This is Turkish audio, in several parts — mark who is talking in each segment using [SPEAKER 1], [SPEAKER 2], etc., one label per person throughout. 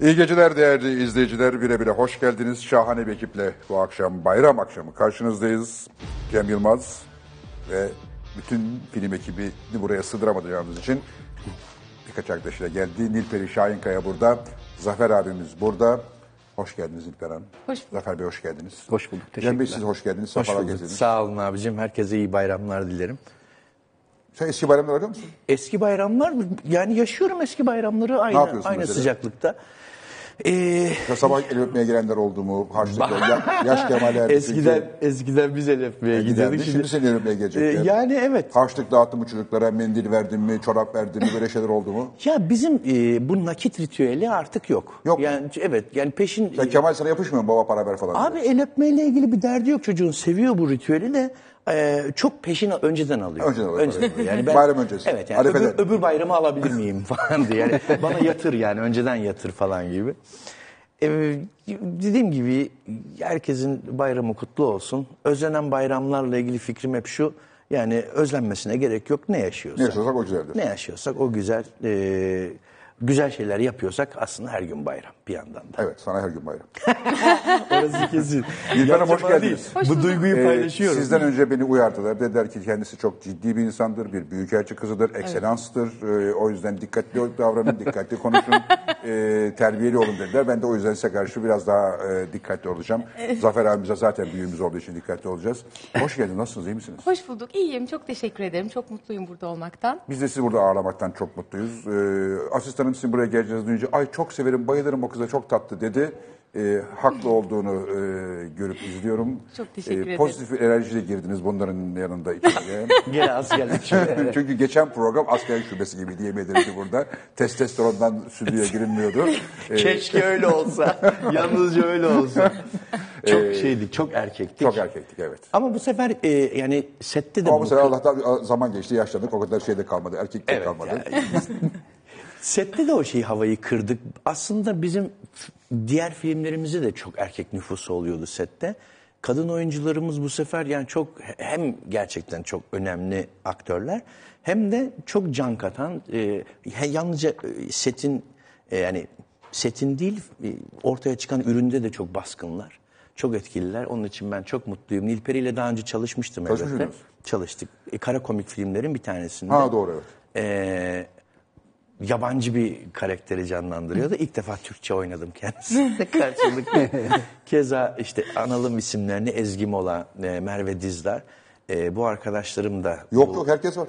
[SPEAKER 1] İyi geceler değerli izleyiciler. Bire bire hoş geldiniz. Şahane bir ekiple bu akşam bayram akşamı karşınızdayız. Cem Yılmaz ve bütün film ekibini buraya sığdıramadığımız için birkaç arkadaşıyla geldi. Nilperi Şahinkaya burada. Zafer abimiz burada. Hoş geldiniz Nilperi Hanım.
[SPEAKER 2] Hoş bulduk.
[SPEAKER 1] Zafer Bey hoş geldiniz.
[SPEAKER 3] Hoş bulduk,
[SPEAKER 1] Cem Bey
[SPEAKER 3] teşekkürler.
[SPEAKER 1] siz hoş geldiniz.
[SPEAKER 4] Hoş
[SPEAKER 1] Sefalar
[SPEAKER 4] bulduk.
[SPEAKER 1] getirdiniz.
[SPEAKER 4] Sağ olun abicim. Herkese iyi bayramlar dilerim.
[SPEAKER 1] Sen eski bayramlar arıyor musun?
[SPEAKER 4] Eski bayramlar yani yaşıyorum eski bayramları aynı
[SPEAKER 1] yapıyorsun
[SPEAKER 4] aynı
[SPEAKER 1] mesela?
[SPEAKER 4] sıcaklıkta. Ee,
[SPEAKER 1] Ya sabah el öpmeye gelenler oldu mu? Harçlıkla ya, yaş Kemal erdi.
[SPEAKER 4] eskiden eskiden biz el öpmeye
[SPEAKER 1] giderdik. Şimdi seni el öpmeye
[SPEAKER 4] Ee,
[SPEAKER 1] gelecekler.
[SPEAKER 4] yani evet.
[SPEAKER 1] Harçlık dağıttın mı çocuklara? Mendil verdin mi? Çorap verdin mi? Böyle şeyler oldu mu?
[SPEAKER 4] Ya bizim e, bu nakit ritüeli artık yok.
[SPEAKER 1] Yok.
[SPEAKER 4] Yani evet yani peşin
[SPEAKER 1] Sen Kemal sana yapışmıyor mu baba para ver falan?
[SPEAKER 4] Abi
[SPEAKER 1] diye?
[SPEAKER 4] el öpmeyle ilgili bir derdi yok çocuğun. Seviyor bu ritüeli de e, çok peşin önceden alıyor.
[SPEAKER 1] Önceden alıyor.
[SPEAKER 4] Yani
[SPEAKER 1] Bayram öncesi.
[SPEAKER 4] Evet yani
[SPEAKER 1] Arife'den.
[SPEAKER 4] öbür, öbür bayramı alabilir miyim falan diye. Yani bana yatır yani önceden yatır falan gibi. E, dediğim gibi herkesin bayramı kutlu olsun. Özlenen bayramlarla ilgili fikrim hep şu. Yani özlenmesine gerek yok. Ne yaşıyorsak.
[SPEAKER 1] Ne yaşıyorsak o güzeldir.
[SPEAKER 4] Ne yaşıyorsak o güzel. e, güzel şeyler yapıyorsak aslında her gün bayram bir yandan da.
[SPEAKER 1] Evet sana her gün bayram.
[SPEAKER 4] Orası kesin.
[SPEAKER 1] İlker Hanım, hoş geldiniz.
[SPEAKER 4] değil. Bu duyguyu
[SPEAKER 1] Ee,
[SPEAKER 4] paylaşıyorum.
[SPEAKER 1] sizden önce beni uyardılar. Dediler ki kendisi çok ciddi bir insandır, bir büyükelçi kızıdır, ekselanstır. Ee, o yüzden dikkatli davranın, dikkatli konuşun, ee, terbiyeli olun dediler. Ben de o yüzden size karşı biraz daha e, dikkatli olacağım. Zafer abimize zaten büyüğümüz olduğu için dikkatli olacağız. Hoş geldiniz, nasılsınız, iyi misiniz?
[SPEAKER 2] Hoş bulduk. İyiyim. Çok teşekkür ederim. Çok mutluyum burada olmaktan.
[SPEAKER 1] Biz de sizi burada ağırlamaktan çok mutluyuz. Ee, asistanım sizin buraya geleceğinizi duyunca ay çok severim, bayılırım o kıza çok tatlı dedi. Ee, haklı olduğunu e, görüp izliyorum.
[SPEAKER 2] Çok teşekkür ederim.
[SPEAKER 1] Pozitif bir enerjiyle girdiniz bunların yanında içeriye.
[SPEAKER 4] Gene askerlik şöyle.
[SPEAKER 1] Çünkü geçen program asker şubesi gibi diyebilirdi burada. Testosterondan stüdyoya girilmiyordu. Ee,
[SPEAKER 4] Keşke öyle olsa. Yalnızca öyle olsa. Çok şeydik, çok erkektik.
[SPEAKER 1] çok erkektik evet.
[SPEAKER 4] Ama bu sefer e, yani sette de
[SPEAKER 1] Ama bu
[SPEAKER 4] bu-
[SPEAKER 1] sefer Allah'tan zaman geçti, yaşlandık. O kadar şeyde kalmadı, erkekte
[SPEAKER 4] Evet,
[SPEAKER 1] kalmadı.
[SPEAKER 4] yani sette de o şeyi havayı kırdık. Aslında bizim diğer filmlerimizde de çok erkek nüfusu oluyordu sette. Kadın oyuncularımız bu sefer yani çok hem gerçekten çok önemli aktörler hem de çok can katan e, yalnızca e, setin e, yani setin değil e, ortaya çıkan üründe de çok baskınlar. Çok etkililer. Onun için ben çok mutluyum. Nilperi ile daha önce çalışmıştım
[SPEAKER 1] Çalışmış
[SPEAKER 4] elbette. Çalıştık. E, kara komik filmlerin bir tanesinde.
[SPEAKER 1] Ha doğru evet.
[SPEAKER 4] Ee, yabancı bir karakteri canlandırıyordu. İlk defa Türkçe oynadım kendisiyle karşılıklı. Keza işte analım isimlerini Ezgi Mola, e, Merve Dizdar. E, bu arkadaşlarım da.
[SPEAKER 1] Yok yok herkes var.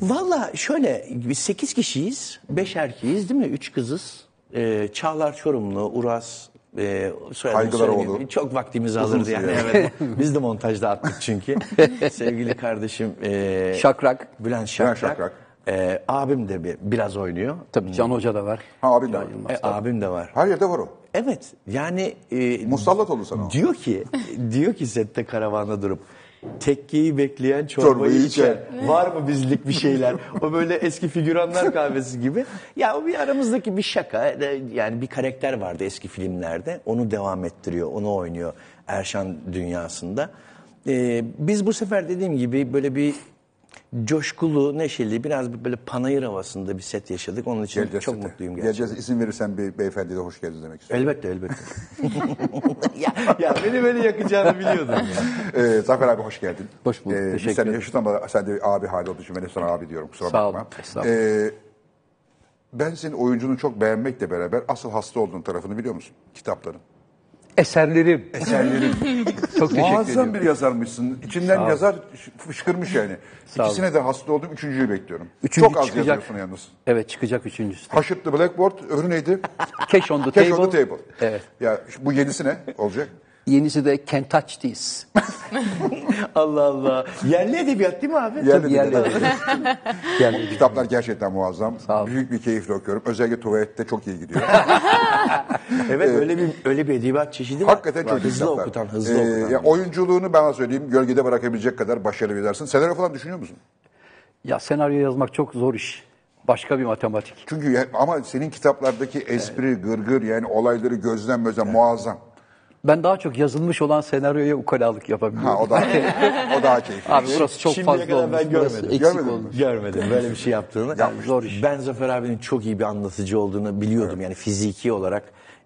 [SPEAKER 4] Valla şöyle biz 8 kişiyiz. 5 erkeğiz değil mi? 3 kızız. E, Çağlar Çorumlu, Uras, e,
[SPEAKER 1] Kaygılaroğlu.
[SPEAKER 4] söylemeyeyim. Çok vaktimizi
[SPEAKER 1] Uzun
[SPEAKER 4] alırdı yani. Evet. Biz de montajda attık çünkü. Sevgili kardeşim e,
[SPEAKER 3] Şakrak.
[SPEAKER 4] Bülent Şakrak.
[SPEAKER 1] Şakrak.
[SPEAKER 4] E, abim de bir, biraz oynuyor.
[SPEAKER 3] Tabii Can Hoca da var.
[SPEAKER 1] Ha abi de var.
[SPEAKER 4] E, abim de var.
[SPEAKER 1] Her yerde var o.
[SPEAKER 4] Evet yani e,
[SPEAKER 1] Musallat oldu sana o.
[SPEAKER 4] diyor ki diyor ki sette karavanda durup tekkeyi bekleyen
[SPEAKER 1] Çorbayı
[SPEAKER 4] çorbayı içer.
[SPEAKER 1] içer.
[SPEAKER 4] Var mı bizlik bir şeyler? O böyle eski figüranlar kahvesi gibi. Ya o bir aramızdaki bir şaka. E, Yani bir karakter vardı eski filmlerde. Onu devam ettiriyor. Onu oynuyor Erşan dünyasında. E, biz bu sefer dediğim gibi böyle bir coşkulu, neşeli, biraz bir böyle panayır havasında bir set yaşadık. Onun için
[SPEAKER 1] Geleceğiz
[SPEAKER 4] çok
[SPEAKER 1] sete.
[SPEAKER 4] mutluyum gerçekten.
[SPEAKER 1] Geleceğiz izin verirsen bir beyefendiye de hoş geldiniz demek istiyorum.
[SPEAKER 4] Elbette elbette. ya, ya beni beni yakacağını biliyordum ya.
[SPEAKER 1] Ee, Zafer abi hoş geldin.
[SPEAKER 3] Hoş bulduk,
[SPEAKER 1] Ee,
[SPEAKER 3] teşekkür ederim.
[SPEAKER 1] yaşıt ama sen de abi hali olduğu için ben de sana abi diyorum kusura
[SPEAKER 3] Sağ
[SPEAKER 1] bakma.
[SPEAKER 3] olun, estağfurullah.
[SPEAKER 1] Ee, ben senin oyuncunu çok beğenmekle beraber asıl hasta olduğun tarafını biliyor musun? Kitapların.
[SPEAKER 3] Eserlerim.
[SPEAKER 1] Eserlerin.
[SPEAKER 3] Çok teşekkür
[SPEAKER 1] Muazzam
[SPEAKER 3] ediyorum.
[SPEAKER 1] bir yazarmışsın. İçinden yazar fışkırmış yani.
[SPEAKER 3] Sağ.
[SPEAKER 1] İkisine de hasta oldum. Üçüncüyü bekliyorum.
[SPEAKER 3] Üçüncü
[SPEAKER 1] çok az
[SPEAKER 3] çıkacak.
[SPEAKER 1] yazıyorsun yalnız.
[SPEAKER 3] Evet çıkacak üçüncüsü.
[SPEAKER 1] Haşırt the Blackboard, öbürü neydi?
[SPEAKER 3] Cash on the
[SPEAKER 1] Cash
[SPEAKER 3] table.
[SPEAKER 1] on the Table.
[SPEAKER 3] Evet.
[SPEAKER 1] Ya bu yenisi ne olacak?
[SPEAKER 3] Yenisi de Can't Touch This.
[SPEAKER 4] Allah Allah. Yerli edebiyat değil mi abi?
[SPEAKER 1] Yerli
[SPEAKER 3] yerli
[SPEAKER 1] edebiyat.
[SPEAKER 3] Yerli
[SPEAKER 1] Kitaplar gerçekten muazzam.
[SPEAKER 3] Sağ ol.
[SPEAKER 1] Büyük bir keyifle okuyorum. Özellikle tuvalette çok iyi gidiyor.
[SPEAKER 4] Evet öyle bir öyle bir edebiyat çeşidi var.
[SPEAKER 1] Hakikaten
[SPEAKER 4] Var.
[SPEAKER 1] çok
[SPEAKER 4] hızlı
[SPEAKER 1] kitaplar.
[SPEAKER 4] okutan, hızlı
[SPEAKER 1] Ee,
[SPEAKER 4] okutan.
[SPEAKER 1] ya oyunculuğunu bana söyleyeyim gölgede bırakabilecek kadar başarılı bir dersin. Senaryo falan düşünüyor musun?
[SPEAKER 3] Ya senaryo yazmak çok zor iş. Başka bir matematik.
[SPEAKER 1] Çünkü ya- ama senin kitaplardaki espri, gırgır yani olayları gözlem gözlem muazzam.
[SPEAKER 3] Ben daha çok yazılmış olan senaryoya ukalalık yapabiliyorum.
[SPEAKER 1] Ha o da o daha keyifli.
[SPEAKER 3] Abi burası çok
[SPEAKER 4] Şimdiye
[SPEAKER 3] fazla
[SPEAKER 4] kadar
[SPEAKER 3] olmuş.
[SPEAKER 4] ben
[SPEAKER 3] burası
[SPEAKER 4] görmedim.
[SPEAKER 3] eksik
[SPEAKER 1] Görmedin mi?
[SPEAKER 3] olmuş.
[SPEAKER 4] Görmedim böyle bir şey yaptığını.
[SPEAKER 1] Yapmış.
[SPEAKER 3] Zor iş.
[SPEAKER 4] Ben Zafer abinin çok iyi bir anlatıcı olduğunu biliyordum yani fiziki olarak.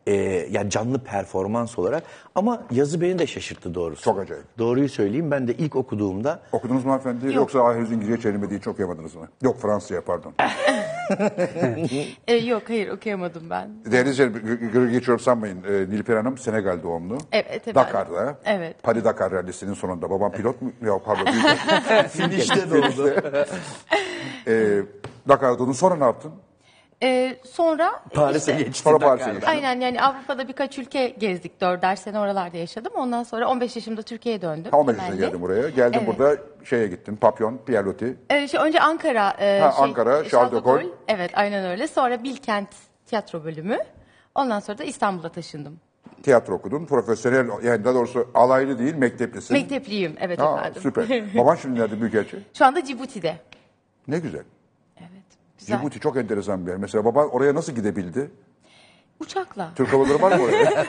[SPEAKER 4] E, yani canlı performans olarak ama yazı beni de şaşırttı doğrusu.
[SPEAKER 1] Çok acayip.
[SPEAKER 4] Doğruyu söyleyeyim ben de ilk okuduğumda
[SPEAKER 1] Okudunuz mu hanımefendi? Yoksa henüz İngilizce çevirmediği için okuyamadınız mı? Yok Fransızca pardon.
[SPEAKER 2] E, yok hayır okuyamadım ben.
[SPEAKER 1] Değerli izleyiciler, geçiyorum sanmayın. Ee, Nilüfer Hanım Senegal doğumlu.
[SPEAKER 2] Evet, evet.
[SPEAKER 1] Dakar'da.
[SPEAKER 2] Evet.
[SPEAKER 1] Paris Dakar rallisinin sonunda. Babam pilot mu? Yok pardon.
[SPEAKER 4] finişte doğdu.
[SPEAKER 1] ee, Dakar doğdun. Sonra ne yaptın?
[SPEAKER 2] E, sonra
[SPEAKER 4] Paris'e
[SPEAKER 2] işte-
[SPEAKER 4] geçti.
[SPEAKER 1] Sonra Paris'e geçtin.
[SPEAKER 2] Aynen yani Avrupa'da birkaç ülke gezdik. Dörder sene oralarda yaşadım. Ondan sonra 15 yaşımda Türkiye'ye döndüm.
[SPEAKER 1] Ha, 15 yaşında geldin buraya. Geldin
[SPEAKER 2] Evet.
[SPEAKER 1] burada şeye gittin. Papyon, Pierlotti.
[SPEAKER 2] Ee, şey, önce Ankara. e,
[SPEAKER 1] Ha,
[SPEAKER 2] şey,
[SPEAKER 1] Ankara, Charles de
[SPEAKER 2] Charles de
[SPEAKER 1] Gaulle.
[SPEAKER 2] Evet aynen öyle. Sonra Bilkent tiyatro bölümü. Ondan sonra da İstanbul'a taşındım.
[SPEAKER 1] Tiyatro okudun. Profesyonel, yani daha doğrusu alaylı değil, mekteplisin.
[SPEAKER 2] Mektepliyim evet
[SPEAKER 1] Ha,
[SPEAKER 2] efendim.
[SPEAKER 1] süper. Baban şimdi nerede Büyükelçi?
[SPEAKER 2] Şu anda Cibuti'de.
[SPEAKER 1] Ne güzel.
[SPEAKER 2] Evet. Güzel.
[SPEAKER 1] Cibuti çok enteresan bir yer. Mesela baban oraya nasıl gidebildi?
[SPEAKER 2] Uçakla.
[SPEAKER 1] Türk Hava Yolları var mı oraya?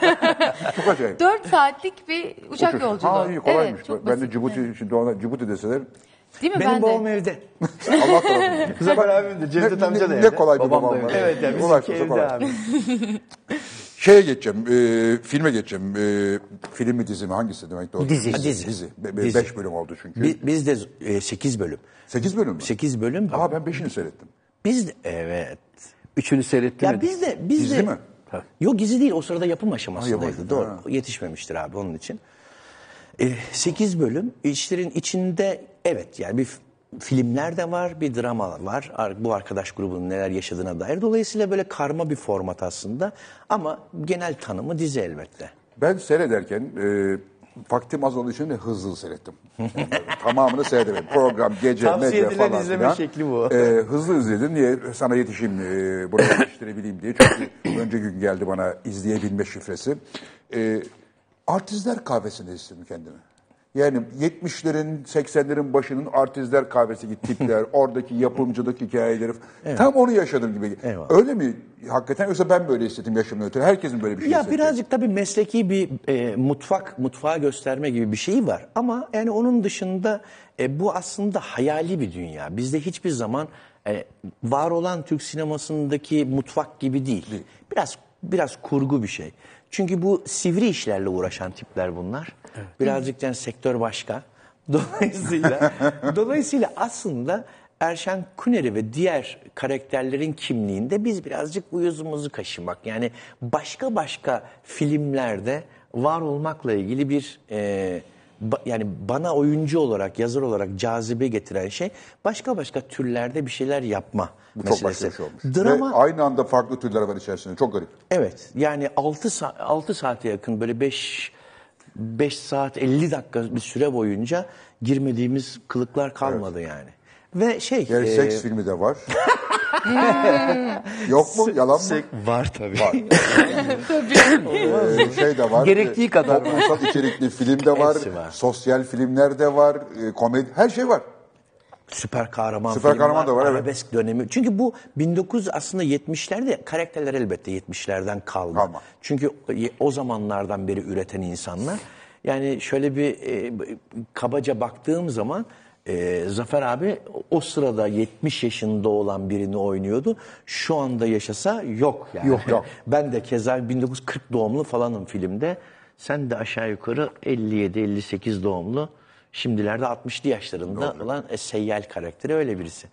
[SPEAKER 1] çok acayip.
[SPEAKER 2] 4 saatlik bir uçak
[SPEAKER 1] Uçuş.
[SPEAKER 2] yolculuğu.
[SPEAKER 1] Ha iyi kolaymış.
[SPEAKER 2] Evet,
[SPEAKER 1] ben de. Cibuti, şimdi ona Cibuti deseler
[SPEAKER 2] Değil mi
[SPEAKER 4] Benim
[SPEAKER 2] ben
[SPEAKER 4] babam
[SPEAKER 2] de?
[SPEAKER 4] evde.
[SPEAKER 1] Allah tarafından.
[SPEAKER 4] Zafer abim de Cevdet
[SPEAKER 1] ne,
[SPEAKER 4] amca da
[SPEAKER 1] ne,
[SPEAKER 4] evde.
[SPEAKER 1] ne kolay bir
[SPEAKER 3] Babam
[SPEAKER 1] babam var.
[SPEAKER 3] evde.
[SPEAKER 4] Evet yani bizimki
[SPEAKER 1] kolay.
[SPEAKER 4] evde abi.
[SPEAKER 1] Şeye geçeceğim, e, filme geçeceğim. E, film mi dizi mi hangisi demek doğru?
[SPEAKER 3] Dizi.
[SPEAKER 1] Ha,
[SPEAKER 4] Dizi.
[SPEAKER 1] Dizi. Be- be-
[SPEAKER 4] Dizi.
[SPEAKER 1] Beş bölüm oldu çünkü.
[SPEAKER 4] Biz, biz de 8 bölüm.
[SPEAKER 1] Sekiz bölüm mü?
[SPEAKER 4] 8 bölüm.
[SPEAKER 1] Aa ben beşini seyrettim.
[SPEAKER 4] Biz de, evet.
[SPEAKER 3] Üçünü seyrettim.
[SPEAKER 4] Ya biz de biz
[SPEAKER 1] Gizli
[SPEAKER 4] de
[SPEAKER 1] mi?
[SPEAKER 4] Yok gizli değil. O sırada yapım aşamasındaydı.
[SPEAKER 1] Ha.
[SPEAKER 4] Doğru.
[SPEAKER 1] Ha.
[SPEAKER 4] Yetişmemiştir abi onun için. 8 bölüm. İşlerin içinde evet yani bir filmler de var, bir drama var. Ar- Bu arkadaş grubunun neler yaşadığına dair. Dolayısıyla böyle karma bir format aslında. Ama genel tanımı dizi elbette.
[SPEAKER 1] Ben seyrederken e, vaktim az olduğu için de hızlı seyrettim. Tamamını seyredemedim. Program, gece,
[SPEAKER 4] Tavsiye
[SPEAKER 1] medya falan
[SPEAKER 4] izleme
[SPEAKER 1] filan.
[SPEAKER 4] şekli bu.
[SPEAKER 1] E, hızlı izledim. Niye? Sana yetişeyim, e, buraya yetiştirebileyim diye. Çünkü önce gün geldi bana izleyebilme şifresi. E, artistler kahvesinde istedim kendimi. Yani 70'lerin, 80'lerin başının artistler kahvesi gibi tipler, oradaki yapımcılık hikayeleri. Tam onu yaşadım gibi.
[SPEAKER 4] Eyvallah.
[SPEAKER 1] Öyle mi hakikaten yoksa ben böyle hissettim yaşımdan ötürü? Herkesin böyle bir şey
[SPEAKER 4] Ya
[SPEAKER 1] hissettiği.
[SPEAKER 4] birazcık tabii mesleki bir e, mutfak, mutfağı gösterme gibi bir şey var. Ama yani onun dışında e, bu aslında hayali bir dünya. Bizde hiçbir zaman e, var olan Türk sinemasındaki mutfak gibi değil. Biraz biraz kurgu bir şey. Çünkü bu sivri işlerle uğraşan tipler bunlar. Birazcık yani sektör başka. Dolayısıyla dolayısıyla aslında Erşen Kuneri ve diğer karakterlerin kimliğinde biz birazcık uyuzumuzu kaşımak. Yani başka başka filmlerde var olmakla ilgili bir e, ba- yani bana oyuncu olarak, yazar olarak cazibe getiren şey başka başka türlerde bir şeyler yapma
[SPEAKER 1] Bu çok başka
[SPEAKER 4] meselesi.
[SPEAKER 1] bir şey olmuş.
[SPEAKER 4] Drama
[SPEAKER 1] Ve aynı anda farklı türler var içerisinde. Çok garip.
[SPEAKER 4] Evet. Yani 6 sa- 6 saate yakın böyle 5 5 saat 50 dakika bir süre boyunca girmediğimiz kılıklar kalmadı yani. Ve şey
[SPEAKER 1] Yani
[SPEAKER 4] e,
[SPEAKER 1] seks filmi de var. Yok mu? Yalan mı?
[SPEAKER 4] var tabii.
[SPEAKER 1] Var. Ee, şey de var.
[SPEAKER 3] Gerektiği kadar var.
[SPEAKER 1] Toplumsal içerikli film de var.
[SPEAKER 4] Hepsi var.
[SPEAKER 1] Sosyal filmler de var. e, komedi, her şey var.
[SPEAKER 4] Süper kahraman
[SPEAKER 1] Süper
[SPEAKER 4] film
[SPEAKER 1] kahraman da var, evet.
[SPEAKER 4] Arabesk dönemi. Çünkü bu 1900 aslında 70'lerde karakterler elbette 70'lerden kalma.
[SPEAKER 1] Kalma.
[SPEAKER 4] Çünkü o zamanlardan beri üreten insanlar. Yani şöyle bir e, kabaca baktığım zaman e, Zafer abi o sırada 70 yaşında olan birini oynuyordu. Şu anda yaşasa yok yani.
[SPEAKER 1] Yok, yok.
[SPEAKER 4] Ben de keza 1940 doğumlu falanım filmde. Sen de aşağı yukarı 57-58 doğumlu. Şimdilerde 60'lı yaşlarında olan e, Seyyal karakteri öyle birisi.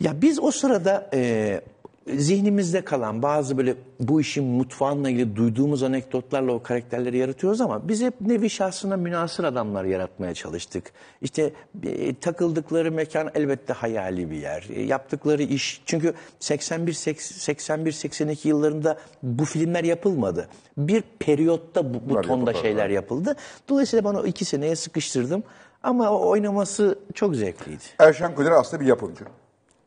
[SPEAKER 4] Ya biz o sırada e, zihnimizde kalan bazı böyle bu işin mutfağınla ilgili duyduğumuz anekdotlarla o karakterleri yaratıyoruz ama biz hep nevi şahsına münasır adamlar yaratmaya çalıştık. İşte e, takıldıkları mekan elbette hayali bir yer. E, yaptıkları iş çünkü 81 81 82 yıllarında bu filmler yapılmadı. Bir periyotta bu, bu
[SPEAKER 1] Bunlar
[SPEAKER 4] tonda
[SPEAKER 1] yapıldı,
[SPEAKER 4] şeyler yapıldı. Dolayısıyla ben o iki seneye sıkıştırdım. Ama o oynaması çok zevkliydi.
[SPEAKER 1] Erşen Kuner aslında bir yapımcı.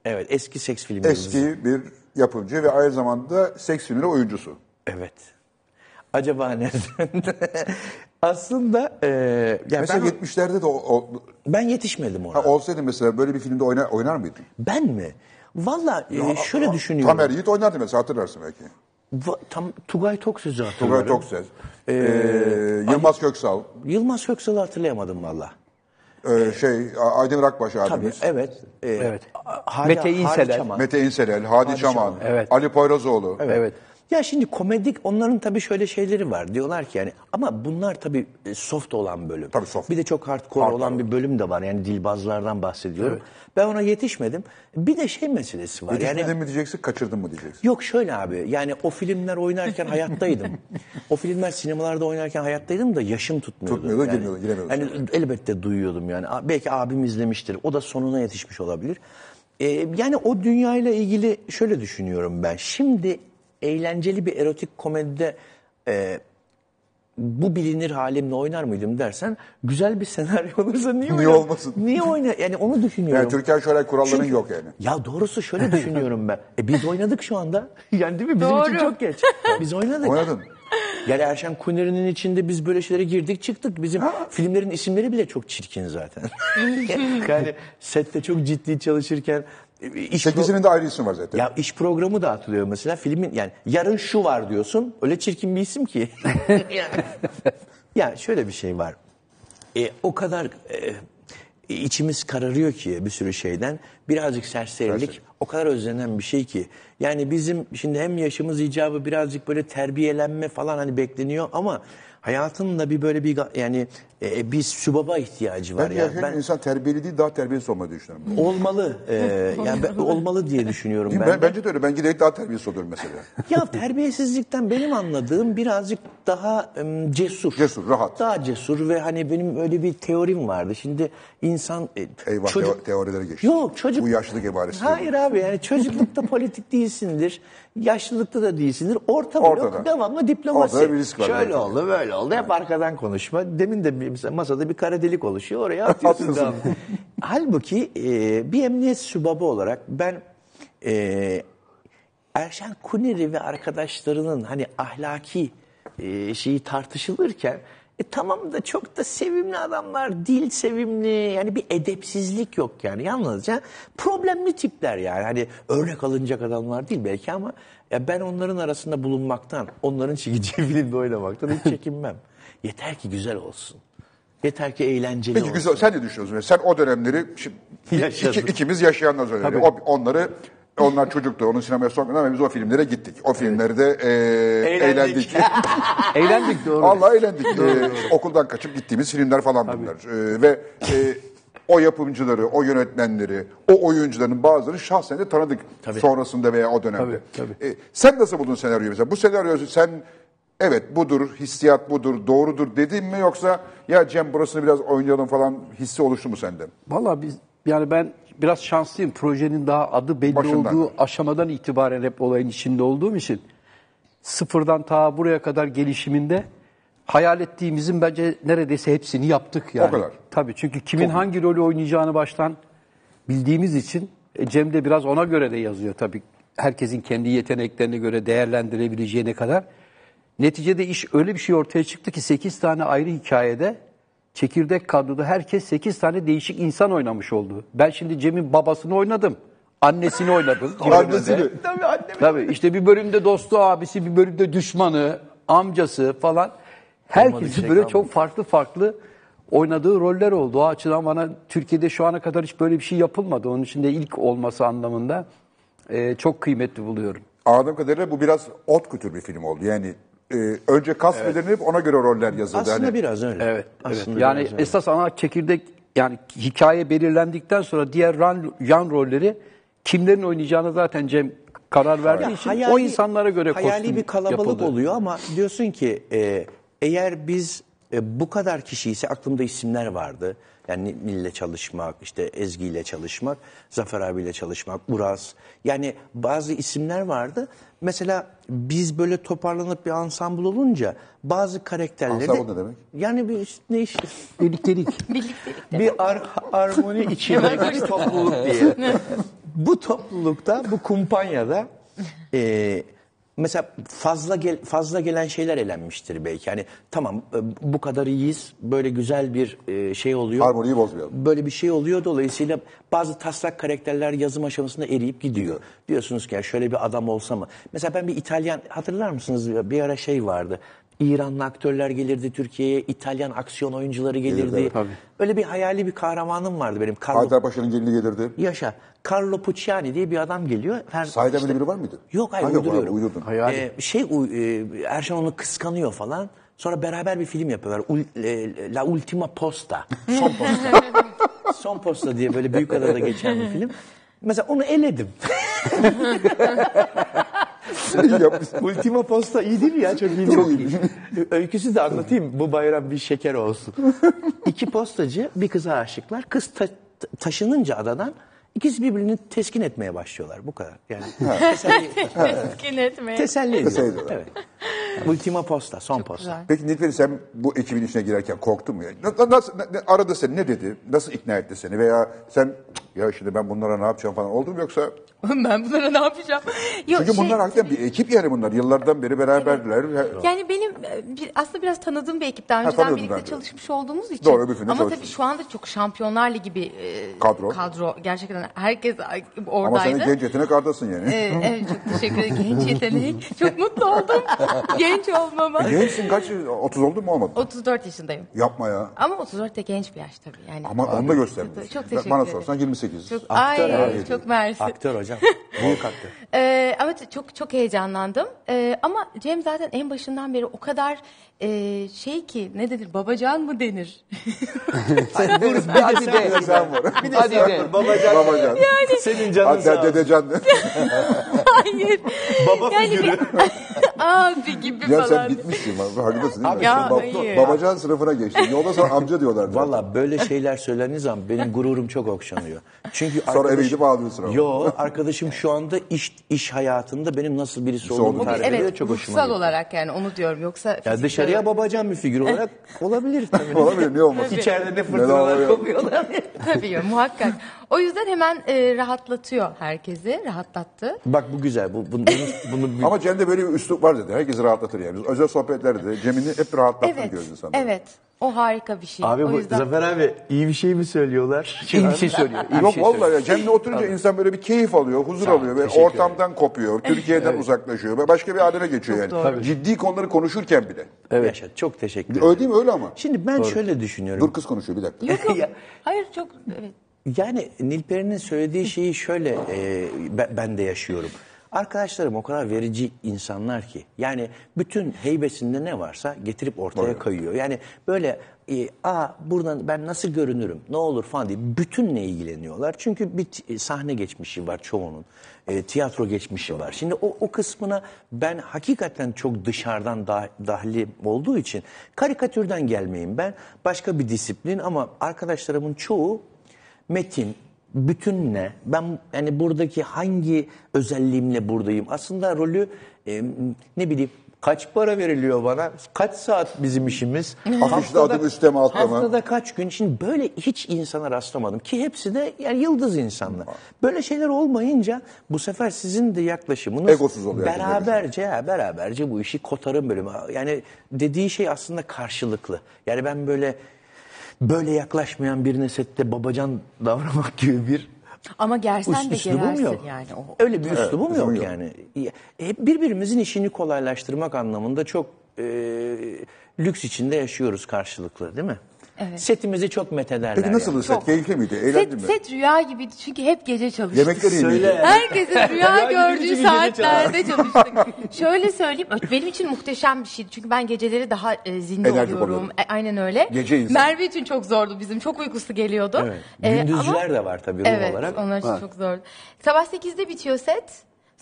[SPEAKER 4] Evet eski seks filmlerimiz.
[SPEAKER 1] Eski bir yapımcı ve aynı zamanda seks filmleri oyuncusu.
[SPEAKER 4] Evet. Acaba nereden? Aslında e, ya
[SPEAKER 1] Mesela
[SPEAKER 4] ben,
[SPEAKER 1] 70'lerde de o, o-
[SPEAKER 4] ben yetişmedim ona.
[SPEAKER 1] ha, olsaydı mesela böyle bir filmde oynar, oynar mıydın?
[SPEAKER 4] Ben mi? Valla e, şöyle düşünüyorum.
[SPEAKER 1] Tamer Yiğit oynardı mesela hatırlarsın belki.
[SPEAKER 4] Va- tam Tugay Toksöz'ü
[SPEAKER 1] Tugay
[SPEAKER 4] hatırlıyorum.
[SPEAKER 1] Toksez. Ee, Yılmaz Köksal.
[SPEAKER 4] Yılmaz Köksal'ı hatırlayamadım valla.
[SPEAKER 1] Ee, şey Aydemir Akbaş
[SPEAKER 4] Tabii
[SPEAKER 1] abimiz.
[SPEAKER 4] evet. Ee,
[SPEAKER 3] Evet.
[SPEAKER 4] Hadi-
[SPEAKER 3] Mete
[SPEAKER 4] Hadi. Çaman.
[SPEAKER 1] Mete İnselel, Hadi, Çaman,
[SPEAKER 4] Çaman,
[SPEAKER 3] evet.
[SPEAKER 1] Ali Poyrazoğlu.
[SPEAKER 3] Evet.
[SPEAKER 4] Ya şimdi komedik onların tabii şöyle şeyleri var. Diyorlar ki yani ama bunlar tabii e, soft olan bölüm.
[SPEAKER 1] Tabii soft.
[SPEAKER 4] Bir de çok hardcore
[SPEAKER 1] Hardcore.
[SPEAKER 4] olan bir bölüm de var. Yani dilbazlardan bahsediyorum. Ben ona yetişmedim. Bir de şey meselesi var.
[SPEAKER 1] Yetişmedin
[SPEAKER 4] Yani
[SPEAKER 1] mi diyeceksin, kaçırdın mı diyeceksin.
[SPEAKER 4] Yok şöyle abi yani o filmler oynarken hayattaydım. o filmler sinemalarda oynarken hayattaydım da yaşım tutmuyordu.
[SPEAKER 1] Tutmuyordu,
[SPEAKER 4] yani,
[SPEAKER 1] girmiyordu, giremiyordu.
[SPEAKER 4] Yani elbette duyuyordum yani. Belki abim izlemiştir. O da sonuna yetişmiş olabilir. Ee, yani o dünyayla ilgili şöyle düşünüyorum ben. Şimdi eğlenceli bir erotik komedide e, bu bilinir halimle oynar mıydım dersen güzel bir senaryo olursa niye,
[SPEAKER 1] Niye
[SPEAKER 4] oynar-
[SPEAKER 1] olmasın?
[SPEAKER 4] Niye oynar? Yani onu düşünüyorum.
[SPEAKER 1] Yani Türkan Şoray kuralların
[SPEAKER 4] Çünkü-
[SPEAKER 1] yok yani.
[SPEAKER 4] Ya doğrusu şöyle düşünüyorum ben. E biz oynadık şu anda. Yani değil mi? Bizim için
[SPEAKER 2] Doğru.
[SPEAKER 4] çok geç. Biz oynadık.
[SPEAKER 1] Oynadın.
[SPEAKER 4] Yani Erşen Kuneri'nin içinde biz böyle şeylere girdik çıktık. Bizim filmlerin isimleri bile çok çirkin zaten. yani sette çok ciddi çalışırken e, iş pro-
[SPEAKER 1] Sekizinin de ayrı isim var zaten.
[SPEAKER 4] ya iş programı da atılıyor mesela filmin yani yarın şu var diyorsun öyle çirkin bir isim ki. ya şöyle bir şey var. E, o kadar e, içimiz kararıyor ki bir sürü şeyden birazcık serserilik
[SPEAKER 1] Serseri.
[SPEAKER 4] o kadar özlenen bir şey ki. Yani bizim şimdi hem yaşımız icabı birazcık böyle terbiyelenme falan hani bekleniyor ama hayatın da bir böyle bir yani e, bir sübaba ihtiyacı var.
[SPEAKER 1] ben,
[SPEAKER 4] yani.
[SPEAKER 1] yaşayan insan terbiyeli değil, daha terbiyesiz olmayı düşünüyorum.
[SPEAKER 4] olmalı e, yani ben- olmalı diye düşünüyorum ben.
[SPEAKER 1] Ben, bence de öyle. Ben giderek daha terbiyesiz oluyorum mesela.
[SPEAKER 4] Ya terbiyesizlikten benim anladığım birazcık daha em, cesur.
[SPEAKER 1] Cesur, rahat.
[SPEAKER 4] Daha cesur ve hani benim öyle bir teorim vardı. Şimdi insan... e,
[SPEAKER 1] Eyvah
[SPEAKER 4] çocuk-
[SPEAKER 1] teo- teorileri geçti.
[SPEAKER 4] Yok çocuk...
[SPEAKER 1] Bu yaşlılık ebaresi.
[SPEAKER 4] Hayır abi yani çocuklukta politik değilsindir. Yaşlılıkta da değilsindir. Orta
[SPEAKER 1] Ortada.
[SPEAKER 4] blok devamlı diplomasi.
[SPEAKER 1] Ortada bir risk var,
[SPEAKER 4] Şöyle
[SPEAKER 1] evet.
[SPEAKER 4] oldu böyle oldu. Hep arkadan konuşma. Demin de bir, mesela masada bir kara delik oluşuyor. Oraya atıyorsun. Devamlı. Halbuki e, bir emniyet sübabı olarak ben... E, Erşen Kuneri ve arkadaşlarının hani ahlaki e, şeyi tartışılırken e, tamam da çok da sevimli adamlar, dil sevimli yani bir edepsizlik yok yani yalnızca problemli tipler yani hani örnek alınacak adamlar değil belki ama ya ben onların arasında bulunmaktan, onların çekeceği filmde oynamaktan hiç çekinmem. Yeter ki güzel olsun. Yeter ki eğlenceli
[SPEAKER 1] Peki
[SPEAKER 4] olsun.
[SPEAKER 1] güzel. Sen ne düşünüyorsun? Sen o dönemleri şimdi, iki, ikimiz yaşayanlar. O, onları onlar çocuktu. Onun sinemaya sokmadan ama biz o filmlere gittik. O filmlerde e, eğlendik.
[SPEAKER 3] Eğlendik doğru.
[SPEAKER 1] Vallahi eğlendik. Ee, okuldan kaçıp gittiğimiz filmler falan bunlar. Ee, ve e, o yapımcıları, o yönetmenleri, o oyuncuların bazılarını şahsen de tanıdık sonrasında veya o dönemde.
[SPEAKER 3] Tabii, tabii.
[SPEAKER 1] Ee, sen nasıl buldun senaryoyu mesela? Bu senaryoyu sen evet budur, hissiyat budur, doğrudur dedin mi yoksa ya Cem burasını biraz oynayalım falan hissi oluştu mu sende?
[SPEAKER 3] Valla biz yani ben biraz şanslıyım. Projenin daha adı belli
[SPEAKER 1] Başından.
[SPEAKER 3] olduğu aşamadan itibaren hep olayın içinde olduğum için sıfırdan ta buraya kadar gelişiminde hayal ettiğimizin bence neredeyse hepsini yaptık yani.
[SPEAKER 1] O kadar.
[SPEAKER 3] Tabii çünkü kimin hangi rolü oynayacağını baştan bildiğimiz için e, Cem de biraz ona göre de yazıyor tabii. Herkesin kendi yeteneklerine göre değerlendirebileceğine kadar. Neticede iş öyle bir şey ortaya çıktı ki 8 tane ayrı hikayede çekirdek kadroda herkes 8 tane değişik insan oynamış oldu. Ben şimdi Cem'in babasını oynadım. Annesini oynadım.
[SPEAKER 1] Annesini.
[SPEAKER 4] Tabii annem.
[SPEAKER 3] Tabii işte bir bölümde dostu abisi, bir bölümde düşmanı, amcası falan. Herkesin
[SPEAKER 4] şey
[SPEAKER 3] böyle
[SPEAKER 4] kalmadı.
[SPEAKER 3] çok farklı farklı oynadığı roller oldu. O açıdan bana Türkiye'de şu ana kadar hiç böyle bir şey yapılmadı. Onun için de ilk olması anlamında e, çok kıymetli buluyorum.
[SPEAKER 1] Anladığım kadarıyla bu biraz ot kütür bir film oldu. Yani e, önce kas belirlenip ona göre roller yazıldı.
[SPEAKER 4] Aslında
[SPEAKER 1] Hani-
[SPEAKER 4] biraz öyle.
[SPEAKER 3] Evet,
[SPEAKER 4] Aslında
[SPEAKER 3] evet. Yani
[SPEAKER 4] biraz öyle.
[SPEAKER 3] esas ana çekirdek yani hikaye belirlendikten sonra diğer ran, yan rolleri kimlerin oynayacağını zaten Cem karar verdiği için o insanlara göre
[SPEAKER 4] hayali
[SPEAKER 3] kostüm
[SPEAKER 4] bir kalabalık
[SPEAKER 3] yapıldı.
[SPEAKER 4] oluyor ama diyorsun ki e, eğer biz e, bu kadar kişi ise aklımda isimler vardı. Yani Nil'le çalışmak, işte Ezgi ile çalışmak, Zafer abiyle çalışmak, Uraz. Yani bazı isimler vardı. Mesela biz böyle toparlanıp bir ansambl olunca bazı karakterleri...
[SPEAKER 1] Ansambl ne demek?
[SPEAKER 4] Yani bir ne işte
[SPEAKER 3] Birliktelik.
[SPEAKER 4] bir ar- armoni içinde bir topluluk diye. bu toplulukta, bu kumpanyada e, mesela fazla gel, fazla gelen şeyler elenmiştir belki. Yani tamam e, bu kadar iyiyiz. Böyle güzel bir e, şey oluyor.
[SPEAKER 1] Harmoniyi bozmayalım.
[SPEAKER 4] Böyle bir şey oluyor dolayısıyla bazı taslak karakterler yazım aşamasında eriyip gidiyor. Diyorsunuz ki ya şöyle bir adam olsa mı? Mesela ben bir İtalyan hatırlar mısınız bir ara şey vardı. İranlı aktörler gelirdi Türkiye'ye, İtalyan aksiyon oyuncuları gelirdi.
[SPEAKER 1] evet.
[SPEAKER 3] Tabii.
[SPEAKER 4] Öyle bir hayali bir kahramanım vardı benim. Carlo,
[SPEAKER 1] Haydarpaşa'nın gelini gelirdi.
[SPEAKER 4] yaşa. Carlo Pucciani diye bir adam geliyor. Her,
[SPEAKER 1] Sahiden
[SPEAKER 4] işte-
[SPEAKER 1] biri var mıydı?
[SPEAKER 4] Yok hayır
[SPEAKER 1] Ha, yok,
[SPEAKER 4] uyduruyorum.
[SPEAKER 1] uydurdun.
[SPEAKER 3] Hayali.
[SPEAKER 4] Ee, şey e, Erşan onu kıskanıyor falan. Sonra beraber bir film yapıyorlar. Ul- e, La Ultima Posta. Son Posta. Son Posta diye böyle Büyükada'da geçen bir film. Mesela onu eledim.
[SPEAKER 1] İyi yapmışsın.
[SPEAKER 4] Ultima Posta iyi değil mi ya? Çok iyi. Çok iyi. Öyküsü de anlatayım. Bu bayram bir şeker olsun. İki postacı bir kıza aşıklar. Kız ta- taşınınca adadan ikisi birbirini teskin etmeye başlıyorlar. Bu kadar. Yani teselli,
[SPEAKER 2] Teskin etmeye.
[SPEAKER 4] teselli ediyorlar.
[SPEAKER 1] Teselli ediyorlar.
[SPEAKER 4] Evet. Ultima Posta, son posta.
[SPEAKER 2] güzel.
[SPEAKER 1] Peki Nilperi sen bu ekibin içine girerken korktun mu? Ya? Na- Nasıl, aradı seni ne dedi? Nasıl ikna etti seni? Veya sen "Cık, ya şimdi ben bunlara ne yapacağım falan oldu mu yoksa?
[SPEAKER 2] ben bunlara ne yapacağım? Yok,
[SPEAKER 1] Çünkü
[SPEAKER 2] şey-
[SPEAKER 1] bunlar hakikaten bir ekip yani bunlar. Yıllardan beri beraberler.
[SPEAKER 2] Yani benim e, bir, aslında biraz tanıdığım bir ekip. Daha önceden
[SPEAKER 1] tanıyordun
[SPEAKER 2] birlikte çalışmış olduğumuz için.
[SPEAKER 1] Doğru, öbür
[SPEAKER 2] Ama tabii şu anda çok Şampiyonlar Ligi bir e,
[SPEAKER 1] Kadro.
[SPEAKER 2] kadro. Gerçekten herkes
[SPEAKER 1] Ama
[SPEAKER 2] oradaydı.
[SPEAKER 1] sen genç yetenek ardasın yani.
[SPEAKER 2] Ee, evet çok teşekkür ederim. Genç yetenek. Çok mutlu oldum. Genç olmama.
[SPEAKER 1] Gençsin kaç? 30 oldu mu olmadı?
[SPEAKER 2] 34 yaşındayım.
[SPEAKER 1] Yapma ya.
[SPEAKER 2] Ama 34 de genç bir yaş tabii. Yani.
[SPEAKER 1] Ama onu da göstermiyorsun.
[SPEAKER 2] Çok teşekkür
[SPEAKER 1] Bana
[SPEAKER 2] ederim.
[SPEAKER 1] sorsan 28.
[SPEAKER 2] Çok,
[SPEAKER 4] Aktör
[SPEAKER 2] ay,
[SPEAKER 4] abi.
[SPEAKER 2] çok mersi.
[SPEAKER 4] Aktör hocam. Büyük aktör.
[SPEAKER 2] Ee, evet çok çok heyecanlandım. Ee, ama Cem zaten en başından beri o kadar e, şey ki ne denir babacan mı denir?
[SPEAKER 3] Hadi de.
[SPEAKER 1] Bir de sen var.
[SPEAKER 3] Hadi de.
[SPEAKER 4] Babacan.
[SPEAKER 1] Babacan.
[SPEAKER 4] Senin canın sağ
[SPEAKER 1] Hatta
[SPEAKER 4] olsun.
[SPEAKER 1] dedecan.
[SPEAKER 2] Hayır.
[SPEAKER 4] Baba
[SPEAKER 2] yani
[SPEAKER 4] figürü.
[SPEAKER 2] bir abi gibi
[SPEAKER 1] ya sen
[SPEAKER 2] falan.
[SPEAKER 1] bitmişsin. Farkındasın değil mi?
[SPEAKER 2] Ya,
[SPEAKER 1] Şimdi bab-
[SPEAKER 2] hayır.
[SPEAKER 1] babacan sınıfına geçtin. Yolda sana amca diyorlar.
[SPEAKER 4] Valla böyle şeyler söylendiği zaman benim gururum çok okşanıyor. Çünkü
[SPEAKER 1] Sonra eve gidip ağlıyorsun ama.
[SPEAKER 4] Yo arkadaşım şu anda iş iş hayatında benim nasıl birisi
[SPEAKER 1] olduğunu
[SPEAKER 4] olduğumu tarif ediyor.
[SPEAKER 2] Evet
[SPEAKER 4] çok hoşuma
[SPEAKER 2] ruhsal
[SPEAKER 4] gidiyor.
[SPEAKER 2] olarak yani onu diyorum yoksa
[SPEAKER 4] Ya
[SPEAKER 2] fiziksel
[SPEAKER 4] dışarıya babacan bir figür olarak olabilir tabii.
[SPEAKER 1] Olabilir niye olmasın?
[SPEAKER 4] İçeride ne fırtınalar
[SPEAKER 1] oluyor?
[SPEAKER 4] kopuyorlar.
[SPEAKER 2] Tabii ya, muhakkak. O yüzden hemen e, rahatlatıyor herkesi. Rahatlattı.
[SPEAKER 4] Bak bu güzel. Bu, bunu, bunu, bunu bir-
[SPEAKER 1] Ama Cem'de böyle bir üslup var dedi. Herkesi rahatlatır yani. Biz özel sohbetlerde de Cem'ini hep rahatlattın
[SPEAKER 2] Evet.
[SPEAKER 1] diyoruz insanlara.
[SPEAKER 2] Evet. O harika bir şey.
[SPEAKER 4] Abi
[SPEAKER 2] o
[SPEAKER 4] bu
[SPEAKER 2] yüzden...
[SPEAKER 4] Zafer abi iyi bir şey mi söylüyorlar?
[SPEAKER 3] İyi bir şey söylüyor. iyi bir
[SPEAKER 1] Yok
[SPEAKER 3] şey
[SPEAKER 1] vallahi
[SPEAKER 3] söylüyor.
[SPEAKER 1] ya Cem'le oturunca insan böyle bir keyif alıyor, huzur alıyor ve
[SPEAKER 4] teşekkür
[SPEAKER 1] ortamdan kopuyor, Türkiye'den uzaklaşıyor ve başka bir aleme geçiyor yani.
[SPEAKER 2] doğru.
[SPEAKER 1] Ciddi konuları konuşurken bile.
[SPEAKER 4] Evet. Yaşa, çok teşekkür ederim.
[SPEAKER 1] Öyle değil mi öyle ama?
[SPEAKER 4] Şimdi ben şöyle düşünüyorum.
[SPEAKER 1] Dur kız konuşuyor bir dakika.
[SPEAKER 2] Yok yok.
[SPEAKER 4] Ya-
[SPEAKER 2] Hayır çok evet.
[SPEAKER 4] Yani Nilperi'nin söylediği şeyi şöyle e, ben, ben de yaşıyorum. Arkadaşlarım o kadar verici insanlar ki. Yani bütün heybesinde ne varsa getirip ortaya koyuyor. Yani böyle e, aa buradan ben nasıl görünürüm ne olur falan diye bütünle ilgileniyorlar. Çünkü bir t- sahne geçmişi var çoğunun. E, tiyatro geçmişi var. Şimdi o, o kısmına ben hakikaten çok dışarıdan dah- dahli olduğu için karikatürden gelmeyeyim ben. Başka bir disiplin ama arkadaşlarımın çoğu metin, bütünle ben yani buradaki hangi özelliğimle buradayım? Aslında rolü e, ne bileyim kaç para veriliyor bana? Kaç saat bizim işimiz?
[SPEAKER 1] Afişte adım üstte mi, altta mı?
[SPEAKER 4] Haftada kaç gün? Şimdi böyle hiç insana rastlamadım ki hepsi de yani yıldız insanlar. Böyle şeyler olmayınca bu sefer sizin de yaklaşımınız
[SPEAKER 1] Egosuz oluyor
[SPEAKER 4] beraberce ya beraberce bu işi kotarın bölümü. Yani dediği şey aslında karşılıklı. Yani ben böyle böyle yaklaşmayan birine sette babacan davranmak gibi bir
[SPEAKER 2] Ama gersen de gerersin
[SPEAKER 4] yok.
[SPEAKER 2] yani. O,
[SPEAKER 4] Öyle bir üslubum
[SPEAKER 1] üslubun
[SPEAKER 4] yok
[SPEAKER 1] yok.
[SPEAKER 4] yani. Hep birbirimizin işini kolaylaştırmak anlamında çok e, lüks içinde yaşıyoruz karşılıklı değil mi?
[SPEAKER 2] Evet.
[SPEAKER 4] Setimizi çok methederler.
[SPEAKER 1] Peki nasıl
[SPEAKER 4] yani.
[SPEAKER 1] set? Keyifli miydi? Eğlendin
[SPEAKER 2] set,
[SPEAKER 1] mi?
[SPEAKER 2] set rüya gibiydi çünkü hep gece çalıştık.
[SPEAKER 1] Yemekler iyi miydi?
[SPEAKER 4] Söyle.
[SPEAKER 2] Herkesin rüya
[SPEAKER 4] gibi
[SPEAKER 2] gördüğü saatlerde çalıştık. Şöyle söyleyeyim, benim için muhteşem bir şeydi. Çünkü ben geceleri daha e, zinde
[SPEAKER 1] Enerjik
[SPEAKER 2] oluyorum. E, aynen öyle.
[SPEAKER 1] Gece insanı.
[SPEAKER 2] Merve için çok zordu bizim. Çok uykusu geliyordu.
[SPEAKER 4] Evet.
[SPEAKER 2] E,
[SPEAKER 4] Gündüzcüler
[SPEAKER 2] ama-
[SPEAKER 4] de var tabii ruh
[SPEAKER 2] evet,
[SPEAKER 4] olarak.
[SPEAKER 2] onlar için
[SPEAKER 1] Ha.
[SPEAKER 2] çok zordu. Sabah 8'de bitiyor set.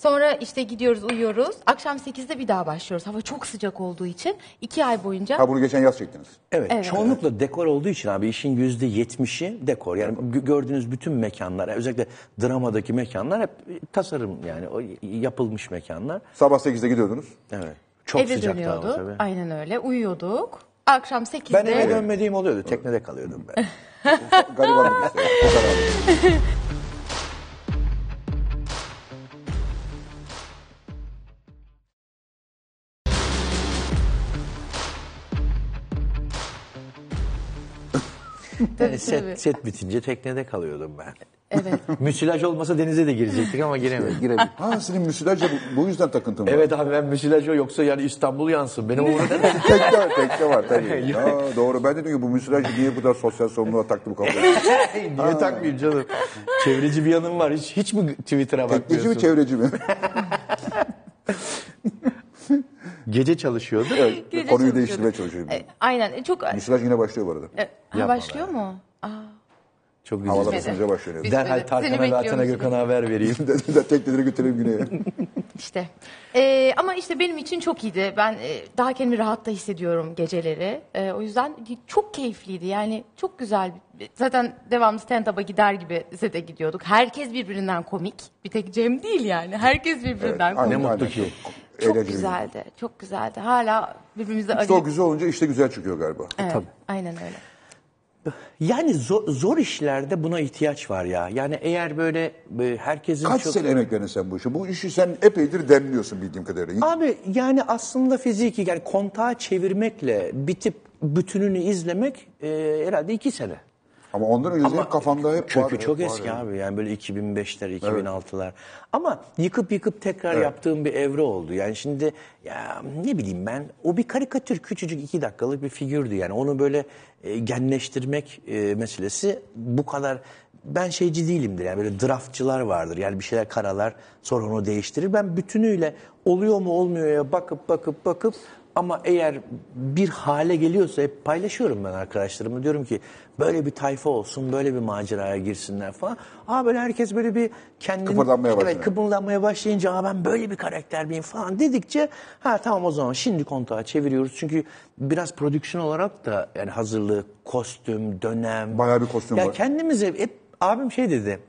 [SPEAKER 2] Sonra işte gidiyoruz, uyuyoruz. Akşam 8'de bir daha başlıyoruz. Hava çok sıcak olduğu için iki ay boyunca
[SPEAKER 1] Ha bunu geçen yaz çektiniz.
[SPEAKER 4] Evet,
[SPEAKER 2] Evet.
[SPEAKER 4] çoğunlukla dekor olduğu için abi işin yüzde yetmişi dekor. Yani gö- gördüğünüz bütün mekanlar, özellikle dramadaki mekanlar hep tasarım yani o yapılmış mekanlar.
[SPEAKER 1] Sabah 8'de gidiyordunuz.
[SPEAKER 4] Evet. Çok
[SPEAKER 2] eve
[SPEAKER 4] sıcak
[SPEAKER 2] dönüyorduk.
[SPEAKER 4] tabii.
[SPEAKER 2] Aynen öyle. Uyuyorduk. Akşam 8'de
[SPEAKER 4] Ben eve dönmediğim oluyordu. Teknede kalıyordum ben.
[SPEAKER 1] Garibanlık işte. O kadar.
[SPEAKER 2] Tabii.
[SPEAKER 4] set, set bitince teknede kalıyordum ben.
[SPEAKER 2] Evet.
[SPEAKER 4] Müsilaj olmasa denize de girecektik ama giremedik.
[SPEAKER 3] Girebilir.
[SPEAKER 1] Ha senin müsilajla bu, bu yüzden takıntın var.
[SPEAKER 4] evet abi ben müsilaj yoksa yani İstanbul yansın. Benim değil.
[SPEAKER 1] tekne var, tekne var tabii. ha, doğru. Ben de diyorum ki bu müsilaj niye bu kadar sosyal sorumluluğa taktı bu kafayı?
[SPEAKER 4] Niye takmayayım canım? Çevreci bir yanım var. Hiç, hiç mi Twitter'a
[SPEAKER 1] Tekneci
[SPEAKER 4] bakmıyorsun?
[SPEAKER 1] mi çevreci mi?
[SPEAKER 4] Gece çalışıyordu.
[SPEAKER 1] evet,
[SPEAKER 2] Gece
[SPEAKER 1] konuyu
[SPEAKER 2] çalışıyorduk.
[SPEAKER 1] değiştirmeye çalışıyorum.
[SPEAKER 2] E, Aynen. E, Çok
[SPEAKER 1] Müsilaj yine başlıyor bu arada.
[SPEAKER 2] E, ha,
[SPEAKER 4] Yapma
[SPEAKER 2] başlıyor mu? Aa,
[SPEAKER 4] Çok güzel.
[SPEAKER 1] Havalar
[SPEAKER 2] Bitmedi.
[SPEAKER 1] ısınınca başlıyor.
[SPEAKER 2] Biz-
[SPEAKER 4] Derhal
[SPEAKER 2] Seni
[SPEAKER 4] Tarkan'a ve Atana
[SPEAKER 2] gibi.
[SPEAKER 4] Gökhan'a haber vereyim.
[SPEAKER 1] Tekneleri götürelim güneye.
[SPEAKER 2] işte. E, ama işte benim için çok iyiydi. Ben e, daha kendimi rahat da hissediyorum geceleri. E, o yüzden çok keyifliydi. Yani çok güzel. Zaten devamlı stand-up'a gider gibi sete gidiyorduk. Herkes birbirinden komik. Bir tek Cem değil yani. Herkes birbirinden komik.
[SPEAKER 1] aynen,
[SPEAKER 4] mutlu ki.
[SPEAKER 2] Çok
[SPEAKER 1] Eğlenceli.
[SPEAKER 2] güzeldi. Çok güzeldi. Hala birbirimize
[SPEAKER 1] İşte o
[SPEAKER 2] arayıp...
[SPEAKER 1] güzel olunca işte güzel çıkıyor galiba.
[SPEAKER 2] Evet, aynen öyle.
[SPEAKER 4] Yani zor, zor işlerde buna ihtiyaç var ya. Yani eğer böyle e, herkesin
[SPEAKER 1] Kaç
[SPEAKER 4] çok...
[SPEAKER 1] sene emek verdin sen bu işe? Bu işi sen epeydir demliyorsun bildiğim kadarıyla.
[SPEAKER 4] Abi yani aslında fiziki yani kontağı çevirmekle bitip bütününü izlemek e, herhalde iki sene.
[SPEAKER 1] Ama ondan önce hep kafanda hep
[SPEAKER 4] Kökü
[SPEAKER 1] var.
[SPEAKER 4] çok
[SPEAKER 1] hep var
[SPEAKER 4] eski
[SPEAKER 1] yani.
[SPEAKER 4] abi yani böyle 2005'ler 2006'lar. Ama yıkıp yıkıp tekrar yaptığım bir evre oldu. Yani şimdi ya ne bileyim ben o bir karikatür küçücük iki dakikalık bir figürdü yani onu böyle e, genleştirmek e, meselesi bu kadar ben şeyci değilimdir yani böyle draftçılar vardır yani bir şeyler karalar sonra onu değiştirir. Ben bütünüyle oluyor mu olmuyor ya bakıp bakıp bakıp ama eğer bir hale geliyorsa hep paylaşıyorum ben arkadaşlarımla. Diyorum ki böyle bir tayfa olsun, böyle bir maceraya girsinler falan. Aa böyle herkes böyle bir kendini...
[SPEAKER 1] Kıpırdanmaya başlıyor.
[SPEAKER 4] Evet, kıpırdanmaya başlayınca Aa ben böyle bir karakter miyim falan dedikçe ha tamam o zaman şimdi kontağı çeviriyoruz. Çünkü biraz prodüksiyon olarak da yani hazırlık, kostüm, dönem.
[SPEAKER 1] Bayağı bir kostüm
[SPEAKER 4] ya
[SPEAKER 1] var.
[SPEAKER 4] kendimize hep abim şey dedi.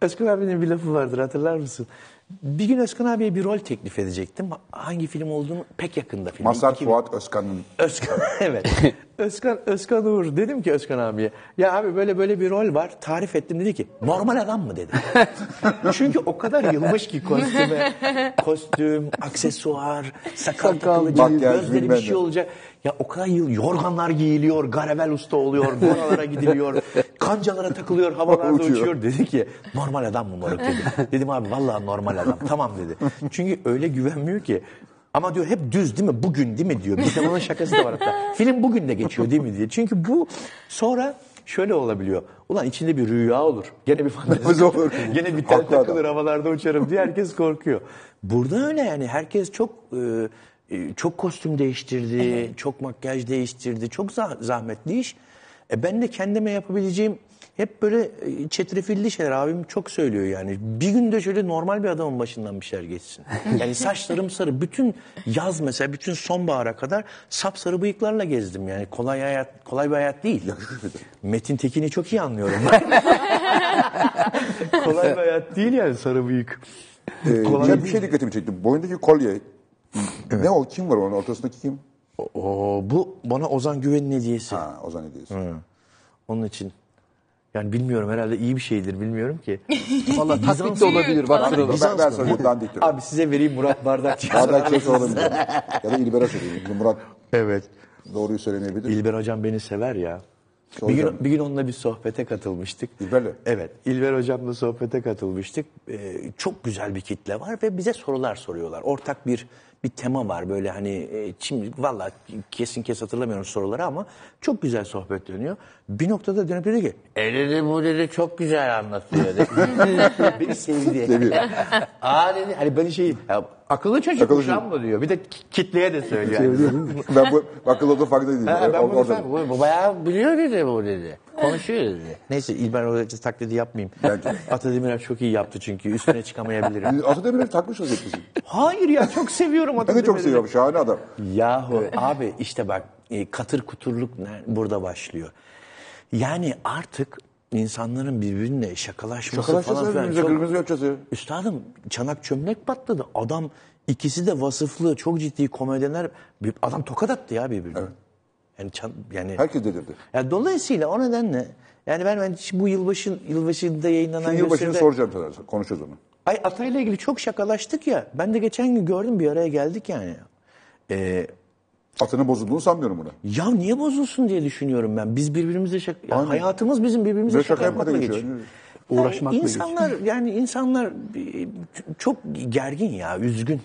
[SPEAKER 4] Özkan abinin bir lafı vardır hatırlar mısın? Bir gün Özkan abiye bir rol teklif edecektim. Hangi film olduğunu pek yakında film.
[SPEAKER 1] Masar
[SPEAKER 4] 2000
[SPEAKER 1] Fuat Özkan'ın
[SPEAKER 4] Özkan evet. Özkan Özkan Uğur dedim ki Özkan abiye ya abi böyle böyle bir rol var tarif ettim dedi ki normal adam mı dedi. Çünkü o kadar yılmış ki kostüme. Kostüm, aksesuar, sakal, takılacak, gözleri bir şey olacak. Ya o kadar yıl yorganlar giyiliyor, garavel usta oluyor, boralara gidiliyor, kancalara takılıyor, havalarda
[SPEAKER 1] Uçuyor.
[SPEAKER 4] uçuyor. Dedi ki normal adam mı moruk dedi. Dedim abi vallahi normal adam. Tamam dedi. Çünkü öyle güvenmiyor ki. Ama diyor hep düz değil mi? Bugün değil mi diyor. Bir de bunun şakası da var hatta. Film bugün de geçiyor değil mi diye. Çünkü bu sonra şöyle olabiliyor. Ulan içinde bir rüya olur. Gene bir fantezi
[SPEAKER 1] olur.
[SPEAKER 4] Gene bir tel takılır havalarda uçarım diye herkes korkuyor. Burada öyle yani herkes çok e, çok kostüm değiştirdi, çok makyaj değiştirdi. Çok zah- zahmetli iş. E ben de kendime yapabileceğim hep böyle e, çetrefilli şeyler abim çok söylüyor yani. Bir günde şöyle normal bir adamın başından bir şeyler geçsin. Yani saçlarım sarı. Bütün yaz mesela bütün sonbahara kadar sapsarı bıyıklarla gezdim yani. Kolay hayat kolay bir hayat değil. Metin Tekin'i çok iyi anlıyorum. kolay bir hayat değil yani sarı bıyık.
[SPEAKER 1] Ee,
[SPEAKER 4] Kolay
[SPEAKER 1] bir şey dikkatimi çekti. Boyundaki kolye. Ne o? Kim var onun ortasındaki kim?
[SPEAKER 4] O, bu bana Ozan Güven'in hediyesi.
[SPEAKER 1] Ha Ozan hediyesi.
[SPEAKER 4] Onun için. Yani bilmiyorum herhalde iyi bir şeydir bilmiyorum ki.
[SPEAKER 3] Valla taklit de olabilir. Bak şurada.
[SPEAKER 1] Ben, ben söyleyeyim dandiktir.
[SPEAKER 4] Abi size vereyim Murat Bardakçı.
[SPEAKER 1] Bardak şey soralım. ya da İlber'e söyleyeyim. Murat
[SPEAKER 4] evet.
[SPEAKER 1] doğruyu söylemeyebilir.
[SPEAKER 4] İlber hocam beni sever ya. Bir
[SPEAKER 1] Soracağım.
[SPEAKER 4] gün, bir gün onunla bir sohbete katılmıştık.
[SPEAKER 1] İlber'le?
[SPEAKER 4] Evet. İlber hocamla sohbete katılmıştık. Ee, çok güzel bir kitle var ve bize sorular soruyorlar. Ortak bir bir tema var böyle hani e, şimdi valla kesin kes hatırlamıyorum soruları ama çok güzel sohbet dönüyor. Bir noktada dönüp dedi ki e dedi bu dedi çok güzel anlatıyor dedi. Beni sevdi. Aa dedi hani beni şey ya, akıllı çocuk
[SPEAKER 1] Akıllı
[SPEAKER 4] şu an
[SPEAKER 1] çocuk.
[SPEAKER 4] mı diyor. Bir de ki- kitleye de söylüyor.
[SPEAKER 1] ben bu akıl olduğu farkında değilim.
[SPEAKER 4] Ha, ben bunu bu, bu bayağı biliyor dedi bu dedi. Konuşuyor dedi. Neyse İlber Hoca taklidi yapmayayım.
[SPEAKER 1] Bence.
[SPEAKER 4] Atademirer çok iyi yaptı çünkü üstüne çıkamayabilirim.
[SPEAKER 1] Atademir'i takmışız hepimiz.
[SPEAKER 4] Hayır ya çok seviyorum
[SPEAKER 1] Ben de
[SPEAKER 4] Atademir'i.
[SPEAKER 1] çok seviyorum. Şahane adam.
[SPEAKER 4] Yahu abi işte bak e, katır kuturluk burada başlıyor. Yani artık insanların birbirine şakalaşması
[SPEAKER 1] Şakalaşacağız
[SPEAKER 4] falan filan
[SPEAKER 1] birbirimize
[SPEAKER 4] çok...
[SPEAKER 1] ya.
[SPEAKER 4] Üstadım çanak çömlek patladı. Adam ikisi de vasıflı çok ciddi komedyenler. Bir- Adam tokat attı ya birbirine. Yani, yani
[SPEAKER 1] Herkes delirdi.
[SPEAKER 4] ya dolayısıyla o nedenle yani ben, ben bu yılbaşı yılbaşında yayınlanan
[SPEAKER 1] Şu yılbaşını
[SPEAKER 4] gösteride-
[SPEAKER 1] soracağım sana. Konuşacağız onu.
[SPEAKER 4] Ay Atay'la ilgili çok şakalaştık ya. Ben de geçen gün gördüm bir araya geldik yani. Ee,
[SPEAKER 1] Atının bozulduğunu sanmıyorum buna.
[SPEAKER 4] Ya niye bozulsun diye düşünüyorum ben. Biz birbirimize şaka... Ya
[SPEAKER 1] Aynen.
[SPEAKER 4] hayatımız bizim birbirimize
[SPEAKER 1] Ve
[SPEAKER 4] şaka,
[SPEAKER 1] şaka yapmakla geçiyor.
[SPEAKER 4] geçiyor.
[SPEAKER 3] Uğraşmakla
[SPEAKER 4] Yani insanlar yani insanlar çok gergin ya, üzgün.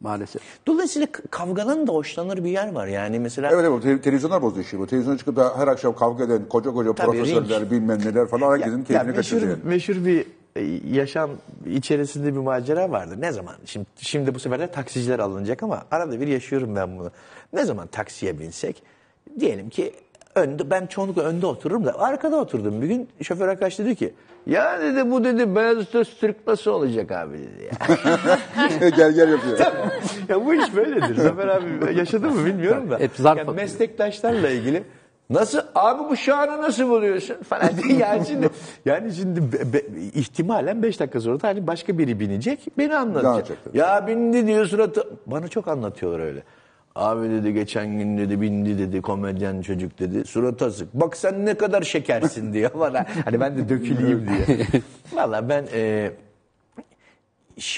[SPEAKER 3] Maalesef.
[SPEAKER 4] Dolayısıyla k- kavgadan da hoşlanır bir yer var. Yani mesela
[SPEAKER 1] Evet evet te- televizyonlar bozuyor işi bu. Televizyona çıkıp da her akşam kavga eden koca koca
[SPEAKER 4] Tabii,
[SPEAKER 1] profesörler
[SPEAKER 4] ring.
[SPEAKER 1] bilmem neler falan herkesin
[SPEAKER 5] Ya
[SPEAKER 1] keyfini
[SPEAKER 5] meşhur,
[SPEAKER 1] kaçırıyor. yani.
[SPEAKER 5] meşhur bir e, yaşam içerisinde bir macera vardır. Ne zaman? Şimdi, şimdi bu sefer de taksiciler alınacak ama arada bir yaşıyorum ben bunu. Ne zaman taksiye binsek diyelim ki önde ben çoğunlukla önde otururum da arkada oturdum. Bir gün şoför arkadaş dedi ki ya dedi bu dedi beyaz Türk nasıl olacak abi dedi ya.
[SPEAKER 1] gel gel yapıyor.
[SPEAKER 5] ya bu iş böyledir. Zafer abi yaşadı mı bilmiyorum da.
[SPEAKER 3] Hep zarf
[SPEAKER 5] Yani meslektaşlarla ilgili Nasıl abi bu şanı nasıl buluyorsun falan diye yani şimdi yani şimdi be- be- ihtimalen 5 dakika sonra da hani başka biri binecek beni anlatacak. Ya bindi diyor suratı bana çok anlatıyorlar öyle. Abi dedi geçen gün dedi bindi dedi komedyen çocuk dedi suratı asık. Bak sen ne kadar şekersin diyor bana. Hani ben de döküleyim diye. Valla ben e,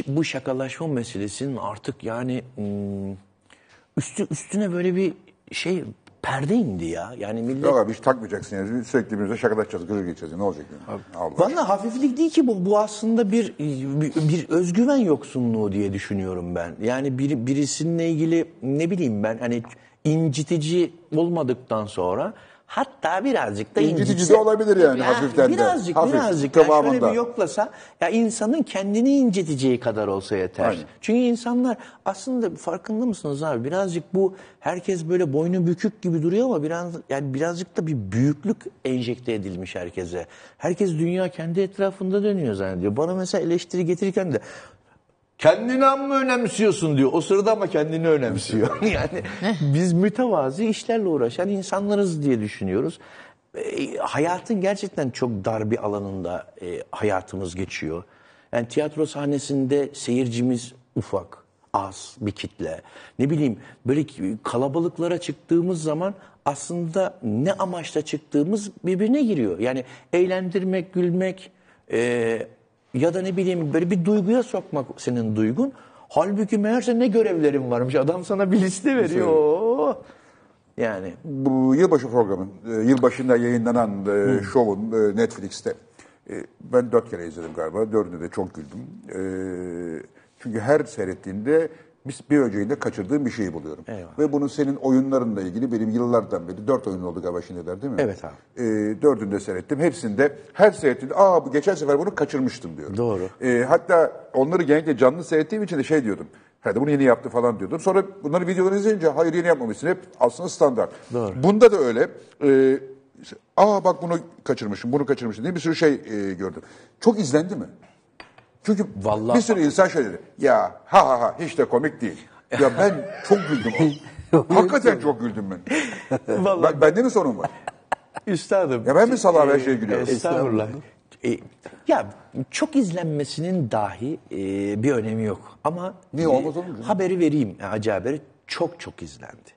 [SPEAKER 5] bu şakalaşma meselesinin artık yani hmm, üstü üstüne böyle bir şey perde indi ya. Yani millet
[SPEAKER 1] Yok abi hiç takmayacaksın yani. Sürekli birbirimize şakalaşacağız, gırgır geçeceğiz. Ne olacak yani?
[SPEAKER 4] Valla hafiflik değil ki bu. Bu aslında bir, bir, bir özgüven yoksunluğu diye düşünüyorum ben. Yani bir, birisininle ilgili ne bileyim ben hani incitici olmadıktan sonra hatta birazcık da
[SPEAKER 1] İncitici
[SPEAKER 4] incitse-
[SPEAKER 1] de olabilir yani
[SPEAKER 4] Ya
[SPEAKER 1] hafiften de.
[SPEAKER 4] Birazcık
[SPEAKER 1] Hafif,
[SPEAKER 4] birazcık yani şöyle bir yoklasa ya insanın kendini inciteceği kadar olsa yeter.
[SPEAKER 1] Aynen.
[SPEAKER 4] Çünkü insanlar aslında farkında mısınız abi birazcık bu herkes böyle boynu bükük gibi duruyor ama biraz yani birazcık da bir büyüklük enjekte edilmiş herkese. Herkes dünya kendi etrafında dönüyor zannediyor. Bana mesela eleştiri getirirken de kendini amma önemsiyorsun diyor. O sırada ama kendini önemsiyor. yani biz mütevazi işlerle uğraşan insanlarız diye düşünüyoruz. E, hayatın gerçekten çok dar bir alanında e, hayatımız geçiyor. Yani tiyatro sahnesinde seyircimiz ufak, az bir kitle. Ne bileyim böyle kalabalıklara çıktığımız zaman aslında ne amaçla çıktığımız birbirine giriyor. Yani eğlendirmek, gülmek, e, ya da ne bileyim böyle bir duyguya sokmak senin duygun. Halbuki meğerse ne görevlerin varmış. Adam sana bir liste veriyor. Oo. Yani
[SPEAKER 1] Bu yılbaşı programın, e, yılbaşında yayınlanan e, şovun e, Netflix'te. ben dört kere izledim galiba. Dördünde de çok güldüm. Çünkü her seyrettiğinde bir, bir önceyinde kaçırdığım bir şeyi buluyorum.
[SPEAKER 4] Eyvallah.
[SPEAKER 1] Ve bunun senin oyunlarınla ilgili benim yıllardan beri, dört oyun oldu galiba şimdiler değil mi?
[SPEAKER 4] Evet abi.
[SPEAKER 1] E, dördünde seyrettim. Hepsinde her seyrettiğimde aa bu geçen sefer bunu kaçırmıştım diyorum.
[SPEAKER 4] Doğru.
[SPEAKER 1] E, hatta onları genellikle canlı seyrettiğim için de şey diyordum. Hadi bunu yeni yaptı falan diyordum. Sonra bunları videoları izleyince hayır yeni yapmamışsın. Hep aslında standart.
[SPEAKER 4] Doğru.
[SPEAKER 1] Bunda da öyle. Ee, aa bak bunu kaçırmışım, bunu kaçırmışım diye bir sürü şey e, gördüm. Çok izlendi mi? Çünkü
[SPEAKER 4] Vallahi-
[SPEAKER 1] bir sürü insan şey dedi. Ya ha ha ha hiç de komik değil. Ya ben çok güldüm. Hakikaten çok güldüm ben.
[SPEAKER 5] Vallahi
[SPEAKER 1] ben bende mi sorun var?
[SPEAKER 5] üstadım.
[SPEAKER 1] Ya ben mi salağım her şeye gülüyorum?
[SPEAKER 5] Estağfurullah.
[SPEAKER 4] e, ya çok izlenmesinin dahi e, bir önemi yok. Ama
[SPEAKER 1] Niye
[SPEAKER 4] e,
[SPEAKER 1] olmaz olur
[SPEAKER 4] haberi vereyim yani acı haberi çok çok izlendi.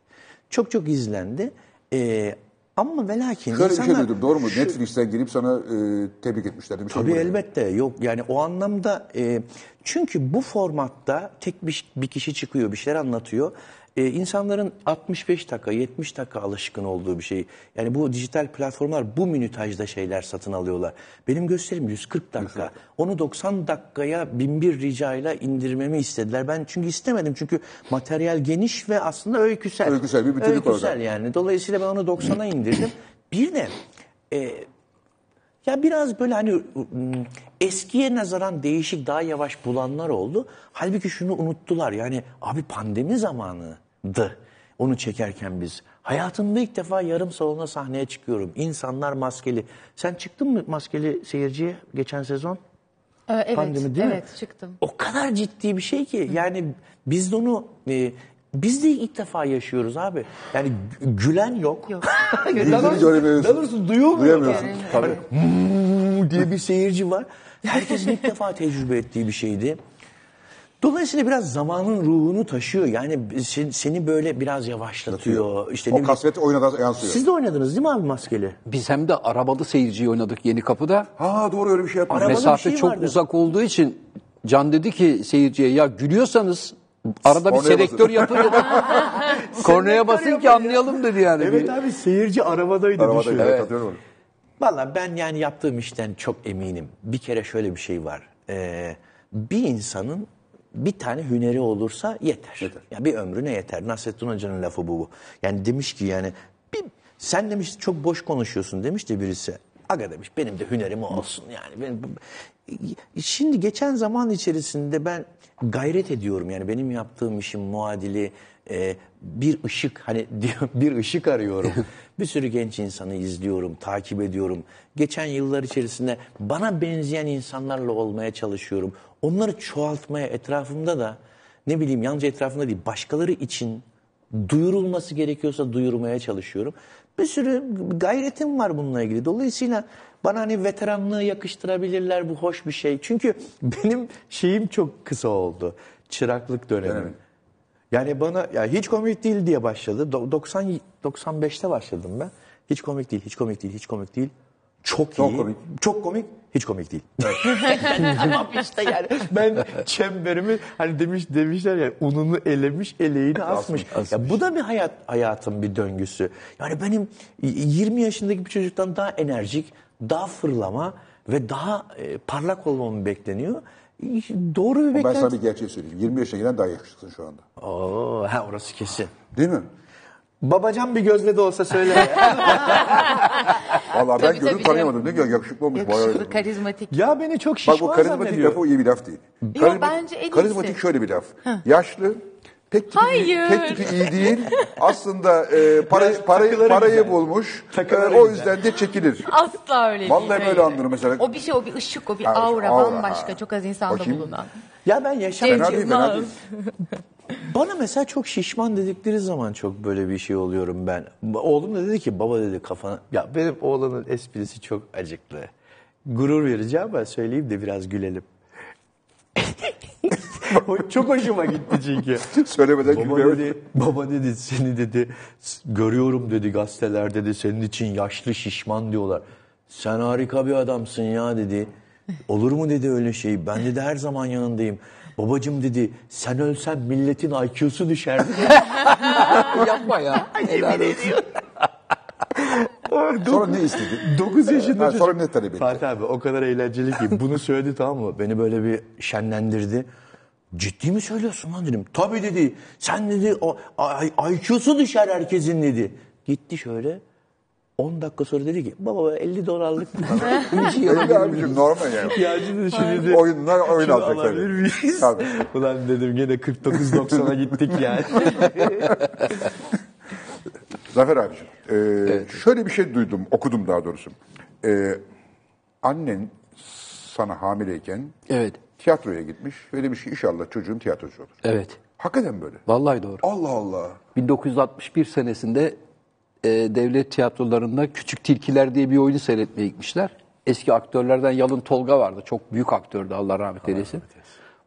[SPEAKER 4] Çok çok izlendi. E, ama ve lakin
[SPEAKER 1] Şöyle bir şey
[SPEAKER 4] insanlar-
[SPEAKER 1] duydum doğru mu? Netflix'ten gelip sana e, tebrik etmişler. Bir şey
[SPEAKER 4] Tabii
[SPEAKER 1] var.
[SPEAKER 4] elbette yok yani o anlamda e, çünkü bu formatta tek bir, bir kişi çıkıyor bir şeyler anlatıyor. E, insanların 65 dakika 70 dakika alışkın olduğu bir şey. Yani bu dijital platformlar bu minütajda şeyler satın alıyorlar. Benim gösterim 140 dakika. Onu 90 dakikaya binbir ricayla indirmemi istediler. Ben çünkü istemedim çünkü materyal geniş ve aslında öyküsel.
[SPEAKER 1] Öyküsel bir bütünlük
[SPEAKER 4] Öyküsel
[SPEAKER 1] orada.
[SPEAKER 4] yani. Dolayısıyla ben onu 90'a indirdim. Bir de e, ya biraz böyle hani ım, eskiye nazaran değişik daha yavaş bulanlar oldu. Halbuki şunu unuttular yani abi pandemi zamanıydı onu çekerken biz. Hayatımda ilk defa yarım salona sahneye çıkıyorum. İnsanlar maskeli. Sen çıktın mı maskeli seyirciye geçen sezon?
[SPEAKER 2] Ee, evet,
[SPEAKER 4] Pandemi değil mi?
[SPEAKER 2] evet çıktım.
[SPEAKER 4] O kadar ciddi bir şey ki yani biz de onu e, biz de ilk defa yaşıyoruz abi. Yani gü- gülen yok.
[SPEAKER 2] Yok.
[SPEAKER 1] Yüzünü göremiyorsun.
[SPEAKER 4] Duyuyor
[SPEAKER 1] Duyamıyorsun. Tabii.
[SPEAKER 4] "Hmm" diye bir seyirci var. Herkesin ilk defa tecrübe ettiği bir şeydi. Dolayısıyla biraz zamanın ruhunu taşıyor. Yani sen- seni böyle biraz yavaşlatıyor. İşte
[SPEAKER 1] O kasvet oyuna da yansıyor.
[SPEAKER 4] Siz de oynadınız değil mi abi maskeli?
[SPEAKER 3] Biz hem de arabalı seyirciyi oynadık Yeni Kapı'da.
[SPEAKER 1] Ha doğru öyle bir şey yapmış.
[SPEAKER 4] Arabalı
[SPEAKER 3] Mesafe
[SPEAKER 4] şey
[SPEAKER 3] çok
[SPEAKER 4] vardı.
[SPEAKER 3] uzak olduğu için Can dedi ki seyirciye ya gülüyorsanız arada bir selektör
[SPEAKER 1] basın."
[SPEAKER 3] yapın dedi. Kornaya basın ki anlayalım dedi yani.
[SPEAKER 4] Evet abi seyirci arabadaydı
[SPEAKER 1] Arabada
[SPEAKER 4] düşün.
[SPEAKER 1] evet.
[SPEAKER 4] Valla ben yani yaptığım işten çok eminim. Bir kere şöyle bir şey var. Ee, bir insanın bir tane hüneri olursa yeter. Ya bir ömrüne yeter. Nasrettin Hoca'nın lafı bu. bu. Yani demiş ki yani bir, sen demiş çok boş konuşuyorsun demiş de birisi. Aga demiş benim de hünerim olsun yani. Benim, şimdi geçen zaman içerisinde ben gayret ediyorum yani benim yaptığım işin muadili e, bir ışık hani diyor bir ışık arıyorum. bir sürü genç insanı izliyorum, takip ediyorum. Geçen yıllar içerisinde bana benzeyen insanlarla olmaya çalışıyorum. Onları çoğaltmaya etrafımda da ne bileyim yalnızca etrafımda değil başkaları için duyurulması gerekiyorsa duyurmaya çalışıyorum. Bir sürü gayretim var bununla ilgili. Dolayısıyla bana hani veteranlığı yakıştırabilirler bu hoş bir şey. Çünkü benim şeyim çok kısa oldu. Çıraklık dönemim.
[SPEAKER 1] Evet.
[SPEAKER 4] Yani bana ya hiç komik değil diye başladı. Do- 90 95'te başladım ben. Hiç komik değil, hiç komik değil, hiç komik değil. Çok,
[SPEAKER 1] Çok
[SPEAKER 4] iyi.
[SPEAKER 1] komik.
[SPEAKER 4] Çok komik, hiç komik değil. tamam işte yani ben çemberimi hani demiş demişler ya ununu elemiş, eleğini asmış. Ya bu da bir hayat hayatın bir döngüsü. Yani benim 20 yaşındaki bir çocuktan daha enerjik, daha fırlama ve daha e, parlak olmam bekleniyor. Doğru bir
[SPEAKER 1] Ben
[SPEAKER 4] beklenti.
[SPEAKER 1] sana bir gerçeği söyleyeyim. 20 yaşına giren daha yakışıklısın şu anda.
[SPEAKER 4] Oo, ha orası kesin.
[SPEAKER 1] Değil mi?
[SPEAKER 4] Babacan bir gözle de olsa söyle.
[SPEAKER 1] Vallahi ben
[SPEAKER 2] tabii
[SPEAKER 1] tanıyamadım. Ne güzel yakışıklı olmuş. bayağı-
[SPEAKER 2] Yakışıklı, karizmatik.
[SPEAKER 4] ya beni çok
[SPEAKER 1] Bak
[SPEAKER 4] şişman
[SPEAKER 1] bu karizmatik
[SPEAKER 4] zannediyor.
[SPEAKER 1] lafı iyi bir laf değil.
[SPEAKER 2] Yok, bence en iyisi.
[SPEAKER 1] Karizmatik şöyle bir laf. Yaşlı, pek tipi,
[SPEAKER 2] Hayır.
[SPEAKER 1] pek tipi iyi değil. Aslında e, parayı, parayı, parayı
[SPEAKER 4] güzel.
[SPEAKER 1] bulmuş. E, o yüzden de çekilir.
[SPEAKER 2] Asla öyle değil.
[SPEAKER 1] Vallahi böyle anlarım mesela.
[SPEAKER 2] O bir şey, o bir ışık, o bir
[SPEAKER 1] Ha,
[SPEAKER 2] aura,
[SPEAKER 1] aura,
[SPEAKER 2] bambaşka.
[SPEAKER 1] ha.
[SPEAKER 2] Çok az insanda
[SPEAKER 1] Bakayım.
[SPEAKER 2] bulunan.
[SPEAKER 4] Ya ben yaşam
[SPEAKER 1] Fena değil, fena değil.
[SPEAKER 4] Bana mesela çok şişman dedikleri zaman çok böyle bir şey oluyorum ben. Oğlum da dedi ki baba dedi kafana... Ya benim oğlanın esprisi çok acıklı. Gurur verici ama söyleyeyim de biraz gülelim. O çok hoşuma gitti çünkü.
[SPEAKER 1] Söylemeden
[SPEAKER 4] Baba
[SPEAKER 1] gülmüyor.
[SPEAKER 4] dedi, baba dedi seni dedi görüyorum dedi gazetelerde dedi senin için yaşlı şişman diyorlar. Sen harika bir adamsın ya dedi. Olur mu dedi öyle şey. Ben dedi her zaman yanındayım. Babacım dedi sen ölsen milletin IQ'su düşer.
[SPEAKER 3] Yapma ya. Helal olsun.
[SPEAKER 1] Sonra ne istedi?
[SPEAKER 4] 9 yaşında
[SPEAKER 1] Ha,
[SPEAKER 4] çocuk.
[SPEAKER 1] sonra ne talep etti?
[SPEAKER 4] Fatih abi o kadar eğlenceli ki bunu söyledi tamam mı? Beni böyle bir şenlendirdi. Ciddi mi söylüyorsun lan dedim. Tabii dedi. Sen dedi o IQ'su düşer herkesin dedi. Gitti şöyle. 10 dakika sonra dedi ki baba 50 dolarlık
[SPEAKER 1] Öyle abicim normal yani.
[SPEAKER 4] ya dedi şimdi
[SPEAKER 1] Oyunlar oyun
[SPEAKER 4] şunu
[SPEAKER 1] alacak
[SPEAKER 4] alabilir
[SPEAKER 1] tabii.
[SPEAKER 4] miyiz?
[SPEAKER 1] Tabii.
[SPEAKER 4] Ulan dedim gene 49.90'a gittik yani.
[SPEAKER 1] Zafer abicim, e, şöyle bir şey duydum, okudum daha doğrusu. E, annen sana hamileyken
[SPEAKER 3] Evet.
[SPEAKER 1] tiyatroya gitmiş ve demiş ki inşallah çocuğun tiyatrocu olur.
[SPEAKER 3] Evet.
[SPEAKER 1] Hakikaten böyle.
[SPEAKER 3] Vallahi doğru.
[SPEAKER 1] Allah Allah.
[SPEAKER 3] 1961 senesinde e, devlet tiyatrolarında Küçük Tilkiler diye bir oyunu seyretmeye gitmişler. Eski aktörlerden Yalın Tolga vardı. Çok büyük aktördü Allah rahmet eylesin.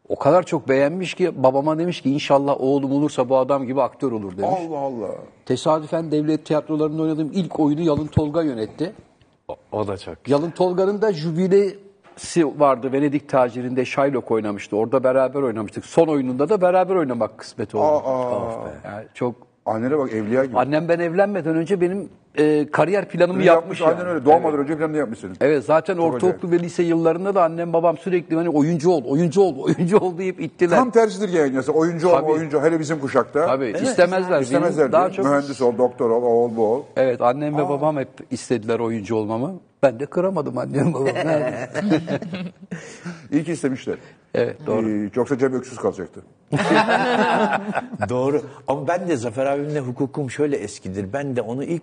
[SPEAKER 3] O kadar çok beğenmiş ki babama demiş ki inşallah oğlum olursa bu adam gibi aktör olur demiş.
[SPEAKER 1] Allah Allah.
[SPEAKER 3] Tesadüfen devlet tiyatrolarında oynadığım ilk oyunu Yalın Tolga yönetti.
[SPEAKER 4] o da çok.
[SPEAKER 3] Yalın Tolga'nın da jübilesi vardı. Venedik tacirinde Shylock oynamıştı. Orada beraber oynamıştık. Son oyununda da beraber oynamak kısmet oldu. Yani çok
[SPEAKER 1] Annene bak evliya gibi.
[SPEAKER 3] Annem ben evlenmeden önce benim e, kariyer planımı
[SPEAKER 1] Bunu
[SPEAKER 3] yapmış. Yani.
[SPEAKER 1] öyle doğmadan önce planını yapmış senin.
[SPEAKER 3] Evet zaten ortaokul ve lise yıllarında da annem babam sürekli hani oyuncu ol, oyuncu ol, oyuncu ol deyip ittiler.
[SPEAKER 1] Tam tersidir yani. Mesela oyuncu
[SPEAKER 3] Tabii.
[SPEAKER 1] oyuncu. Hele bizim kuşakta.
[SPEAKER 3] Tabii istemezler. Benim
[SPEAKER 1] İstemezler
[SPEAKER 3] Daha çok
[SPEAKER 1] Mühendis ol, doktor ol, o ol, bu ol.
[SPEAKER 3] Evet annem ve babam hep istediler oyuncu olmamı. Ben de kıramadım annem babam. Ne yapayım?
[SPEAKER 1] İyi ki istemişler.
[SPEAKER 3] evet doğru.
[SPEAKER 1] Ee, yoksa Cem öksüz kalacaktı.
[SPEAKER 4] Doğru. Ama ben de Zafer abimle hukukum şöyle eskidir. Ben de onu ilk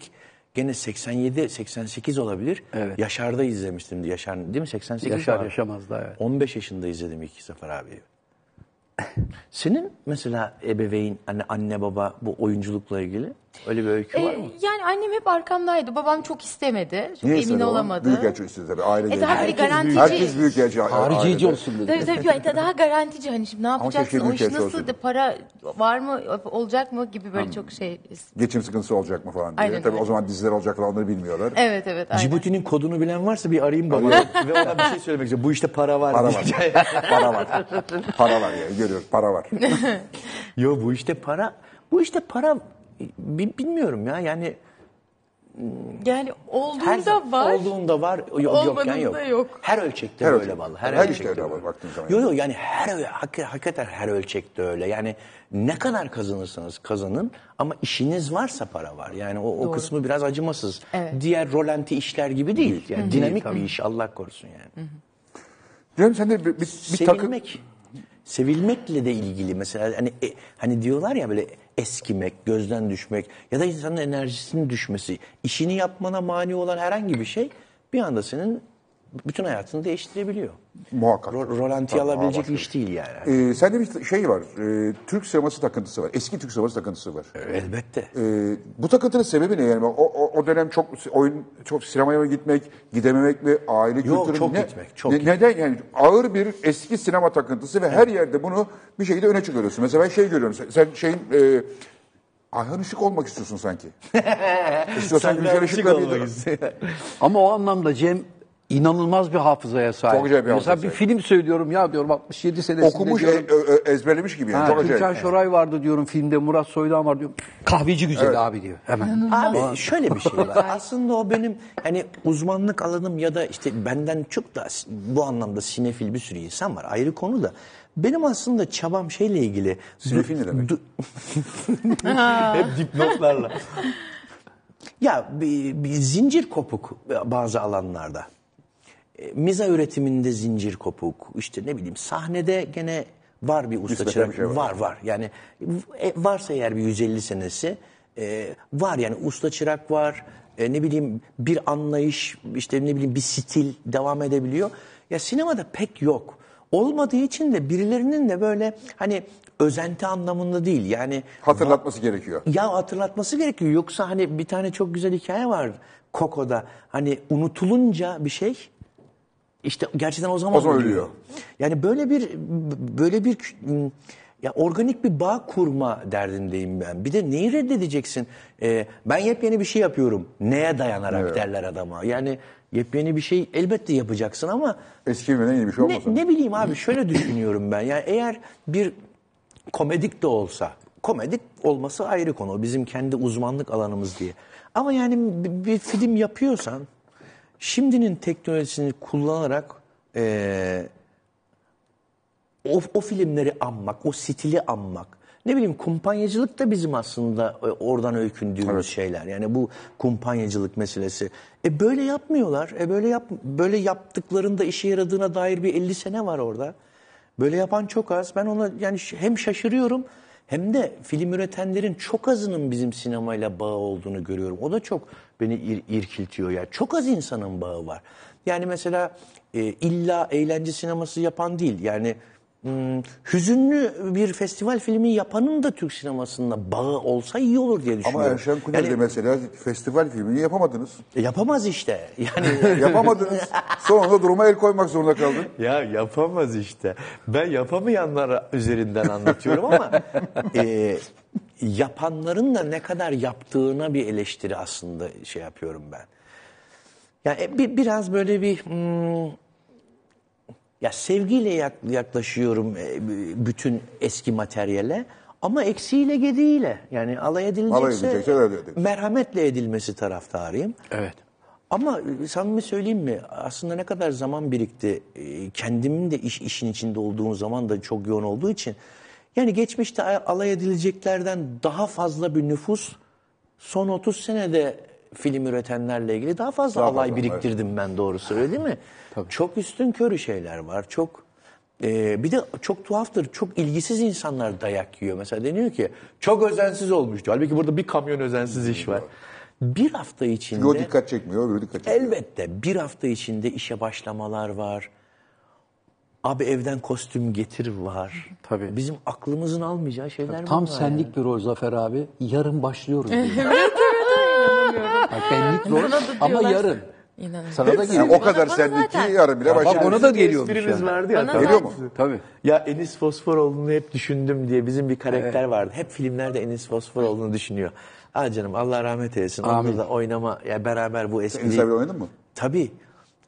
[SPEAKER 4] gene 87 88 olabilir.
[SPEAKER 3] Evet.
[SPEAKER 4] Yaşar'da izlemiştim. Yaşar değil mi? 88
[SPEAKER 3] Yaşar
[SPEAKER 4] abi.
[SPEAKER 3] yaşamaz da evet.
[SPEAKER 4] 15 yaşında izledim ilk Zafer abiyi. Senin mesela ebeveyn, anne, anne baba bu oyunculukla ilgili öyle bir öykü var
[SPEAKER 2] Ee,
[SPEAKER 4] mı?
[SPEAKER 2] yani annem hep arkamdaydı. Babam çok istemedi. Çok
[SPEAKER 1] Niye
[SPEAKER 2] emin
[SPEAKER 1] istedi o?
[SPEAKER 2] olamadı.
[SPEAKER 1] Büyük elçi istedi tabii. Aile
[SPEAKER 2] E daha garantici.
[SPEAKER 1] büyük- Herkes büyük elçi.
[SPEAKER 3] Haricici
[SPEAKER 1] ailede.
[SPEAKER 3] olsun dedi.
[SPEAKER 2] Tabii tabii yani daha garantici hani şimdi ne yapacaksın
[SPEAKER 1] keşke
[SPEAKER 2] o iş nasıl
[SPEAKER 1] olsaydı.
[SPEAKER 2] para var mı olacak mı gibi böyle çok şey.
[SPEAKER 1] Geçim sıkıntısı olacak mı falan diye.
[SPEAKER 2] Aynen
[SPEAKER 1] Tabii
[SPEAKER 2] öyle.
[SPEAKER 1] o zaman diziler olacak falan onları bilmiyorlar.
[SPEAKER 2] Evet evet aynen.
[SPEAKER 4] Cibuti'nin kodunu bilen varsa bir arayayım baba. Ve ona bir şey söylemek istiyorum. Bu işte para var.
[SPEAKER 1] Para var. para var. Para var yani görüyoruz para var.
[SPEAKER 4] Yo bu işte para Bu işte para bi- bilmiyorum ya yani
[SPEAKER 2] Yani
[SPEAKER 4] her
[SPEAKER 2] olduğunda var.
[SPEAKER 4] olduğunda var yok, yokken
[SPEAKER 2] Olmadığında
[SPEAKER 4] yok.
[SPEAKER 2] yok.
[SPEAKER 4] Her ölçekte
[SPEAKER 1] Her
[SPEAKER 4] böyle
[SPEAKER 1] ölçek-
[SPEAKER 4] vallahi.
[SPEAKER 1] her
[SPEAKER 4] ölçekte
[SPEAKER 1] işte öyle ama baktığın zaman.
[SPEAKER 4] Yok yok yani her hak- hakikaten her ölçekte öyle. Yani ne kadar kazanırsanız kazanın ama işiniz varsa para var. Yani o, o kısmı biraz acımasız.
[SPEAKER 2] Evet.
[SPEAKER 4] Diğer rolanti işler gibi değil. Yani dinamik bir iş Allah korusun yani.
[SPEAKER 1] Cem sen de bir, bir, bir takım...
[SPEAKER 4] Sevilmek. Sevilmekle de ilgili mesela hani e, hani diyorlar ya böyle eskimek, gözden düşmek ya da insanın enerjisinin düşmesi, işini yapmana mani olan herhangi bir şey bir anda senin bütün hayatını değiştirebiliyor.
[SPEAKER 1] Muhakkak.
[SPEAKER 4] Ro- rolantiye alabilecek bir iş değil yani.
[SPEAKER 1] Ee, sende bir şey var. e, Türk sineması takıntısı var. Eski Türk sineması takıntısı var.
[SPEAKER 4] Elbette.
[SPEAKER 1] Ee, bu takıntının sebebi ne yani? O, o, o dönem çok oyun, çok sinemaya mı gitmek, gidememek mi, aile
[SPEAKER 4] Yok,
[SPEAKER 1] kültürü
[SPEAKER 4] çok
[SPEAKER 1] ne,
[SPEAKER 4] gitmek, çok
[SPEAKER 1] ne-
[SPEAKER 4] gitmek.
[SPEAKER 1] Neden yani eski bir eski sinema takıntısı ve her yerde bunu bir şekilde öne çıkarıyorsun. Mesela ben şey görüyorum. Sen, sen şeyin e, Ayhan Işık olmak istiyorsun sanki. İstiyorsan Gülşen Işık'la bir
[SPEAKER 3] Ama o anlamda Cem inanılmaz bir hafızaya sahip.
[SPEAKER 1] Çok acayip bir
[SPEAKER 3] Mesela bir film söylüyorum ya diyorum 67 senesinde
[SPEAKER 1] okumuş, e,
[SPEAKER 3] diyorum.
[SPEAKER 1] e, ezberlemiş gibi yani.
[SPEAKER 3] Ha,
[SPEAKER 1] çok
[SPEAKER 3] Türkan
[SPEAKER 1] acayip.
[SPEAKER 3] Şoray vardı diyorum filmde Murat Soydan var diyorum. Kahveci güzeli abi diyor hemen.
[SPEAKER 4] Abi şöyle bir şey var. Aslında o benim hani uzmanlık alanım ya da işte benden çok da bu anlamda sinefil bir sürü insan var. Ayrı konu da. Benim aslında çabam şeyle ilgili.
[SPEAKER 1] Sinefil ne demek?
[SPEAKER 4] Du- Hep dipnotlarla. ya bir, bir zincir kopuk bazı alanlarda. E, Miza üretiminde zincir kopuk. İşte ne bileyim sahnede gene var bir usta çırak.
[SPEAKER 1] şey var.
[SPEAKER 4] var var. Yani e, varsa eğer bir 150 senesi e, var yani usta çırak var. E, ne bileyim bir anlayış işte ne bileyim bir stil devam edebiliyor. Ya sinemada pek yok. Olmadığı için de birilerinin de böyle hani özenti anlamında değil. Yani
[SPEAKER 1] Hatırlatması gerekiyor.
[SPEAKER 4] ya hatırlatması gerekiyor. Yoksa hani bir tane çok güzel hikaye var Koko'da. Hani unutulunca bir şey işte gerçekten o zaman,
[SPEAKER 1] O zaman
[SPEAKER 4] ölüyor.
[SPEAKER 1] ölüyor.
[SPEAKER 4] Yani böyle bir böyle bir ya organik bir bağ kurma derdindeyim ben. Bir de neyi reddedeceksin? Ee, ben yepyeni bir şey yapıyorum. Neye dayanarak derler adama. Yani yepyeni bir şey elbette yapacaksın ama
[SPEAKER 1] Eski bilmeden yeni bir şey
[SPEAKER 4] ne,
[SPEAKER 1] olmasın.
[SPEAKER 4] ne bileyim abi şöyle düşünüyorum ben. Yani eğer bir komedik de olsa, komedik olması ayrı konu. Bizim kendi uzmanlık alanımız diye. Ama yani bir, bir film yapıyorsan şimdinin teknolojisini kullanarak eee, o, o filmleri anmak, o stili anmak. Ne bileyim kumpanyacılık da bizim aslında e, oradan öykündüğümüz şeyler. Yani bu kumpanyacılık meselesi. E böyle yapmıyorlar. E böyle yap böyle yaptıklarında işe yaradığına dair bir 50 sene var orada. Böyle yapan çok az. Ben ona yani hem şaşırıyorum hem de film üretenlerin çok azının bizim sinemayla bağı olduğunu görüyorum. O da çok beni ir- irkiltiyor ya. Çok az insanın bağı var. Yani mesela e, illa eğlence sineması yapan değil. Yani hmm, hüzünlü bir festival filmi yapanın da Türk sinemasında bağı olsa iyi olur diye
[SPEAKER 1] Ama
[SPEAKER 4] düşünüyorum.
[SPEAKER 1] Erşen Kuner de
[SPEAKER 4] Yani,
[SPEAKER 1] mesela festival filmini yapamadınız.
[SPEAKER 4] e, yapamaz işte. Yani
[SPEAKER 1] Yapamadınız. Sonunda duruma el koymak zorunda kaldın.
[SPEAKER 4] Ya yapamaz işte. Ben yapamayanlar üzerinden anlatıyorum ama e, yapanların da ne kadar yaptığına bir eleştiri aslında şey yapıyorum ben. Yani e, bir, biraz böyle bir hmm, ya sevgiyle yak- yaklaşıyorum e, bütün eski materyale ama eksiğiyle gediğiyle yani alay edilecekse,
[SPEAKER 1] Alay
[SPEAKER 4] merhametle edilmesi taraftarıyım.
[SPEAKER 3] Evet.
[SPEAKER 4] Ama e, samimi söyleyeyim mi? Aslında ne kadar zaman birikti. Kendimin de iş işin içinde olduğum zaman da çok yoğun olduğu için. Yani geçmişte alay edileceklerden daha fazla bir nüfus son 30 senede film üretenlerle ilgili daha fazla
[SPEAKER 1] Daha
[SPEAKER 4] alay
[SPEAKER 1] fazla,
[SPEAKER 4] biriktirdim ben doğrusu öyle değil mi? Çok üstün körü şeyler var. Çok e, bir de çok tuhaftır. Çok ilgisiz insanlar dayak yiyor. Mesela deniyor ki çok özensiz olmuştu. Halbuki burada bir kamyon özensiz iş var. Bir hafta içinde...
[SPEAKER 1] O dikkat çekmiyor, öbürü dikkat çekiyor.
[SPEAKER 4] Elbette bir hafta içinde işe başlamalar var. Abi evden kostüm getir var.
[SPEAKER 3] Tabii.
[SPEAKER 4] Bizim aklımızın almayacağı şeyler
[SPEAKER 3] Tam
[SPEAKER 4] bunlar
[SPEAKER 3] senlik bir rol Zafer abi. Yarın başlıyoruz. diyor. Bak benlik rol ama yarın.
[SPEAKER 2] İnanın.
[SPEAKER 3] Sana da
[SPEAKER 1] Yani
[SPEAKER 3] geliyor.
[SPEAKER 1] o kadar
[SPEAKER 2] bana
[SPEAKER 1] senlik ki
[SPEAKER 2] zaten.
[SPEAKER 1] yarın bile
[SPEAKER 3] Bak
[SPEAKER 1] başlıyor.
[SPEAKER 3] ona da geliyormuş
[SPEAKER 4] Esprimiz
[SPEAKER 3] yani.
[SPEAKER 4] vardı ya.
[SPEAKER 2] Bana.
[SPEAKER 1] Geliyor mu?
[SPEAKER 3] Tabii.
[SPEAKER 4] Ya Enis Fosforoğlu'nu hep düşündüm diye bizim bir karakter vardı. Hep filmlerde Enis Fosforoğlu'nu düşünüyor. Ah canım Allah rahmet eylesin.
[SPEAKER 3] Amin.
[SPEAKER 4] Onda da oynama ya beraber bu espri.
[SPEAKER 1] Enis abiyle oynadın mı?
[SPEAKER 4] Tabii.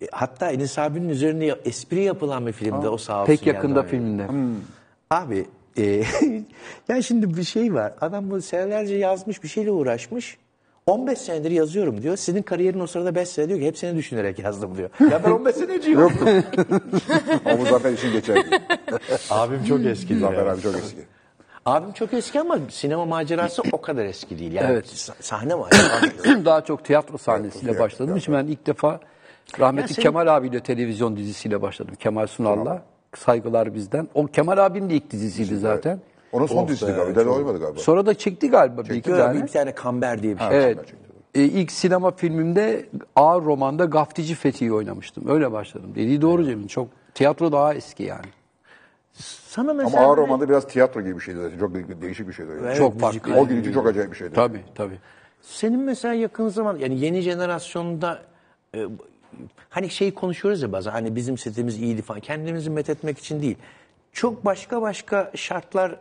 [SPEAKER 4] E, Hatta Enis abinin üzerine ya- espri yapılan bir filmde o sağ olsun.
[SPEAKER 3] Pek yakında
[SPEAKER 4] oynadı.
[SPEAKER 3] filminde.
[SPEAKER 1] Hmm.
[SPEAKER 4] Abi Ee, yani şimdi bir şey var. Adam bu senelerce yazmış, bir şeyle uğraşmış. 15 senedir yazıyorum diyor. Sizin kariyerin o sırada 5 sene diyor ki hep seni düşünerek yazdım diyor. Ya ben 15 seneciyim.
[SPEAKER 1] Yok. o Muzaffer için geçerli.
[SPEAKER 4] Abim çok eski.
[SPEAKER 1] Muzaffer abi çok eski.
[SPEAKER 4] Abim çok eski ama sinema macerası o kadar eski değil. Yani
[SPEAKER 3] Evet.
[SPEAKER 4] sa- sahne macerası.
[SPEAKER 3] Daha çok tiyatro sahnesiyle başladığım için ben ilk defa rahmetli
[SPEAKER 4] senin-
[SPEAKER 3] Kemal abiyle televizyon dizisiyle başladım. Kemal Sunal'la. Saygılar bizden. O Kemal abinin de ilk dizisiydi zaten.
[SPEAKER 1] Onun son dizisi galiba. Bir daha olmadı galiba.
[SPEAKER 3] Sonra da çekti galiba bir iki tane.
[SPEAKER 4] bir tane Kamber diye bir şey.
[SPEAKER 3] Evet. E, ilk sinema filmimde ağır romanda Gaftici Fethi'yi oynamıştım. Öyle başladım. Dediği doğru Cem'in. Çok tiyatro daha eski yani.
[SPEAKER 4] Sana
[SPEAKER 1] Ama
[SPEAKER 4] mesela
[SPEAKER 1] ağır romanda biraz tiyatro gibi bir şeydi zaten. Çok de- değişik bir şeydi.
[SPEAKER 4] Evet,
[SPEAKER 3] çok farklı.
[SPEAKER 1] O gün için çok acayip bir şeydi.
[SPEAKER 3] Tabii tabii.
[SPEAKER 4] Senin mesela yakın zaman yani yeni jenerasyonda e, hani şey konuşuyoruz ya bazen hani bizim setimiz iyiydi falan kendimizi methetmek için değil. Çok başka başka şartlar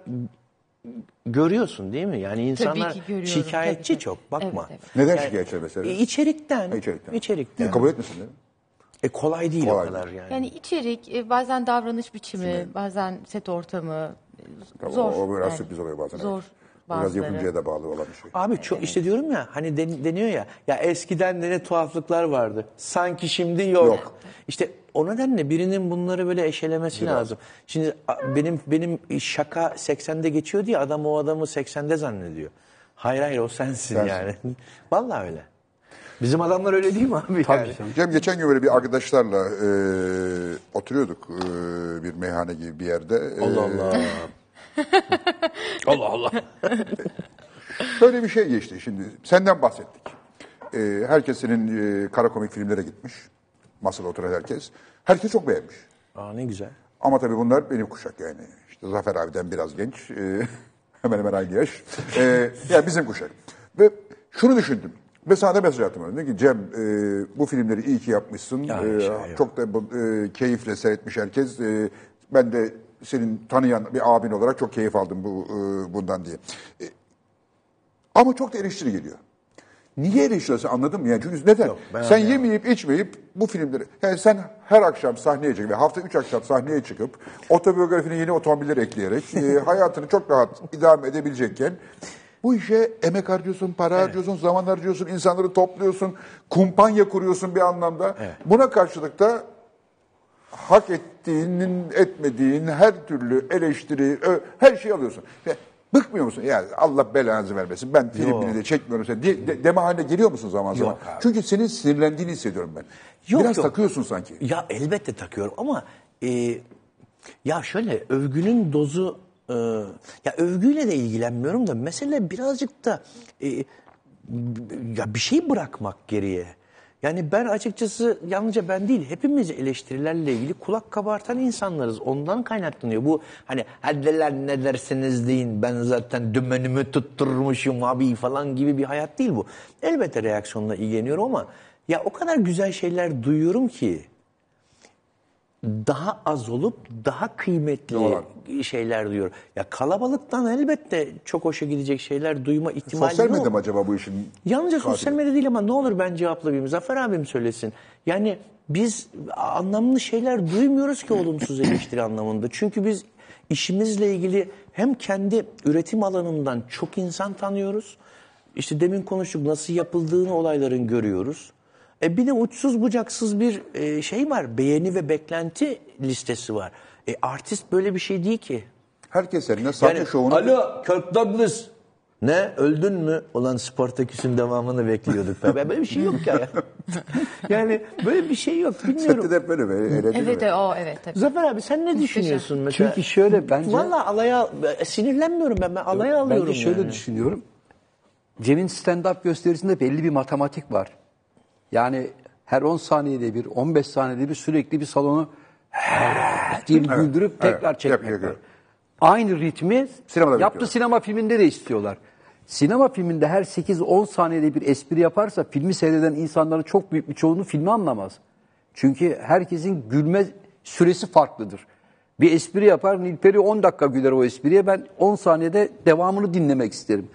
[SPEAKER 4] görüyorsun değil mi? Yani insanlar
[SPEAKER 2] ki görüyorum,
[SPEAKER 4] şikayetçi
[SPEAKER 2] tabii, tabii.
[SPEAKER 4] çok bakma.
[SPEAKER 2] Evet, evet.
[SPEAKER 1] Neden şikayetçi mesela?
[SPEAKER 4] E, içerikten.
[SPEAKER 1] Ha, içerikten.
[SPEAKER 4] İçerikten.
[SPEAKER 1] Niye kabul etmesin değil mi?
[SPEAKER 4] E, kolay değil
[SPEAKER 1] Kolay
[SPEAKER 4] o kadar yani.
[SPEAKER 2] Yani içerik, e, bazen davranış biçimi, bazen set ortamı e, zor.
[SPEAKER 1] O, o biraz
[SPEAKER 2] yani.
[SPEAKER 1] sürpriz oluyor bazen.
[SPEAKER 2] Zor
[SPEAKER 1] evet. Biraz
[SPEAKER 2] bazıları.
[SPEAKER 1] yapımcıya da bağlı olan bir şey.
[SPEAKER 4] Abi çok işte diyorum ya hani den- deniyor ya ya eskiden de ne tuhaflıklar vardı. Sanki şimdi yok.
[SPEAKER 1] Yok.
[SPEAKER 4] İşte o nedenle birinin bunları böyle eşelemesi lazım. Şimdi a- benim benim şaka 80'de geçiyor diye adam o adamı 80'de zannediyor. Hayır hayır o sensin,
[SPEAKER 1] Sensin.
[SPEAKER 4] yani. Vallahi öyle. Bizim adamlar öyle değil mi abi?
[SPEAKER 3] Tabii
[SPEAKER 4] yani?
[SPEAKER 3] canım.
[SPEAKER 1] Cem geçen gün böyle bir arkadaşlarla e, oturuyorduk e, bir meyhane gibi bir yerde. E,
[SPEAKER 4] Allah Allah.
[SPEAKER 3] Allah Allah.
[SPEAKER 1] Böyle bir şey geçti şimdi. Senden bahsettik. E, herkes senin e, kara komik filmlere gitmiş. Masada oturan herkes. Herkes çok beğenmiş.
[SPEAKER 4] Aa ne güzel.
[SPEAKER 1] Ama tabii bunlar benim kuşak yani. İşte Zafer abiden biraz genç. e, hemen hemen aynı yaş. E, yani bizim kuşak. Ve şunu düşündüm. Ve sana da mesaj attım. Dedim ki Cem e, bu filmleri iyi ki yapmışsın.
[SPEAKER 4] Ya,
[SPEAKER 1] E,
[SPEAKER 4] şey
[SPEAKER 1] çok da e, keyifle seyretmiş herkes. E, ben de senin tanıyan bir abin olarak çok keyif aldım bu e, bundan diye. E, ama çok da eleştiri geliyor. Niye eleştiriyorsun anladın mı? Yani çünkü neden?
[SPEAKER 4] ben
[SPEAKER 1] sen
[SPEAKER 4] anlayamadım.
[SPEAKER 1] yemeyip içmeyip bu filmleri... Yani sen her akşam sahneye çıkıp hafta üç akşam sahneye çıkıp otobiyografine yeni otomobiller ekleyerek e, hayatını çok rahat idame edebilecekken bu işe emek harcıyorsun, para harcıyorsun, zaman harcıyorsun, insanları topluyorsun, kumpanya kuruyorsun bir anlamda. Buna karşılık da hak ettiğinin, etmediğin her türlü eleştiri, ö- her şeyi alıyorsun. Ve bıkmıyor musun? Ya Allah belanızı vermesin. Ben filmini de çekmiyorum. Sen de, de- deme haline geliyor musun zaman zaman?
[SPEAKER 4] Yok abi.
[SPEAKER 1] Çünkü senin sinirlendiğini hissediyorum ben.
[SPEAKER 4] Yok,
[SPEAKER 1] Biraz
[SPEAKER 4] yok.
[SPEAKER 1] takıyorsun sanki.
[SPEAKER 4] Ya elbette takıyorum ama e, ya şöyle övgünün dozu e, ya övgüyle de ilgilenmiyorum da mesele birazcık da e, ya bir şey bırakmak geriye. Yani ben açıkçası yalnızca ben değil hepimiz eleştirilerle ilgili kulak kabartan insanlarız. Ondan kaynaklanıyor. Bu hani hadi lan ne derseniz deyin ben zaten dümenimi tutturmuşum abi falan gibi bir hayat değil bu. Elbette reaksiyonla ilgileniyorum ama ya o kadar güzel şeyler duyuyorum ki daha az olup daha kıymetli
[SPEAKER 1] Doğru.
[SPEAKER 4] şeyler duyuyor. Ya kalabalıktan elbette çok hoşa gidecek şeyler duyma ihtimali
[SPEAKER 1] Sosyal medya mı acaba bu işin?
[SPEAKER 4] Yalnızca
[SPEAKER 1] katili?
[SPEAKER 4] sosyal medya değil ama ne olur ben cevaplamayayım. Zafer abim söylesin. Yani biz anlamlı şeyler duymuyoruz ki olumsuz eleştiri anlamında. Çünkü biz işimizle ilgili hem kendi üretim alanından çok insan tanıyoruz. İşte demin konuştuk nasıl yapıldığını olayların görüyoruz. E bir de uçsuz bucaksız bir e, şey var. Beğeni ve beklenti listesi var. E artist böyle bir şey değil ki.
[SPEAKER 1] Herkes seninle sahne
[SPEAKER 4] Yani,
[SPEAKER 1] şovunu...
[SPEAKER 4] Alo Kirk Douglas. Ne öldün mü? Ulan Spartaküs'ün devamını bekliyorduk. be. Böyle bir şey yok ya. yani böyle bir şey yok. Bilmiyorum.
[SPEAKER 1] Sette de hep böyle böyle
[SPEAKER 2] Evet
[SPEAKER 1] mi?
[SPEAKER 2] o evet tabii.
[SPEAKER 4] Zafer abi sen ne düşünüyorsun mesela?
[SPEAKER 3] Çünkü şöyle bence...
[SPEAKER 4] Valla alaya e, sinirlenmiyorum ben. Ben alaya alıyorum
[SPEAKER 3] Bence şöyle
[SPEAKER 4] yani.
[SPEAKER 3] düşünüyorum. Cem'in stand-up gösterisinde belli bir matematik var. Yani her 10 saniyede bir, 15 saniyede bir sürekli bir salonu diye bir güldürüp tekrar
[SPEAKER 1] evet,
[SPEAKER 3] çekmek var.
[SPEAKER 1] yapıyor.
[SPEAKER 3] Aynı ritmi
[SPEAKER 1] Sinemada yapıyorlar.
[SPEAKER 3] sinema filminde de istiyorlar. Sinema filminde her 8-10 saniyede bir espri yaparsa filmi seyreden insanların çok büyük bir çoğunluğu filmi anlamaz. Çünkü herkesin gülme süresi farklıdır. Bir espri yapar, Nilperi 10 dakika güler o espriye. Ben 10 saniyede devamını dinlemek isterim.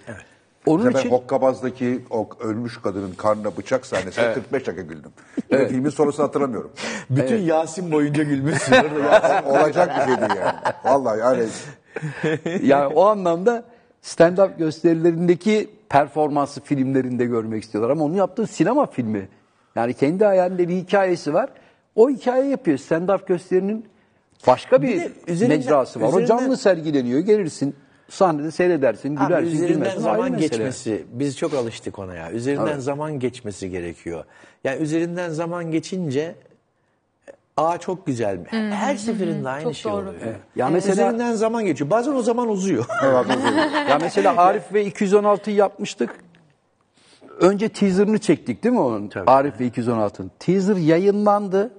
[SPEAKER 3] Onun
[SPEAKER 1] Mesela
[SPEAKER 3] için
[SPEAKER 1] ben Hokkabaz'daki o ölmüş kadının karnına bıçak sahnesine 45 dakika güldüm. Evet. Filmin sonrasını hatırlamıyorum.
[SPEAKER 4] Bütün Yasin boyunca gülmüşsün.
[SPEAKER 1] Olacak bir şey değil yani. Vallahi yani
[SPEAKER 3] yani o anlamda stand-up gösterilerindeki performansı filmlerinde görmek istiyorlar. Ama onu yaptığı sinema filmi. Yani kendi hayalinde bir hikayesi var. O hikaye yapıyor. Stand-up gösterinin başka bir,
[SPEAKER 4] Bir de
[SPEAKER 3] mecrası var. O
[SPEAKER 4] üzerinden-
[SPEAKER 3] canlı sergileniyor. Gelirsin sahnede seyredersin,
[SPEAKER 4] Abi
[SPEAKER 3] gülersin,
[SPEAKER 4] üzerinden
[SPEAKER 3] gülmezsin.
[SPEAKER 4] zaman
[SPEAKER 3] mesele.
[SPEAKER 4] geçmesi, biz çok alıştık ona ya. Üzerinden zaman geçmesi gerekiyor. Yani üzerinden zaman geçince Aa çok güzel mi? Her seferinde aynı
[SPEAKER 2] Çok
[SPEAKER 4] şey
[SPEAKER 2] doğru.
[SPEAKER 4] oluyor.
[SPEAKER 3] Ya mesela-
[SPEAKER 4] üzerinden zaman geçiyor. Bazen o zaman uzuyor.
[SPEAKER 3] Ya mesela Arif ve 216'yı yapmıştık. Önce teaserını çektik değil mi onun?
[SPEAKER 4] Tabii.
[SPEAKER 3] Arif ve 216'nın. Teaser yayınlandı.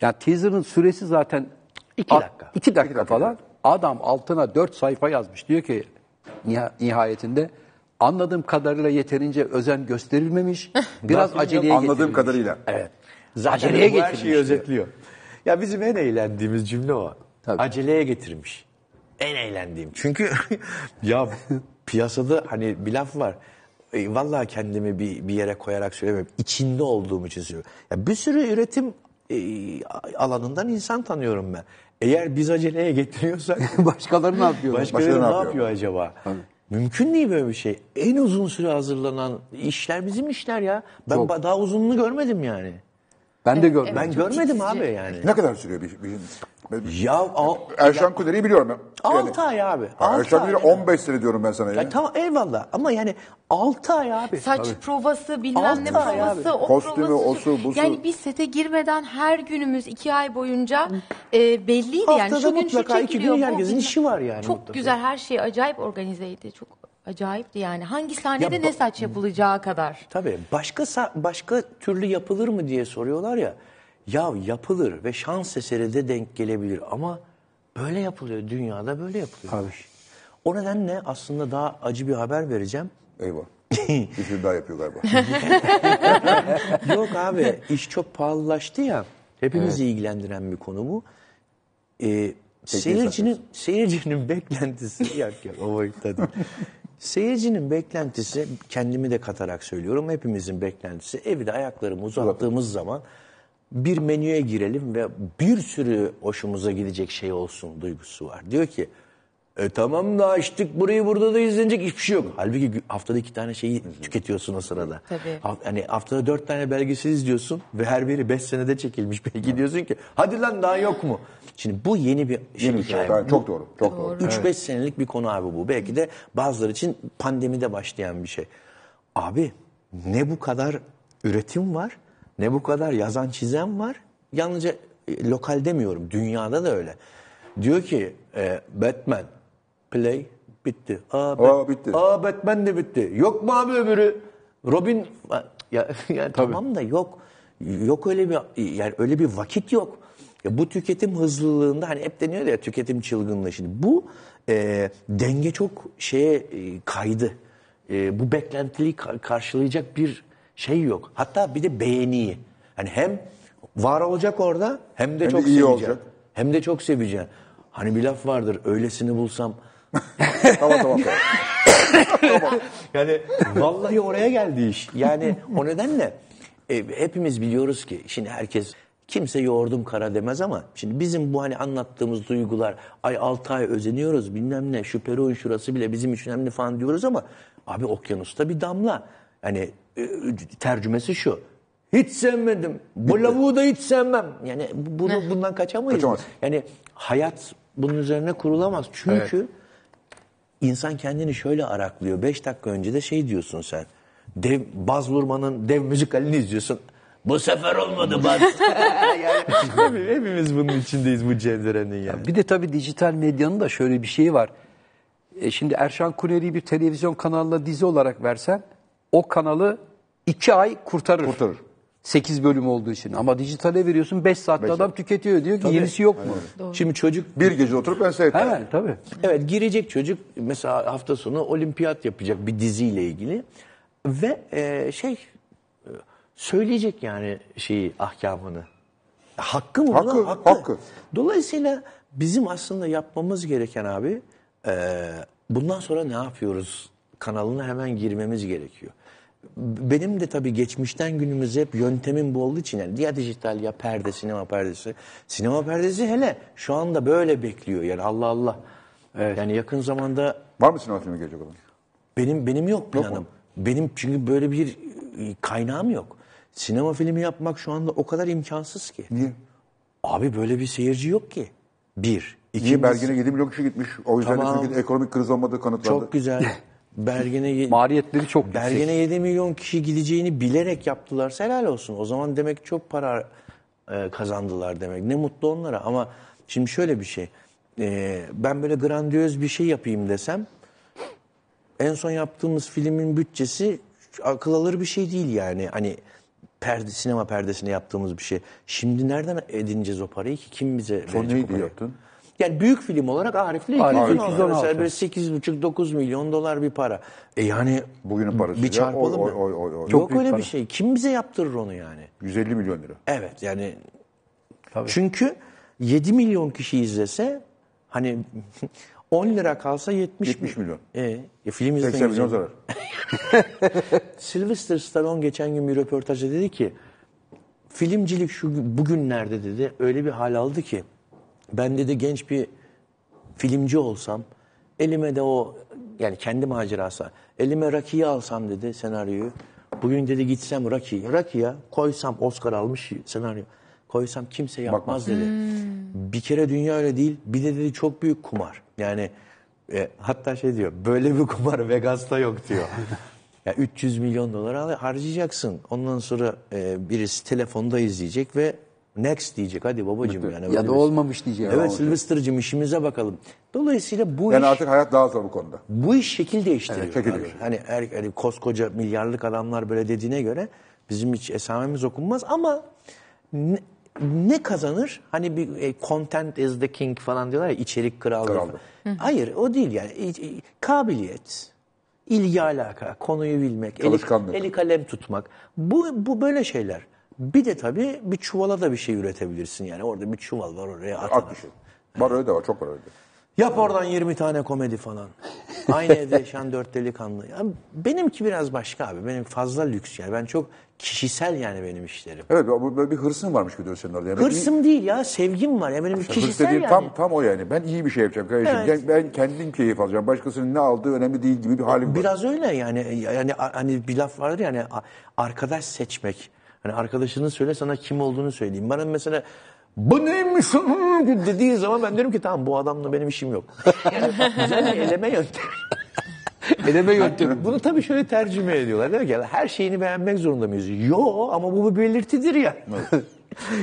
[SPEAKER 3] Ya teaser'ın süresi zaten
[SPEAKER 4] İki
[SPEAKER 3] a-
[SPEAKER 4] dakika.
[SPEAKER 3] iki dakika falan. Adam altına dört sayfa yazmış. Diyor ki niha- nihayetinde anladığım kadarıyla yeterince özen gösterilmemiş. Biraz aceleye
[SPEAKER 1] Anladığım
[SPEAKER 3] getirilmiş.
[SPEAKER 1] kadarıyla.
[SPEAKER 4] Evet. Zaten
[SPEAKER 3] Aceleye
[SPEAKER 4] bu her şeyi
[SPEAKER 3] diyor.
[SPEAKER 4] özetliyor. Ya bizim en eğlendiğimiz cümle o.
[SPEAKER 3] Tabii.
[SPEAKER 4] Aceleye getirmiş. En eğlendiğim. Çünkü ya piyasada hani bir laf var. E, vallahi kendimi bir, bir yere koyarak söylemiyorum. İçinde olduğum için söylüyorum. Ya bir sürü üretim e, alanından insan tanıyorum ben. Eğer biz aceleye getiriyorsak
[SPEAKER 3] Başkaları ne yapıyor?
[SPEAKER 4] Başkaları
[SPEAKER 1] Başkaları
[SPEAKER 4] ne
[SPEAKER 1] ne
[SPEAKER 4] yapıyor, acaba? Mümkün değil böyle bir şey. En uzun süre hazırlanan işler bizim işler ya. Ben
[SPEAKER 3] Çok.
[SPEAKER 4] daha uzununu görmedim yani.
[SPEAKER 3] Ben de gördüm.
[SPEAKER 4] Ben görmedim abi yani.
[SPEAKER 1] Ne kadar sürüyor bir, bir, bir
[SPEAKER 4] Ya al,
[SPEAKER 1] Erşan Kuneri'yi biliyorum ben.
[SPEAKER 4] 6 ay abi.
[SPEAKER 1] Ha,
[SPEAKER 4] altı
[SPEAKER 1] Erşan Kuneri
[SPEAKER 4] ya.
[SPEAKER 1] 15 sene diyorum ben sana ya.
[SPEAKER 4] Ya tamam eyvallah ama yani 6 ay abi.
[SPEAKER 2] Saç provası bilmem
[SPEAKER 4] Altı
[SPEAKER 2] ne
[SPEAKER 4] ay
[SPEAKER 2] provası
[SPEAKER 4] abi.
[SPEAKER 2] o
[SPEAKER 1] Kostümü,
[SPEAKER 2] provası.
[SPEAKER 1] osu, busu.
[SPEAKER 2] Yani biz sete girmeden her günümüz iki ay boyunca e, belliydi yani.
[SPEAKER 4] Haftada
[SPEAKER 2] Şu gün şu
[SPEAKER 4] mutlaka iki
[SPEAKER 2] çekiliyor,
[SPEAKER 4] gün
[SPEAKER 2] bu
[SPEAKER 4] herkesin
[SPEAKER 2] bilmem-
[SPEAKER 4] işi var yani
[SPEAKER 2] Çok
[SPEAKER 4] mutlaka.
[SPEAKER 2] güzel her şey acayip organizeydi. Çok acayipti yani. Hangi sahnede
[SPEAKER 4] Ya
[SPEAKER 2] ne saç yapılacağı kadar.
[SPEAKER 4] Tabii başka sa- başka türlü yapılır mı diye soruyorlar ya. Ya yapılır ve şans eseri de denk gelebilir ama böyle yapılıyor. Dünyada böyle yapılıyor.
[SPEAKER 3] Abi.
[SPEAKER 4] O nedenle aslında daha acı bir haber vereceğim.
[SPEAKER 1] Eyvah. bir şey daha yapıyor galiba.
[SPEAKER 4] Yok abi iş çok pahalılaştı ya. Hepimizi ilgilendiren bir konu bu. Ee, seyircinin seyircinin beklentisi yok yok o boyutta değil. Seyircinin beklentisi kendimi de katarak söylüyorum. Hepimizin beklentisi evde ayaklarımı uzattığımız zaman bir menüye girelim ve bir sürü hoşumuza gidecek şey olsun duygusu var. Diyor ki e tamam da açtık burayı burada da izlenecek hiçbir şey yok. Halbuki haftada iki tane şeyi tüketiyorsun o sırada.
[SPEAKER 2] Tabii.
[SPEAKER 4] Ha- Hani haftada dört tane belgesel izliyorsun ve her biri beş senede çekilmiş. Belki diyorsun ki hadi lan daha yok mu? Şimdi bu yeni bir şey
[SPEAKER 1] Yeni bir şey.
[SPEAKER 4] hikaye.
[SPEAKER 1] Yani çok doğru. Çok doğru.
[SPEAKER 4] 3-5 senelik bir konu abi bu. Belki de bazıları için pandemide başlayan bir şey. Abi ne bu kadar üretim var, ne bu kadar yazan çizen var. Yalnızca e, lokal demiyorum, dünyada da öyle. Diyor ki e, Batman, play, bitti. Aa,
[SPEAKER 1] Aa, bitti.
[SPEAKER 4] Aa Batman de bitti. Yok mu abi öbürü? Robin, ya, ya tamam da yok. Yok öyle bir, yani öyle bir vakit yok. Ya bu tüketim hızlılığında hani hep deniyor ya tüketim çılgınlığı şimdi. Bu e, denge çok şeye e, kaydı. E, bu beklentiliği ka- karşılayacak bir şey yok. Hatta bir de beğeniyi. Hani hem var olacak orada hem de
[SPEAKER 1] Hem de
[SPEAKER 4] çok
[SPEAKER 1] iyi
[SPEAKER 4] seveceksin.
[SPEAKER 1] olacak.
[SPEAKER 4] Hem de çok seveceksin. Hani bir laf vardır öylesini bulsam
[SPEAKER 1] tamam tamam. tamam.
[SPEAKER 4] yani vallahi oraya geldi iş. Yani o nedenle e, hepimiz biliyoruz ki şimdi herkes kimse yoğurdum kara demez ama şimdi bizim bu hani anlattığımız duygular ay 6 ay özeniyoruz bilmem ne şu peron şurası bile bizim için önemli falan diyoruz ama abi okyanusta bir damla. Hani tercümesi şu. Hiç sevmedim. Bu lavuğu da hiç sevmem. Yani bunu bundan kaçamayız.
[SPEAKER 1] Kaçamaz.
[SPEAKER 4] Yani hayat bunun üzerine kurulamaz. Çünkü İnsan kendini şöyle araklıyor. Beş dakika önce de şey diyorsun sen. Dev, Baz Luhrmann'ın dev müzikalini izliyorsun. Bu sefer olmadı Baz. yani, hep- hepimiz bunun içindeyiz bu cevderenin yani.
[SPEAKER 3] Bir de tabii dijital medyanın da şöyle bir şeyi var. E şimdi Erşan Kuneri'yi bir televizyon kanalına dizi olarak versen o kanalı iki ay kurtarır.
[SPEAKER 1] Kurtarır.
[SPEAKER 3] 8 bölüm olduğu için. Ama dijitale veriyorsun 5 saatte
[SPEAKER 1] Beş
[SPEAKER 3] adam
[SPEAKER 1] saat.
[SPEAKER 3] tüketiyor diyor ki yenisi yok mu?
[SPEAKER 4] Şimdi çocuk
[SPEAKER 1] Bir gece oturup ben seyrettim.
[SPEAKER 3] Hemen tabii.
[SPEAKER 4] Evet girecek çocuk mesela hafta sonu olimpiyat yapacak bir diziyle ilgili ve e, şey e, söyleyecek yani şeyi ahkamını. Hakkı mı?
[SPEAKER 1] Hakkı,
[SPEAKER 4] buna?
[SPEAKER 1] hakkı.
[SPEAKER 4] Dolayısıyla bizim aslında yapmamız gereken abi e, bundan sonra ne yapıyoruz kanalına hemen girmemiz gerekiyor. Benim de tabii geçmişten günümüze hep yöntemim bu olduğu için yani ya dijital ya perde, sinema perdesi. Sinema perdesi hele şu anda böyle bekliyor yani Allah Allah.
[SPEAKER 3] Evet.
[SPEAKER 4] Yani yakın zamanda
[SPEAKER 1] Var mı sinema filmi gelecek olan?
[SPEAKER 4] benim benim yok planım.
[SPEAKER 1] mu?
[SPEAKER 4] benim çünkü böyle bir e, kaynağım yok. Sinema filmi yapmak şu anda o kadar imkansız ki.
[SPEAKER 1] Niye?
[SPEAKER 4] Abi böyle bir seyirci yok ki. Bir.
[SPEAKER 1] Niye
[SPEAKER 4] İkincisi-
[SPEAKER 1] Bergen'e 7 milyon kişi gitmiş. O yüzden de
[SPEAKER 4] Tamam.
[SPEAKER 1] Türkiye'de ekonomik kriz olmadığı kanıtlandı.
[SPEAKER 4] Çok güzel. Bergen'e ye-
[SPEAKER 3] Maliyetleri çok yüksek.
[SPEAKER 4] Bergen'e 7 milyon kişi gideceğini bilerek yaptılarsa helal olsun. O zaman demek çok para e, kazandılar demek. Ne mutlu onlara ama şimdi şöyle bir şey. E, ben böyle grandiyöz bir şey yapayım desem en son yaptığımız filmin bütçesi akıl alır bir şey değil yani. Hani perde, sinema perdesine yaptığımız bir şey. Şimdi nereden edineceğiz o parayı ki? Kim bize
[SPEAKER 1] Son
[SPEAKER 4] verecek o
[SPEAKER 1] neydi
[SPEAKER 4] parayı?
[SPEAKER 1] yaptın?
[SPEAKER 4] Yani büyük film olarak Arif'le 200
[SPEAKER 3] Arif,
[SPEAKER 4] dolar.
[SPEAKER 3] 216.
[SPEAKER 4] Mesela böyle 8,5-9 milyon dolar bir para. E yani
[SPEAKER 1] Bugünün parasıyla
[SPEAKER 4] bir çarpalım
[SPEAKER 1] oy,
[SPEAKER 4] mı?
[SPEAKER 1] oy, oy, oy.
[SPEAKER 4] Yok öyle
[SPEAKER 3] para.
[SPEAKER 4] bir şey. Kim bize yaptırır onu yani?
[SPEAKER 1] 150 milyon lira.
[SPEAKER 4] Evet yani çünkü 7 milyon kişi izlese hani 10 lira kalsa 70,
[SPEAKER 1] 70 milyon.
[SPEAKER 4] E, e, film izlesen
[SPEAKER 1] 80 milyon zarar.
[SPEAKER 4] Sylvester Stallone geçen gün bir röportajda dedi ki filmcilik şu bugünlerde dedi öyle bir hal aldı ki ben dedi genç bir filmci olsam elime de o yani kendi macerası elime Rocky'yi alsam dedi senaryoyu bugün dedi gitsem Rocky Rocky'ya koysam Oscar almış senaryo koysam kimse yapmaz dedi. Bir kere dünya öyle değil bir de dedi çok büyük kumar yani e, hatta şey diyor böyle bir kumar Vegas'ta yok diyor. Ya 300 milyon dolar harcayacaksın. Ondan sonra e, birisi telefonda izleyecek ve next diyecek. Hadi babacığım yani.
[SPEAKER 3] Ya da olmamış diyeceğim.
[SPEAKER 4] Evet Sylvester'cığım işimize bakalım. Dolayısıyla bu
[SPEAKER 1] Yani
[SPEAKER 4] iş
[SPEAKER 1] artık hayat daha zor bu konuda.
[SPEAKER 4] bu iş şekil değiştiriyor.
[SPEAKER 1] Evet, şekil
[SPEAKER 4] abi.
[SPEAKER 1] değiştiriyor.
[SPEAKER 4] Hani, er, hani koskoca milyarlık adamlar böyle dediğine göre bizim hiç esamemiz okunmaz ama ne, ne kazanır? Hani bir e, content is the king falan diyorlar ya içerik kraldır.
[SPEAKER 1] Kraldır.
[SPEAKER 4] Hayır o değil yani. İ- i- Kabiliyet, ilgi alaka, konuyu bilmek, eli, eli kalem tutmak. Bu, bu böyle şeyler. Bir de tabii bir çuvala da bir şey üretebilirsin yani. Orada bir çuval var oraya at.
[SPEAKER 1] Ak bir şey. Var öyle de var. Çok var öyle.
[SPEAKER 4] Yap oradan 20 tane komedi falan. Aynı evde yaşayan dört delikanlı. Ya benimki biraz başka abi. Benim fazla lüks yani. Ben çok kişisel yani benim işlerim.
[SPEAKER 1] Evet böyle bir hırsın varmış gibi senin orada. Yani
[SPEAKER 4] Hırsım değil ya. Sevgim var. Ya benim
[SPEAKER 1] Hırs
[SPEAKER 4] kişisel
[SPEAKER 1] dediğim
[SPEAKER 4] yani.
[SPEAKER 1] tam, tam o yani. Ben iyi bir şey yapacağım kardeşim.
[SPEAKER 4] Evet.
[SPEAKER 1] Ben, ben kendim keyif alacağım. Başkasının ne aldığı önemli değil gibi bir halim var.
[SPEAKER 4] Biraz öyle yani. Yani hani bir laf vardır yani arkadaş seçmek. Hani arkadaşının söyle sana kim olduğunu söyleyeyim. Bana mesela bu neymiş dediği zaman ben derim ki tamam bu adamla benim işim yok. Yani güzel bir eleme yöntemi.
[SPEAKER 3] Eleme yöntemi.
[SPEAKER 4] Bunu tabii şöyle tercüme ediyorlar. Diyor ki her şeyini beğenmek zorunda mıyız? Yo ama bu bir belirtidir ya.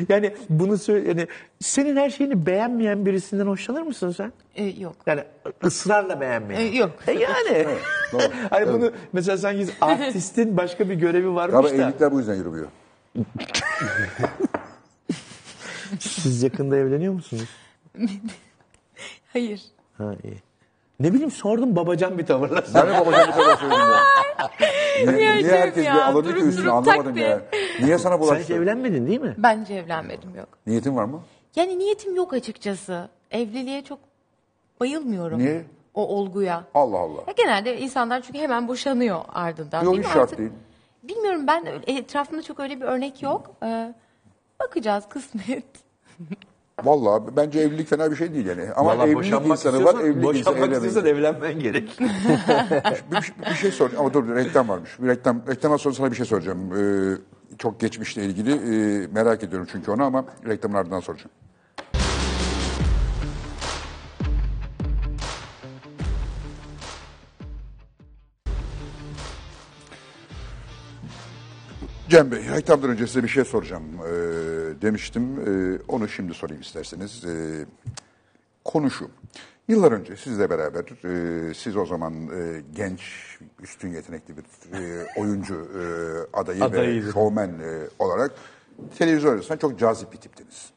[SPEAKER 4] yani bunu söyle yani senin her şeyini beğenmeyen birisinden hoşlanır mısın sen?
[SPEAKER 2] E, yok.
[SPEAKER 4] Yani ısrarla beğenmeyen.
[SPEAKER 2] E, yok.
[SPEAKER 4] E yani.
[SPEAKER 1] doğru.
[SPEAKER 4] hani bunu mesela sanki artistin başka bir görevi varmış
[SPEAKER 1] Ama
[SPEAKER 4] da.
[SPEAKER 1] evlilikler bu yüzden yürümüyor.
[SPEAKER 4] Siz yakında evleniyor musunuz?
[SPEAKER 2] Hayır.
[SPEAKER 4] Ha iyi. Ne bileyim sordum babacan bir tavırla.
[SPEAKER 1] Ben de babacığım bir kadar söyledim ya. Niye, niye herkes
[SPEAKER 2] ya,
[SPEAKER 1] bir alındı ki üstüne anlamadım ya. Niye sana
[SPEAKER 4] Sen hiç
[SPEAKER 1] bulaştı?
[SPEAKER 4] evlenmedin değil mi?
[SPEAKER 2] Bence evlenmedim yok.
[SPEAKER 1] Niyetin var mı?
[SPEAKER 2] Yani niyetim yok açıkçası. Evliliğe çok bayılmıyorum.
[SPEAKER 1] Niye?
[SPEAKER 2] O olguya.
[SPEAKER 1] Allah Allah.
[SPEAKER 2] Ya genelde insanlar çünkü hemen boşanıyor ardından.
[SPEAKER 1] Yok, hiç şart
[SPEAKER 2] Artık
[SPEAKER 1] değil.
[SPEAKER 2] Bilmiyorum ben etrafımda çok öyle bir örnek yok. Ee, bakacağız kısmet.
[SPEAKER 1] Vallahi bence evlilik fena bir şey değil yani. Ama
[SPEAKER 4] Vallahi
[SPEAKER 1] evlilik insanı var, evlilik insanı
[SPEAKER 4] boşanmak
[SPEAKER 1] evlenmeyin.
[SPEAKER 4] istiyorsan evlenmen gerek.
[SPEAKER 1] bir, bir şey soracağım ama dur reklam varmış. Bir reklam reklamdan sonra sana bir şey soracağım. Ee, çok geçmişle ilgili ee, merak ediyorum çünkü onu ama reklamın ardından soracağım. Cem Bey, reklamdan önce size bir şey soracağım ee, demiştim. Ee, onu şimdi sorayım isterseniz. Ee, konu şu. Yıllar önce sizle beraber, e, siz o zaman e, genç, üstün yetenekli bir e, oyuncu e, adayı ve
[SPEAKER 4] Adayıydı.
[SPEAKER 1] şovmen e, olarak televizyon arasında çok cazip bir tiptiniz.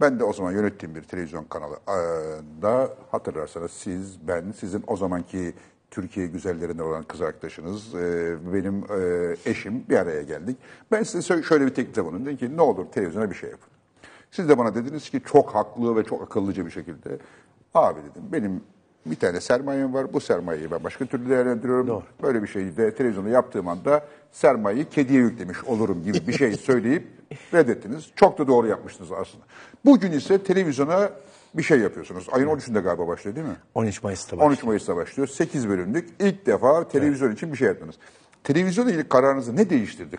[SPEAKER 1] Ben de o zaman yönettiğim bir televizyon kanalı e, da hatırlarsanız siz, ben, sizin o zamanki Türkiye güzellerinden olan kız arkadaşınız, e, benim e, eşim bir araya geldik. Ben size şöyle bir teklifte bulundum. Dedim ki ne olur televizyona bir şey yapın. Siz de bana dediniz ki çok haklı ve çok akıllıca bir şekilde. Abi dedim benim bir tane sermayem var. Bu sermayeyi ben başka türlü değerlendiriyorum. Böyle bir şeyi de televizyonda yaptığım anda sermayeyi kediye yüklemiş olurum gibi bir şey söyleyip reddettiniz. Çok da doğru yapmışsınız aslında. Bugün ise televizyona bir şey yapıyorsunuz. Ayın 13'ünde galiba başlıyor değil mi?
[SPEAKER 4] 13 Mayıs'ta başlıyor.
[SPEAKER 1] 13 Mayıs'ta başlıyor. 8 bölümlük. İlk defa televizyon için bir şey yaptınız. Televizyonla ilgili kararınızı ne değiştirdi?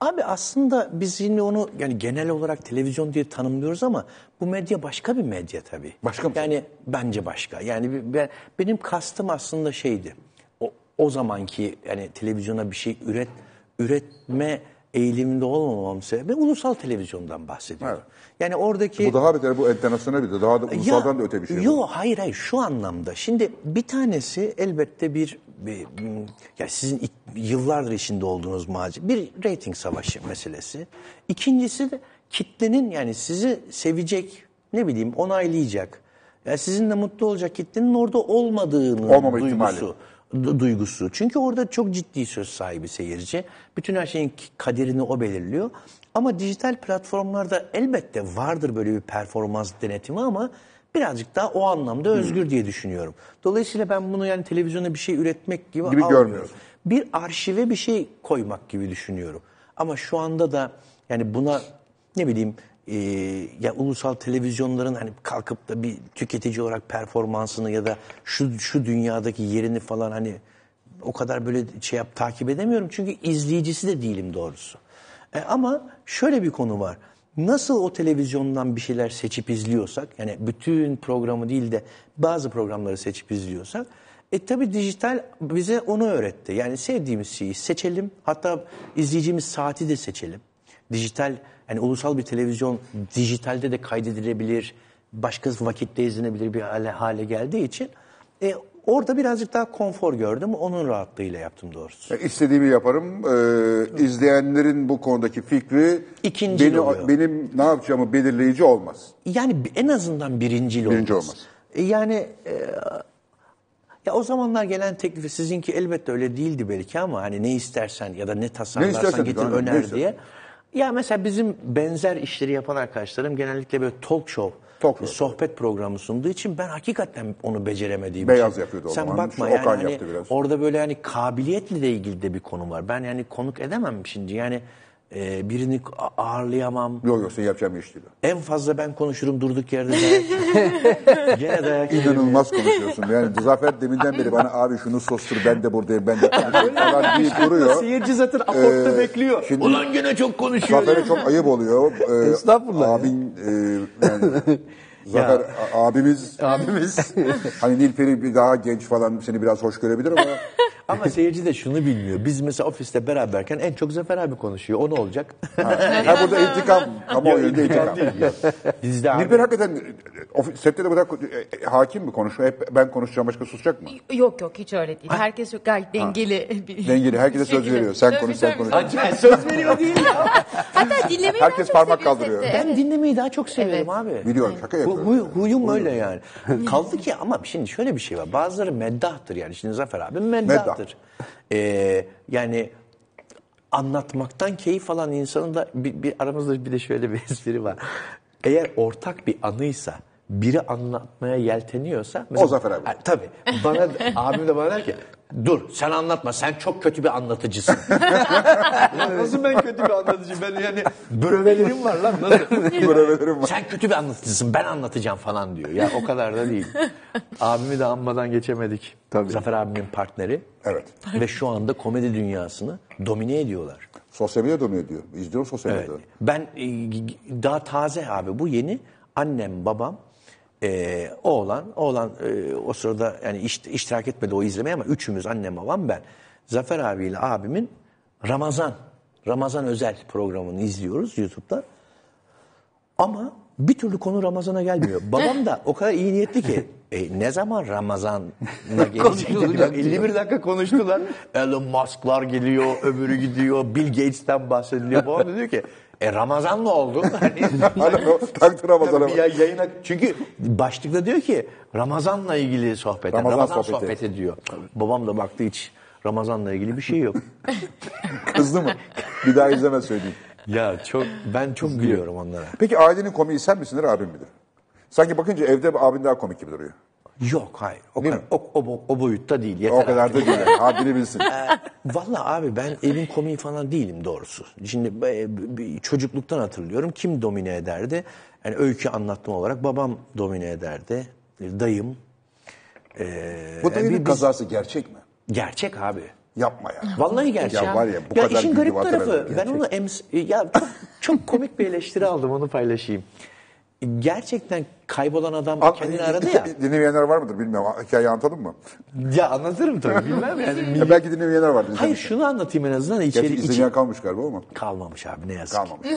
[SPEAKER 4] Abi aslında biz yine onu yani genel olarak televizyon diye tanımlıyoruz ama bu medya başka bir medya tabii.
[SPEAKER 1] Başka mı?
[SPEAKER 4] Yani bence başka. Yani ben, benim kastım aslında şeydi. O, o zamanki yani televizyona bir şey üret üretme eğiliminde olmamam sebebi ulusal televizyondan bahsediyorum.
[SPEAKER 1] Evet.
[SPEAKER 4] Yani oradaki
[SPEAKER 1] Bu daha beter, bu enternasyonel bir de. Daha da ulusaldan da öte bir şey.
[SPEAKER 4] Yok hayır hayır şu anlamda. Şimdi bir tanesi elbette bir, bir ya sizin yıllardır içinde olduğunuz malzeme bir rating savaşı meselesi. İkincisi de kitlenin yani sizi sevecek ne bileyim onaylayacak. Yani sizinle mutlu olacak kitlenin orada olmadığını
[SPEAKER 1] Olmama
[SPEAKER 4] duygusu.
[SPEAKER 1] ihtimali.
[SPEAKER 4] Du- duygusu. Çünkü orada çok ciddi söz sahibi seyirci. Bütün her şeyin kaderini o belirliyor. Ama dijital platformlarda elbette vardır böyle bir performans denetimi ama birazcık daha o anlamda özgür diye düşünüyorum. Dolayısıyla ben bunu yani televizyona bir şey üretmek gibi,
[SPEAKER 1] Gibi görmüyorsun.
[SPEAKER 4] Bir arşive bir şey koymak gibi düşünüyorum. Ama şu anda da yani buna ne bileyim e, ya ulusal televizyonların hani kalkıp da bir tüketici olarak performansını ya da şu şu dünyadaki yerini falan hani o kadar böyle şey yap takip edemiyorum çünkü izleyicisi de değilim doğrusu. E, ama şöyle bir konu var. Nasıl o televizyondan bir şeyler seçip izliyorsak, yani bütün programı değil de bazı programları seçip izliyorsak, e tabi dijital bize onu öğretti. Yani sevdiğimiz şeyi seçelim, hatta izleyeceğimiz saati de seçelim. Dijital, yani ulusal bir televizyon dijitalde de kaydedilebilir, başka vakitte izlenebilir bir hale, hale geldiği için e, orada birazcık daha konfor gördüm. Onun rahatlığıyla yaptım doğrusu.
[SPEAKER 1] E, İstediğimi yaparım. Ee, izleyenlerin bu konudaki fikri
[SPEAKER 4] İkincil
[SPEAKER 1] beni,
[SPEAKER 4] oluyor.
[SPEAKER 1] benim ne yapacağımı belirleyici olmaz.
[SPEAKER 4] Yani en azından birincil
[SPEAKER 1] Birinci
[SPEAKER 4] olmaz.
[SPEAKER 1] olmaz.
[SPEAKER 4] E, Yani e, ya o zamanlar gelen teklifi sizinki elbette öyle değildi belki ama hani ne istersen ya da ne tasarlarsan
[SPEAKER 1] istersen
[SPEAKER 4] getir
[SPEAKER 1] ne
[SPEAKER 4] öner diye. Ya mesela bizim benzer işleri yapan arkadaşlarım genellikle böyle talk show,
[SPEAKER 1] Talk show,
[SPEAKER 4] sohbet programı sunduğu için ben hakikaten onu beceremediğim
[SPEAKER 1] Beyaz
[SPEAKER 4] için.
[SPEAKER 1] yapıyordu o
[SPEAKER 4] Sen
[SPEAKER 1] zaman.
[SPEAKER 4] bakma
[SPEAKER 1] Şu
[SPEAKER 4] yani
[SPEAKER 1] Okan
[SPEAKER 4] hani
[SPEAKER 1] yaptı biraz.
[SPEAKER 4] orada böyle hani kabiliyetle de ilgili de bir konu var. Ben yani konuk edemem şimdi yani e, birini ağırlayamam.
[SPEAKER 1] Yok yok senin yapacağın bir iş değil.
[SPEAKER 4] En fazla ben konuşurum durduk yerde. Gene dayak yerim.
[SPEAKER 1] İnanılmaz konuşuyorsun. Yani Zafer deminden beri bana abi şunu sostur ben de buradayım ben de konuşayım falan deyip duruyor.
[SPEAKER 4] Seyirci zaten aportta
[SPEAKER 1] Ee,
[SPEAKER 4] bekliyor.
[SPEAKER 1] şimdi-
[SPEAKER 4] Ulan gene çok konuşuyor.
[SPEAKER 1] Zafer'e çok ayıp oluyor. Ee,
[SPEAKER 3] Estağfurullah.
[SPEAKER 1] Abin e, yani Zafer a- abimiz
[SPEAKER 4] Abimiz.
[SPEAKER 1] hani Nilperi bir daha genç falan seni biraz hoş görebilir ama
[SPEAKER 4] Ama seyirci de şunu bilmiyor. Biz mesela ofiste beraberken en çok Zafer abi konuşuyor. O ne olacak?
[SPEAKER 1] ha, burada intikam ama o yönde intikam.
[SPEAKER 4] Bizde abi.
[SPEAKER 1] Nilperi hakikaten e, ofi- sette de bu kadar e, e, hakim mi konuşma? Hep ben konuşacağım başka susacak mı?
[SPEAKER 2] Yok yok hiç öyle değil. Herkes çok gayet dengeli. bir
[SPEAKER 1] Dengeli herkese söz veriyor. Sen
[SPEAKER 2] Tabii,
[SPEAKER 1] konuş sen
[SPEAKER 2] tabii.
[SPEAKER 1] konuş.
[SPEAKER 4] Acayip söz veriyor değil ya.
[SPEAKER 2] Hatta dinlemeyi
[SPEAKER 1] Herkes
[SPEAKER 2] daha çok
[SPEAKER 1] parmak
[SPEAKER 2] seviyor
[SPEAKER 1] kaldırıyor.
[SPEAKER 2] sette.
[SPEAKER 4] Ben
[SPEAKER 2] Evet.
[SPEAKER 4] dinlemeyi daha çok
[SPEAKER 2] Evet.
[SPEAKER 4] abi.
[SPEAKER 1] Biliyorum şaka yapıyorum.
[SPEAKER 4] Huy- huyum öyle yani. Kaldı ki ama şimdi şöyle bir şey var. Bazıları meddahtır yani. Şimdi Zafer abi meddahtır. Ee, yani anlatmaktan keyif alan insanın da bir, bir aramızda bir de şöyle bir espri var. Eğer ortak bir anıysa biri anlatmaya yelteniyorsa
[SPEAKER 1] O Zafer abi.
[SPEAKER 4] Ha, tabii. Bana abim de bana der ki dur sen anlatma sen çok kötü bir anlatıcısın. Ulan nasıl ben kötü bir anlatıcıyım? Ben yani brövelerim var lan nasıl?
[SPEAKER 1] Brövelerim var.
[SPEAKER 4] Sen kötü bir anlatıcısın ben anlatacağım falan diyor. Ya o kadar da değil. Abimi de anmadan geçemedik.
[SPEAKER 1] Tabii.
[SPEAKER 4] Zafer abimin partneri.
[SPEAKER 1] Evet.
[SPEAKER 4] Ve şu anda komedi dünyasını domine ediyorlar.
[SPEAKER 1] Sosyal medya donuyor diyor. İzliyorum sosyal
[SPEAKER 4] Evet.
[SPEAKER 1] medyada.
[SPEAKER 4] Ben e, daha taze abi bu yeni annem babam e, oğlan oğlan e, o sırada yani iş- iştirak etmedi o izlemeye ama üçümüz annem babam ben Zafer abiyle abimin Ramazan Ramazan özel programını izliyoruz YouTube'da. Ama bir türlü konu Ramazan'a gelmiyor. Babam da o kadar iyi niyetli ki e, ne zaman Ramazan'la gelecek dediler. 51 dakika konuştular. Elon Musk'lar geliyor, öbürü gidiyor, Bill Gates'ten bahsediliyor. Babam da diyor ki e Ramazan ne oldu? Hani,
[SPEAKER 1] taktı Ramazan'a.
[SPEAKER 4] ya, yayına, çünkü başlıkta diyor ki Ramazan'la ilgili sohbet.
[SPEAKER 1] Ramazan
[SPEAKER 4] Ramazan,
[SPEAKER 1] sohbeti.
[SPEAKER 4] sohbet ediyor. Babam da baktı hiç Ramazan'la ilgili bir şey yok.
[SPEAKER 1] Kızdı mı? Bir daha izleme söyleyeyim.
[SPEAKER 4] ya çok ben çok gülüyorum onlara.
[SPEAKER 1] Peki ailenin komiği sen misindir abin midir? Sanki bakınca evde abin daha komik gibi duruyor.
[SPEAKER 4] Yok hayır. O,
[SPEAKER 1] Değil
[SPEAKER 4] kadar,
[SPEAKER 1] mi?
[SPEAKER 4] o, o, o boyutta değil. Yeter
[SPEAKER 1] O kadar da değil. yani. Haddini bilsin.
[SPEAKER 4] Valla abi ben evin komiği falan değilim doğrusu. Şimdi e, bir çocukluktan hatırlıyorum. Kim domine ederdi? Yani öykü anlatma olarak babam domine ederdi. Dayım. Ee,
[SPEAKER 1] Bu
[SPEAKER 4] bir- biz-
[SPEAKER 1] kazası gerçek mi?
[SPEAKER 4] Gerçek abi.
[SPEAKER 1] Yapma ya.
[SPEAKER 4] Vallahi gerçek.
[SPEAKER 1] Ya var ya, bu kadar
[SPEAKER 4] işin garip
[SPEAKER 1] var
[SPEAKER 4] tarafı
[SPEAKER 1] tabii,
[SPEAKER 4] ben onu ems ya çok, çok komik bir eleştiri aldım onu paylaşayım. Gerçekten kaybolan adam
[SPEAKER 1] Al-
[SPEAKER 4] kendini aradı ya.
[SPEAKER 1] Dinlemeyenler var mıdır bilmiyorum. Hikayeyi anlatalım mı?
[SPEAKER 4] Ya anlatırım tabii bilmem yani.
[SPEAKER 1] Ya belki dinlemeyenler vardır.
[SPEAKER 4] Hayır şunu anlatayım en azından
[SPEAKER 1] Gerçi
[SPEAKER 4] içeri
[SPEAKER 1] izlemeyen
[SPEAKER 4] içi
[SPEAKER 1] kalmış galiba ama.
[SPEAKER 4] kalmamış abi ne yazık.
[SPEAKER 1] Kalmamış.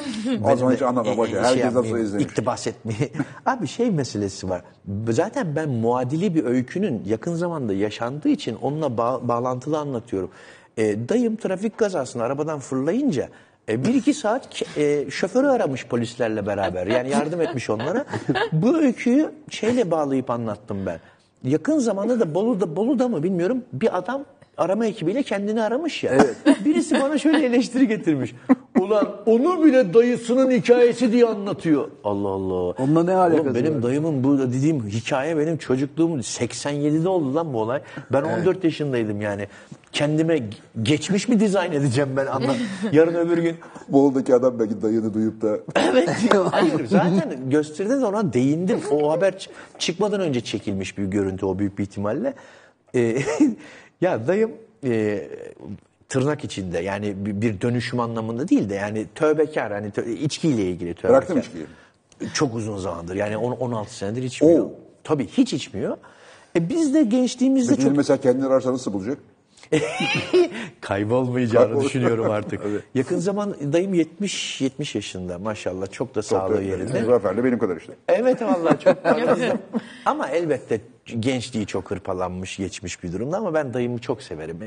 [SPEAKER 1] o zaman hiç ver.
[SPEAKER 4] e,
[SPEAKER 1] Herkes
[SPEAKER 4] şey
[SPEAKER 1] nasıl
[SPEAKER 4] yapmayayım,
[SPEAKER 1] izlemiş.
[SPEAKER 4] İktibas etmeyi. Abi şey meselesi var. Zaten ben muadili bir öykünün yakın zamanda yaşandığı için onunla bağ- bağlantılı anlatıyorum. E, dayım trafik kazasında arabadan fırlayınca e, bir iki saat e, şoförü aramış polislerle beraber. Yani yardım etmiş onlara. Bu öyküyü şeyle bağlayıp anlattım ben. Yakın zamanda da Bolu'da, Bolu'da mı bilmiyorum bir adam arama ekibiyle kendini aramış ya. Birisi bana şöyle eleştiri getirmiş. Ulan onu bile dayısının hikayesi diye anlatıyor. Allah Allah.
[SPEAKER 3] Onunla ne alakası
[SPEAKER 4] Oğlum benim
[SPEAKER 3] var?
[SPEAKER 4] dayımın bu dediğim hikaye benim çocukluğum 87'de oldu lan bu olay. Ben 14 yaşındaydım yani. Kendime ge- geçmiş mi dizayn edeceğim ben anla. Yarın öbür gün
[SPEAKER 1] Bolu'daki adam belki dayını duyup da
[SPEAKER 4] Evet. Hayır zaten gösteride de ona değindim. O haber çıkmadan önce çekilmiş bir görüntü o büyük bir ihtimalle. Ee, ya dayım e, tırnak içinde yani bir- dönüşüm anlamında değil de yani tövbekar hani tö- içkiyle ilgili tövbekar.
[SPEAKER 1] Bıraktın mı içkiyi?
[SPEAKER 4] Çok uzun zamandır yani on- 16 senedir içmiyor.
[SPEAKER 1] Oo.
[SPEAKER 4] Tabii hiç içmiyor. E biz de gençliğimizde
[SPEAKER 1] Peki
[SPEAKER 4] çok
[SPEAKER 1] mesela kendini ararsa nasıl bulacak?
[SPEAKER 4] kaybolmayacağını
[SPEAKER 1] Kaybol-
[SPEAKER 4] düşünüyorum artık. Yakın zaman dayım 70 70 yaşında maşallah çok da sağlığı yerinde.
[SPEAKER 1] Zafer'le benim kadar işte.
[SPEAKER 4] Evet vallahi çok ama elbette gençliği çok hırpalanmış, geçmiş bir durumda ama ben dayımı çok severim.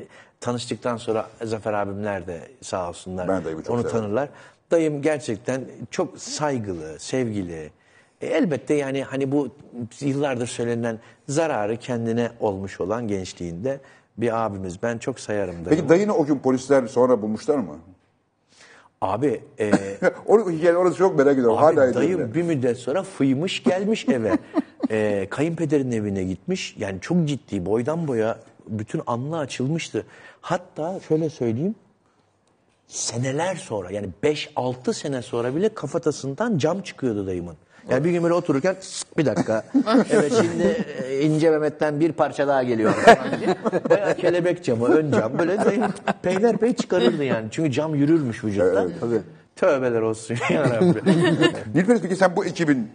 [SPEAKER 4] Tanıştıktan sonra Zafer abimler de sağ olsunlar.
[SPEAKER 1] Ben dayımı çok
[SPEAKER 4] onu
[SPEAKER 1] severim.
[SPEAKER 4] tanırlar. Dayım gerçekten çok saygılı, sevgili. E, elbette yani hani bu yıllardır söylenen zararı kendine olmuş olan gençliğinde bir abimiz. Ben çok sayarım dayımı.
[SPEAKER 1] Peki dayını o gün polisler sonra bulmuşlar mı?
[SPEAKER 4] Abi e,
[SPEAKER 1] o hikaye orası çok merak ediyorum.
[SPEAKER 4] Abi
[SPEAKER 1] Hala
[SPEAKER 4] dayım
[SPEAKER 1] ediyorum.
[SPEAKER 4] bir müddet sonra fıymış gelmiş eve. ee, kayınpederin evine gitmiş. Yani çok ciddi boydan boya bütün anla açılmıştı. Hatta şöyle söyleyeyim. Seneler sonra yani 5-6 sene sonra bile kafatasından cam çıkıyordu dayımın. Yani bir gün böyle otururken "Sık, bir dakika. evet şimdi e, İnce Mehmet'ten bir parça daha geliyor falan diye. Bayağı kelebek camı, ön cam böyle dayım peyderpey çıkarırdı yani. Çünkü cam yürürmüş vücutta. Tövbeler olsun ya Rabbi.
[SPEAKER 1] Nilperi peki sen bu ekibin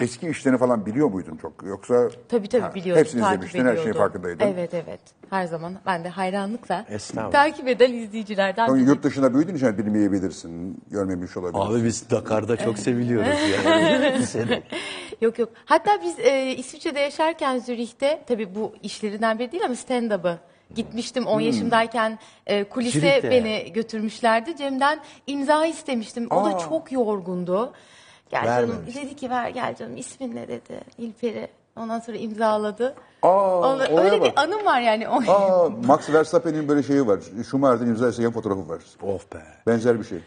[SPEAKER 1] eski işlerini falan biliyor muydun çok? Yoksa
[SPEAKER 2] Tabii tabii
[SPEAKER 1] Ha,
[SPEAKER 2] biliyordum.
[SPEAKER 1] Hepsini
[SPEAKER 2] takip
[SPEAKER 1] izlemiştin, her şeyin farkındaydın.
[SPEAKER 2] Evet evet. Her zaman ben de hayranlıkla takip eden izleyicilerden biriyim.
[SPEAKER 1] yurt dışında büyüdüğün için hani bilmeyebilirsin, görmemiş olabilirsin.
[SPEAKER 4] Abi biz Dakar'da çok seviliyoruz ya. Seni.
[SPEAKER 2] Yok yok. Hatta biz e, İsviçre'de yaşarken Zürih'te tabii bu işlerinden biri değil ama stand-up'ı gitmiştim 10 yaşımdayken e, kulise
[SPEAKER 4] Hmm. Zürih'te.
[SPEAKER 2] beni götürmüşlerdi. Cem'den imza istemiştim. O da çok yorgundu. Gel canım
[SPEAKER 4] Vermemiş.
[SPEAKER 2] dedi ki ver gel canım ismin ne dedi. İlperi. Ondan sonra imzaladı.
[SPEAKER 1] Aa,
[SPEAKER 2] Onu-
[SPEAKER 1] olaya
[SPEAKER 2] öyle
[SPEAKER 1] bak.
[SPEAKER 2] bir anım var yani. O-
[SPEAKER 1] Aa, Max Verstappen'in böyle şeyi var. Schumacher'den imza isteyen fotoğrafı var.
[SPEAKER 4] of be.
[SPEAKER 1] Benzer bir şey.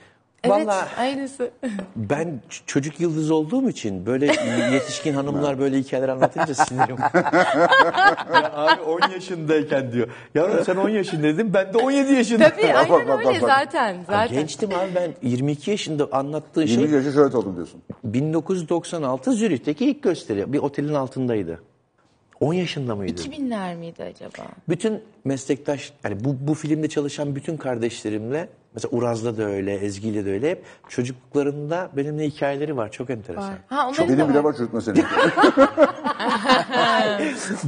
[SPEAKER 2] Evet
[SPEAKER 4] Vallahi-
[SPEAKER 2] aynısı.
[SPEAKER 4] Ben çocuk yıldız olduğum için böyle yetişkin hanımlar böyle hikayeler anlatınca sinirim. ya abi 10 yaşındayken diyor. Yavrum sen 10 yaşındaydın ben de 17 yaşındayım.
[SPEAKER 2] Tabii aynen
[SPEAKER 1] bak,
[SPEAKER 2] öyle
[SPEAKER 1] bak, bak.
[SPEAKER 2] zaten. Zaten.
[SPEAKER 4] Gençtim abi ben 22 yaşında anlattığı
[SPEAKER 1] 20
[SPEAKER 4] şey
[SPEAKER 1] yaşı şöhret oldum diyorsun.
[SPEAKER 4] 1996 Zürih'teki ilk gösteri. Bir otelin altındaydı. 10 yaşında mıydı?
[SPEAKER 2] 2000'ler miydi acaba?
[SPEAKER 4] Bütün meslektaş, yani bu, bu filmde çalışan bütün kardeşlerimle, mesela Uraz'la da öyle, Ezgi'yle de öyle hep çocukluklarında benimle hikayeleri var. Çok enteresan.
[SPEAKER 2] Var. Ha, onların
[SPEAKER 1] Benim
[SPEAKER 2] da
[SPEAKER 1] bile
[SPEAKER 2] var.
[SPEAKER 1] çocuk mesela.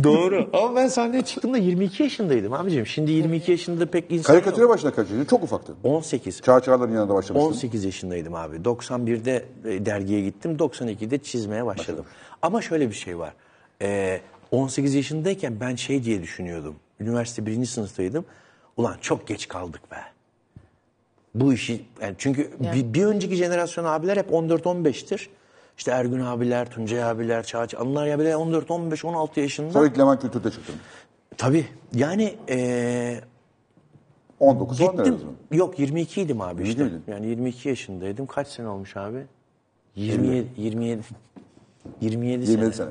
[SPEAKER 4] Doğru. Ama ben sahneye çıktığımda 22 yaşındaydım abicim. Şimdi 22 yaşında pek insan
[SPEAKER 1] Karikatüre
[SPEAKER 4] yok.
[SPEAKER 1] başına kaç yaşında? Çok ufaktın.
[SPEAKER 4] 18.
[SPEAKER 1] Çağçağların yanında başlamıştın.
[SPEAKER 4] 18 yaşındaydım abi. 91'de e, dergiye gittim. 92'de çizmeye başladım. Ama şöyle bir şey var. Ee, 18 yaşındayken ben şey diye düşünüyordum. Üniversite birinci sınıftaydım. Ulan çok geç kaldık be. Bu işi yani çünkü bir, bir önceki jenerasyon abiler hep 14-15'tir. İşte Ergün abiler, Tuncay abiler, Çağçı, Anlar abiler 14, 15, 16 yaşında.
[SPEAKER 1] Sonra Leman Kültür'de çıktın.
[SPEAKER 4] Tabii. Yani ee,
[SPEAKER 1] 19 falan
[SPEAKER 4] Gittim. Yok 22 idim abi işte.
[SPEAKER 1] miydin?
[SPEAKER 4] Yani 22 yaşındaydım. Kaç sene olmuş abi? 27 27 27 sene.
[SPEAKER 1] 27 sene.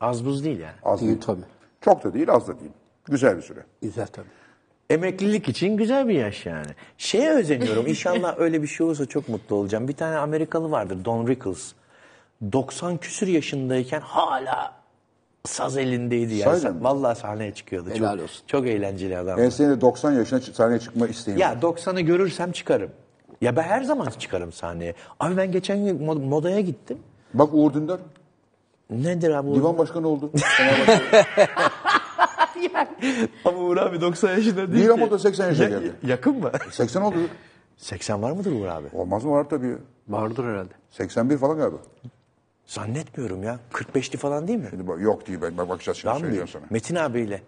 [SPEAKER 4] Az buz değil yani.
[SPEAKER 1] Az
[SPEAKER 3] Değil
[SPEAKER 1] değil.
[SPEAKER 3] tabii.
[SPEAKER 1] Çok da değil, az da değil. Güzel bir süre.
[SPEAKER 3] Güzel tabii.
[SPEAKER 4] Emeklilik için güzel bir yaş yani. Şeye özeniyorum. İnşallah öyle bir şey olursa çok mutlu olacağım. Bir tane Amerikalı vardır Don Rickles. 90 küsür yaşındayken hala saz elindeydi yani.
[SPEAKER 1] Sahiden mi?
[SPEAKER 4] Vallahi sahneye çıkıyordu.
[SPEAKER 3] Helal
[SPEAKER 4] çok,
[SPEAKER 3] olsun.
[SPEAKER 4] Çok eğlenceli adam.
[SPEAKER 1] Ben senin de 90 yaşına ç- sahneye çıkma isteğim var.
[SPEAKER 4] Ya 90'ı görürsem çıkarım. Ya ben her zaman çıkarım sahneye. Abi ben geçen gün mod- modaya gittim.
[SPEAKER 1] Bak Uğur Dündar
[SPEAKER 4] Nedir abi? o?
[SPEAKER 1] divan başkanı oldu. Fenerbahçe.
[SPEAKER 4] Ama Uğur abi 90 yaşında
[SPEAKER 1] Değil ama o da 80 yaşına geldi.
[SPEAKER 4] Yakın mı?
[SPEAKER 1] 80 oldu.
[SPEAKER 4] 80 var mıdır Uğur abi?
[SPEAKER 1] Olmaz mı var tabii.
[SPEAKER 3] Vardır herhalde.
[SPEAKER 1] 81 falan galiba.
[SPEAKER 4] Zannetmiyorum ya. 45'li falan değil mi?
[SPEAKER 1] Şimdi bak, yok değil ben bak bakacağız şimdi
[SPEAKER 4] Daha mı
[SPEAKER 1] söyleyeceğim
[SPEAKER 4] büyük?
[SPEAKER 1] sana.
[SPEAKER 4] Metin abiyle.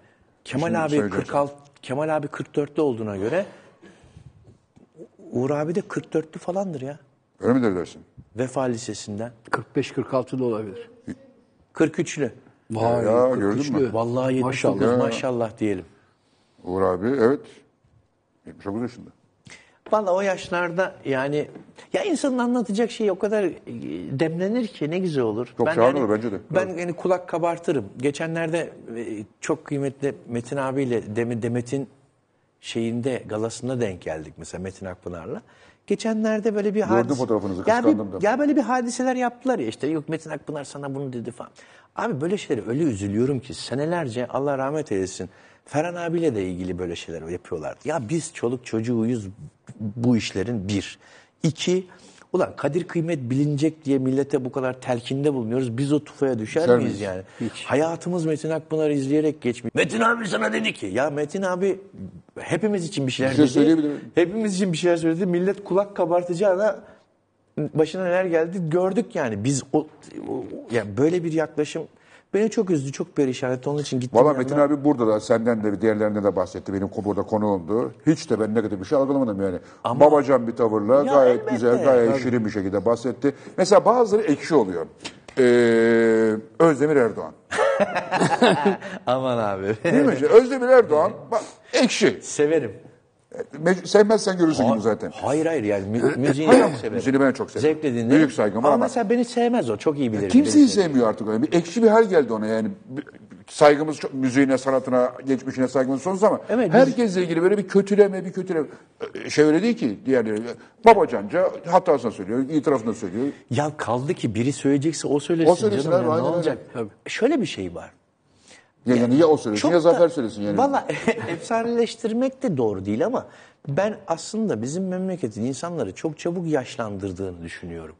[SPEAKER 4] Kemal
[SPEAKER 1] Şimdi
[SPEAKER 4] abi
[SPEAKER 1] söyleyeceğim
[SPEAKER 4] 46 Kemal abi 44'lü olduğuna göre Uğur abi de 44'lü falandır ya.
[SPEAKER 1] Öyle mi dersin?
[SPEAKER 4] Vefa Lisesi'nden.
[SPEAKER 3] 45-46 da olabilir.
[SPEAKER 4] 43'lü.
[SPEAKER 3] Vay,
[SPEAKER 1] ya, gördün
[SPEAKER 3] 43'lü.
[SPEAKER 1] mü?
[SPEAKER 4] Vallahi 79
[SPEAKER 3] Maşallah.
[SPEAKER 4] maşallah, diyelim.
[SPEAKER 1] Uğur abi evet. 79 yaşında.
[SPEAKER 4] Vallahi o yaşlarda yani ya insanın anlatacak şey o kadar e, demlenir ki ne güzel olur.
[SPEAKER 1] Çok şahane olur bence de.
[SPEAKER 4] Ben yani kulak kabartırım. Geçenlerde e, çok kıymetli Metin abiyle Dem Demet'in şeyinde galasında denk geldik mesela Metin Akpınar'la. Geçenlerde böyle bir hadise...
[SPEAKER 1] fotoğrafınızı,
[SPEAKER 4] ya, bir,
[SPEAKER 1] da.
[SPEAKER 4] ya böyle bir hadiseler yaptılar ya işte yok Metin Akpınar sana bunu dedi falan. Abi böyle şeylere öyle üzülüyorum ki senelerce Allah rahmet eylesin Ferhan abiyle de ilgili böyle şeyler yapıyorlardı. Ya biz çoluk çocuğuyuz bu işlerin bir. İki, ulan kadir kıymet bilinecek diye millete bu kadar telkinde bulunuyoruz. Biz o tufaya düşer
[SPEAKER 1] Düşer
[SPEAKER 4] miyiz yani? Hayatımız Metin Akpınar'ı izleyerek geçmiş. Metin abi sana dedi ki ya Metin abi hepimiz için bir şeyler
[SPEAKER 1] Bir şey
[SPEAKER 4] dedi.
[SPEAKER 1] söyleyebilir miyim?
[SPEAKER 4] Hepimiz için bir şeyler söyledi. Millet kulak kabartacağına başına neler geldi gördük yani. Biz o, o yani böyle bir yaklaşım beni çok üzdü, çok perişan etti. Onun için gittim.
[SPEAKER 1] Valla
[SPEAKER 4] yanına.
[SPEAKER 1] Metin abi burada da senden de bir diğerlerinden de bahsetti. Benim burada konuğumdu. Hiç de ben negatif bir şey algılamadım yani. Babacan bir tavırla gayet
[SPEAKER 4] elbette.
[SPEAKER 1] güzel, gayet şirin bir şekilde bahsetti. Mesela bazıları ekşi oluyor. Ee, Özdemir Erdoğan.
[SPEAKER 4] Aman abi.
[SPEAKER 1] Değil mi? Özdemir Erdoğan bak, ekşi.
[SPEAKER 4] Severim.
[SPEAKER 1] Me- Sevmezsen görürsün gibi zaten.
[SPEAKER 4] Hayır hayır yani mü- müziğini
[SPEAKER 1] Hayır,
[SPEAKER 4] çok severim.
[SPEAKER 1] müziğini ben çok severim.
[SPEAKER 4] Zevkle dinlerim.
[SPEAKER 1] Büyük saygım var
[SPEAKER 4] ama.
[SPEAKER 1] ama-
[SPEAKER 4] mesela beni sevmez o. Çok iyi bilir.
[SPEAKER 1] Kimseyi
[SPEAKER 4] beni
[SPEAKER 1] sevmiyor artık. öyle. Bir ekşi bir hal geldi ona yani. Bir- Saygımız çok, müziğine, sanatına, geçmişine saygımız sonsuz ama
[SPEAKER 4] Evet, biz-
[SPEAKER 1] herkesle ilgili böyle bir kötüleme, bir kötüleme. Ee, Şey öyle değil ki diğerleri. Babacanca hatasını söylüyor, itirafını söylüyor.
[SPEAKER 4] Ya kaldı ki biri söyleyecekse o söylesin,
[SPEAKER 1] O söylesin
[SPEAKER 4] canım.
[SPEAKER 1] abi,
[SPEAKER 4] ya, ne
[SPEAKER 1] aynen öyle.
[SPEAKER 4] olacak? Şöyle bir şey var.
[SPEAKER 1] Ya, yani ya o söylesin ya Zafer söylesin yani.
[SPEAKER 4] Valla efsaneleştirmek de doğru değil ama ben aslında bizim memleketin insanları çok çabuk yaşlandırdığını düşünüyorum.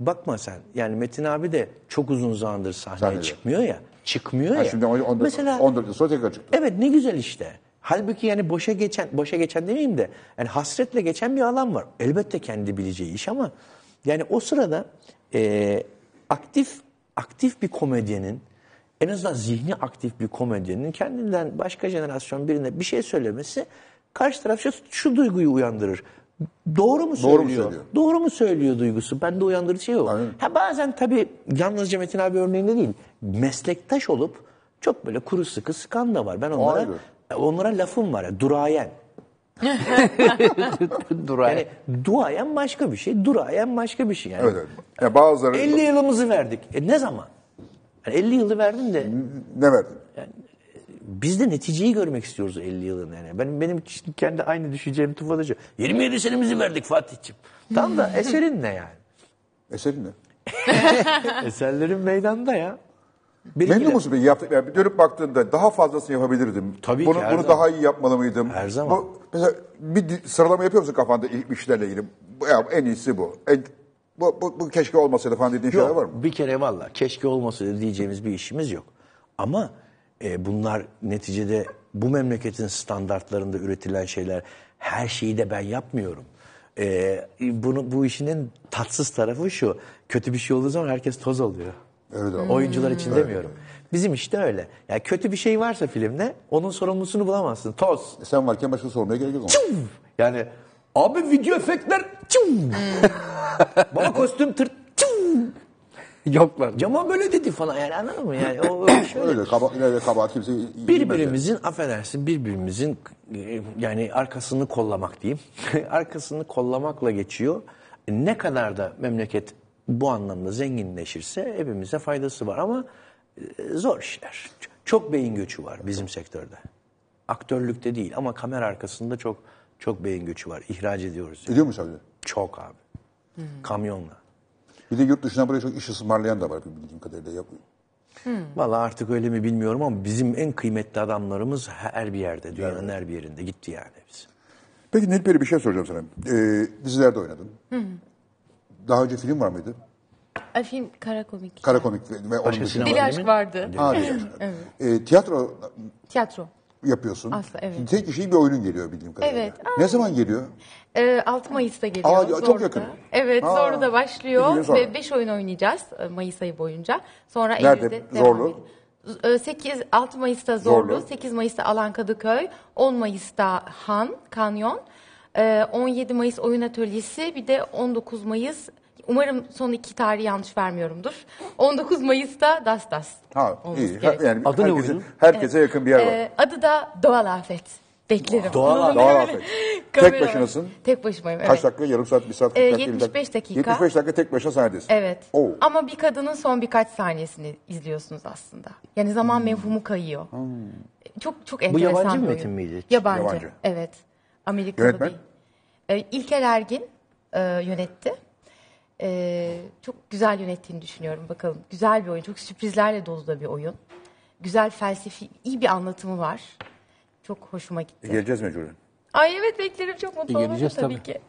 [SPEAKER 4] Bakma sen yani Metin abi de çok uzun zamandır sahneye
[SPEAKER 1] Sahnede.
[SPEAKER 4] çıkmıyor ya. Çıkmıyor
[SPEAKER 1] Ha,
[SPEAKER 4] ya.
[SPEAKER 1] şimdi 14,
[SPEAKER 4] Mesela
[SPEAKER 1] 14 yıl sonra tekrar çıktı.
[SPEAKER 4] Evet ne güzel işte. Halbuki yani boşa geçen, boşa geçen demeyeyim de yani hasretle geçen bir alan var. Elbette kendi bileceği iş ama yani o sırada e, aktif aktif bir komedyenin en azından zihni aktif bir komedyenin kendinden başka jenerasyon birine bir şey söylemesi karşı taraf şu, şu duyguyu uyandırır. Doğru mu söylüyor?
[SPEAKER 1] Doğru mu söylüyor?
[SPEAKER 4] Doğru mu söylüyor duygusu? Bende uyandırıcı şey o.
[SPEAKER 1] Aynen.
[SPEAKER 4] Ha bazen tabii yalnızca Metin abi örneğinde değil. Meslektaş olup çok böyle kuru sıkı sıkan da var. Ben onlara
[SPEAKER 1] ayrı.
[SPEAKER 4] onlara lafım var ya durayen.
[SPEAKER 3] Duray.
[SPEAKER 4] Yani duayen başka bir şey, durayen başka bir şey yani.
[SPEAKER 1] Evet evet. Ya bazıları
[SPEAKER 4] 50 yılımızı verdik. E ne zaman? Yani 50 yılı verdin de
[SPEAKER 1] ne verdin?
[SPEAKER 4] biz de neticeyi görmek istiyoruz 50 yılın yani. Benim benim kendi aynı düşeceğim tufadacı. 27 senemizi verdik Fatih'ciğim. Tam da eserin ne yani?
[SPEAKER 1] Eserin ne?
[SPEAKER 4] Eserlerin meydanda ya. Bir iki
[SPEAKER 1] Memnun
[SPEAKER 4] de-
[SPEAKER 1] musun peki? Yaptık, yani dönüp baktığında daha fazlasını yapabilirdim.
[SPEAKER 4] Tabii
[SPEAKER 1] bunu,
[SPEAKER 4] ki, her
[SPEAKER 1] Bunu
[SPEAKER 4] zaman.
[SPEAKER 1] daha iyi yapmalı mıydım?
[SPEAKER 4] Her zaman.
[SPEAKER 1] Bu, mesela bir di- sıralama yapıyor musun kafanda ilk işlerle ilgili? Bu- Ya, en iyisi bu. En, bu, bu, bu keşke olmasaydı falan dediğin şeyler var mı?
[SPEAKER 4] bir kere valla keşke olmasaydı diyeceğimiz bir işimiz yok. Ama e, bunlar neticede bu memleketin standartlarında üretilen şeyler her şeyi de ben yapmıyorum. E, bunu bu işin en tatsız tarafı şu. Kötü bir şey olduğu zaman herkes toz oluyor.
[SPEAKER 1] Evet abi.
[SPEAKER 4] Oyuncular için demiyorum. Bizim işte öyle. Yani kötü bir şey varsa filmde onun sorumlusunu bulamazsın. Toz.
[SPEAKER 1] E Sen varken başka sormaya gerek yok.
[SPEAKER 4] Yani abi video efektler Baba kostüm tır çum.
[SPEAKER 3] Yoklar.
[SPEAKER 4] Cama böyle dedi falan yani anladın mı? Yani o öyle şöyle.
[SPEAKER 1] Öyle kaba, ileride kabahat kimse.
[SPEAKER 4] Birbirimizin affedersin birbirimizin e, yani arkasını kollamak diyeyim. arkasını kollamakla geçiyor. Ne kadar da memleket bu anlamda zenginleşirse hepimize faydası var ama e, zor işler. Çok beyin göçü var bizim sektörde. Aktörlükte değil ama kamera arkasında çok çok beyin göçü var. İhraç ediyoruz. yani.
[SPEAKER 1] Ediyor musun abi?
[SPEAKER 4] Çok abi. Kamyonla.
[SPEAKER 1] Bir de yurt dışına buraya çok iş ısmarlayan da var bildiğim kadarıyla. Yapıyor.
[SPEAKER 4] Vallahi artık öyle mi bilmiyorum ama bizim en kıymetli adamlarımız her bir yerde. Dünyanın her bir yerinde gitti yani hepsi.
[SPEAKER 1] Peki Nilperi bir şey soracağım sana. Ee, dizilerde oynadın. Daha önce film var mıydı?
[SPEAKER 2] Ay, film kara komik.
[SPEAKER 1] Kara komik ve, ve onun
[SPEAKER 4] Başka
[SPEAKER 1] dışında.
[SPEAKER 4] sinema
[SPEAKER 2] Deli aşk vardı.
[SPEAKER 1] Ha, Deli Aşk. Ee, tiyatro
[SPEAKER 2] Tiyatro.
[SPEAKER 1] Yapıyorsun.
[SPEAKER 2] Aslı, evet.
[SPEAKER 1] Şimdi tek kişi bir oyunun geliyor bildiğim kadarıyla.
[SPEAKER 2] Evet.
[SPEAKER 1] Ne zaman geliyor?
[SPEAKER 2] Ee, 6 Mayıs'ta geliyor.
[SPEAKER 1] Aa, çok yakın.
[SPEAKER 2] Evet
[SPEAKER 1] Aa,
[SPEAKER 2] Zorlu'da başlıyor ve 5 oyun oynayacağız e, Mayıs ayı boyunca. Sonra
[SPEAKER 1] Nerede?
[SPEAKER 2] Eylül'de
[SPEAKER 1] Zorlu?
[SPEAKER 2] devam 8 6 Mayıs'ta Zorlu,
[SPEAKER 1] Zorlu.
[SPEAKER 2] 8 Mayıs'ta Alan Kadıköy, 10 Mayıs'ta Han, Kanyon, e, 17 Mayıs Oyun Atölyesi, bir de 19 Mayıs Umarım son iki tarihi yanlış vermiyorumdur. 19 Mayıs'ta Das Das.
[SPEAKER 1] Ha iyi. Ha,
[SPEAKER 2] gerekiyor.
[SPEAKER 1] yani
[SPEAKER 3] Adı ne
[SPEAKER 1] herkese,
[SPEAKER 3] oyunun?
[SPEAKER 1] herkese yakın bir yer var.
[SPEAKER 2] Ee, adı da Doğal Afet. Beklerim.
[SPEAKER 4] Doğal Afet.
[SPEAKER 1] Doğal afet. Tek
[SPEAKER 2] var.
[SPEAKER 1] başınasın.
[SPEAKER 2] Tek başımayım evet.
[SPEAKER 1] Kaç dakika? Yarım saat, bir saat, 40
[SPEAKER 2] Ee,
[SPEAKER 1] dakika, 50
[SPEAKER 2] 75 dakika.
[SPEAKER 1] 75 dakika tek başına sahnedesin.
[SPEAKER 2] Evet.
[SPEAKER 1] Oo.
[SPEAKER 2] Ama bir kadının son birkaç saniyesini izliyorsunuz aslında. Yani zaman
[SPEAKER 1] Hmm.
[SPEAKER 2] mevhumu kayıyor. Çok çok enteresan
[SPEAKER 4] yabancı
[SPEAKER 2] bir
[SPEAKER 4] bir
[SPEAKER 2] oyun.
[SPEAKER 4] metin miydi?
[SPEAKER 2] Yabancı.
[SPEAKER 1] Yabancı.
[SPEAKER 2] Evet. Amerikalı
[SPEAKER 1] Yönetmen?
[SPEAKER 2] değil. Ee, İlker Ergin e, yönetti. Ee, çok güzel yönettiğini düşünüyorum. Bakalım. Güzel bir oyun. Çok sürprizlerle dolu da bir oyun. Güzel felsefi, iyi bir anlatımı var. Çok hoşuma gitti.
[SPEAKER 1] Geleceğiz mecburen.
[SPEAKER 2] Ay evet beklerim çok mutlu
[SPEAKER 3] E,
[SPEAKER 2] olurum
[SPEAKER 3] geleceğiz
[SPEAKER 2] tabii,
[SPEAKER 3] tabii.
[SPEAKER 2] ki.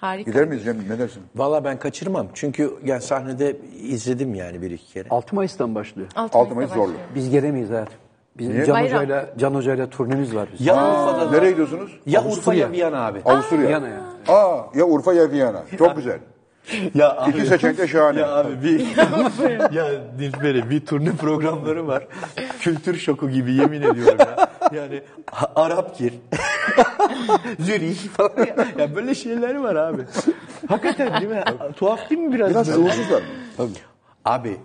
[SPEAKER 2] Harika.
[SPEAKER 1] Gider miyiz Cem? Ne dersin?
[SPEAKER 4] Vallahi ben kaçırmam. Çünkü yani sahnede izledim yani bir iki kere.
[SPEAKER 3] 6 Mayıs'tan başlıyor.
[SPEAKER 2] 6
[SPEAKER 1] Altı Mayıs zorlu.
[SPEAKER 3] Biz gelemeyiz hayatım. Bizim
[SPEAKER 1] Niye?
[SPEAKER 3] Can
[SPEAKER 2] Bayram.
[SPEAKER 3] Hoca'yla Can Hoca'yla turnemiz var. bizim.
[SPEAKER 4] Ya Urfa'da
[SPEAKER 1] Nereye gidiyorsunuz?
[SPEAKER 4] ya Urfa
[SPEAKER 3] Avusturya.
[SPEAKER 4] ya Viyana abi.
[SPEAKER 1] Avusturya.
[SPEAKER 3] Viyana'ya.
[SPEAKER 1] Aa ya Urfa ya Viyana. Çok güzel.
[SPEAKER 4] Ya abi,
[SPEAKER 1] İki seçenek de şahane.
[SPEAKER 4] Ya abi bir ya Nilperi bir turne programları var. Kültür şoku gibi yemin ediyorum ya. Yani Arap gir. Zürih falan. Ya, ya böyle şeyler var abi. Hakikaten değil mi? Tuhaf değil mi biraz?
[SPEAKER 1] Biraz şuursuzlar mı?
[SPEAKER 4] Abi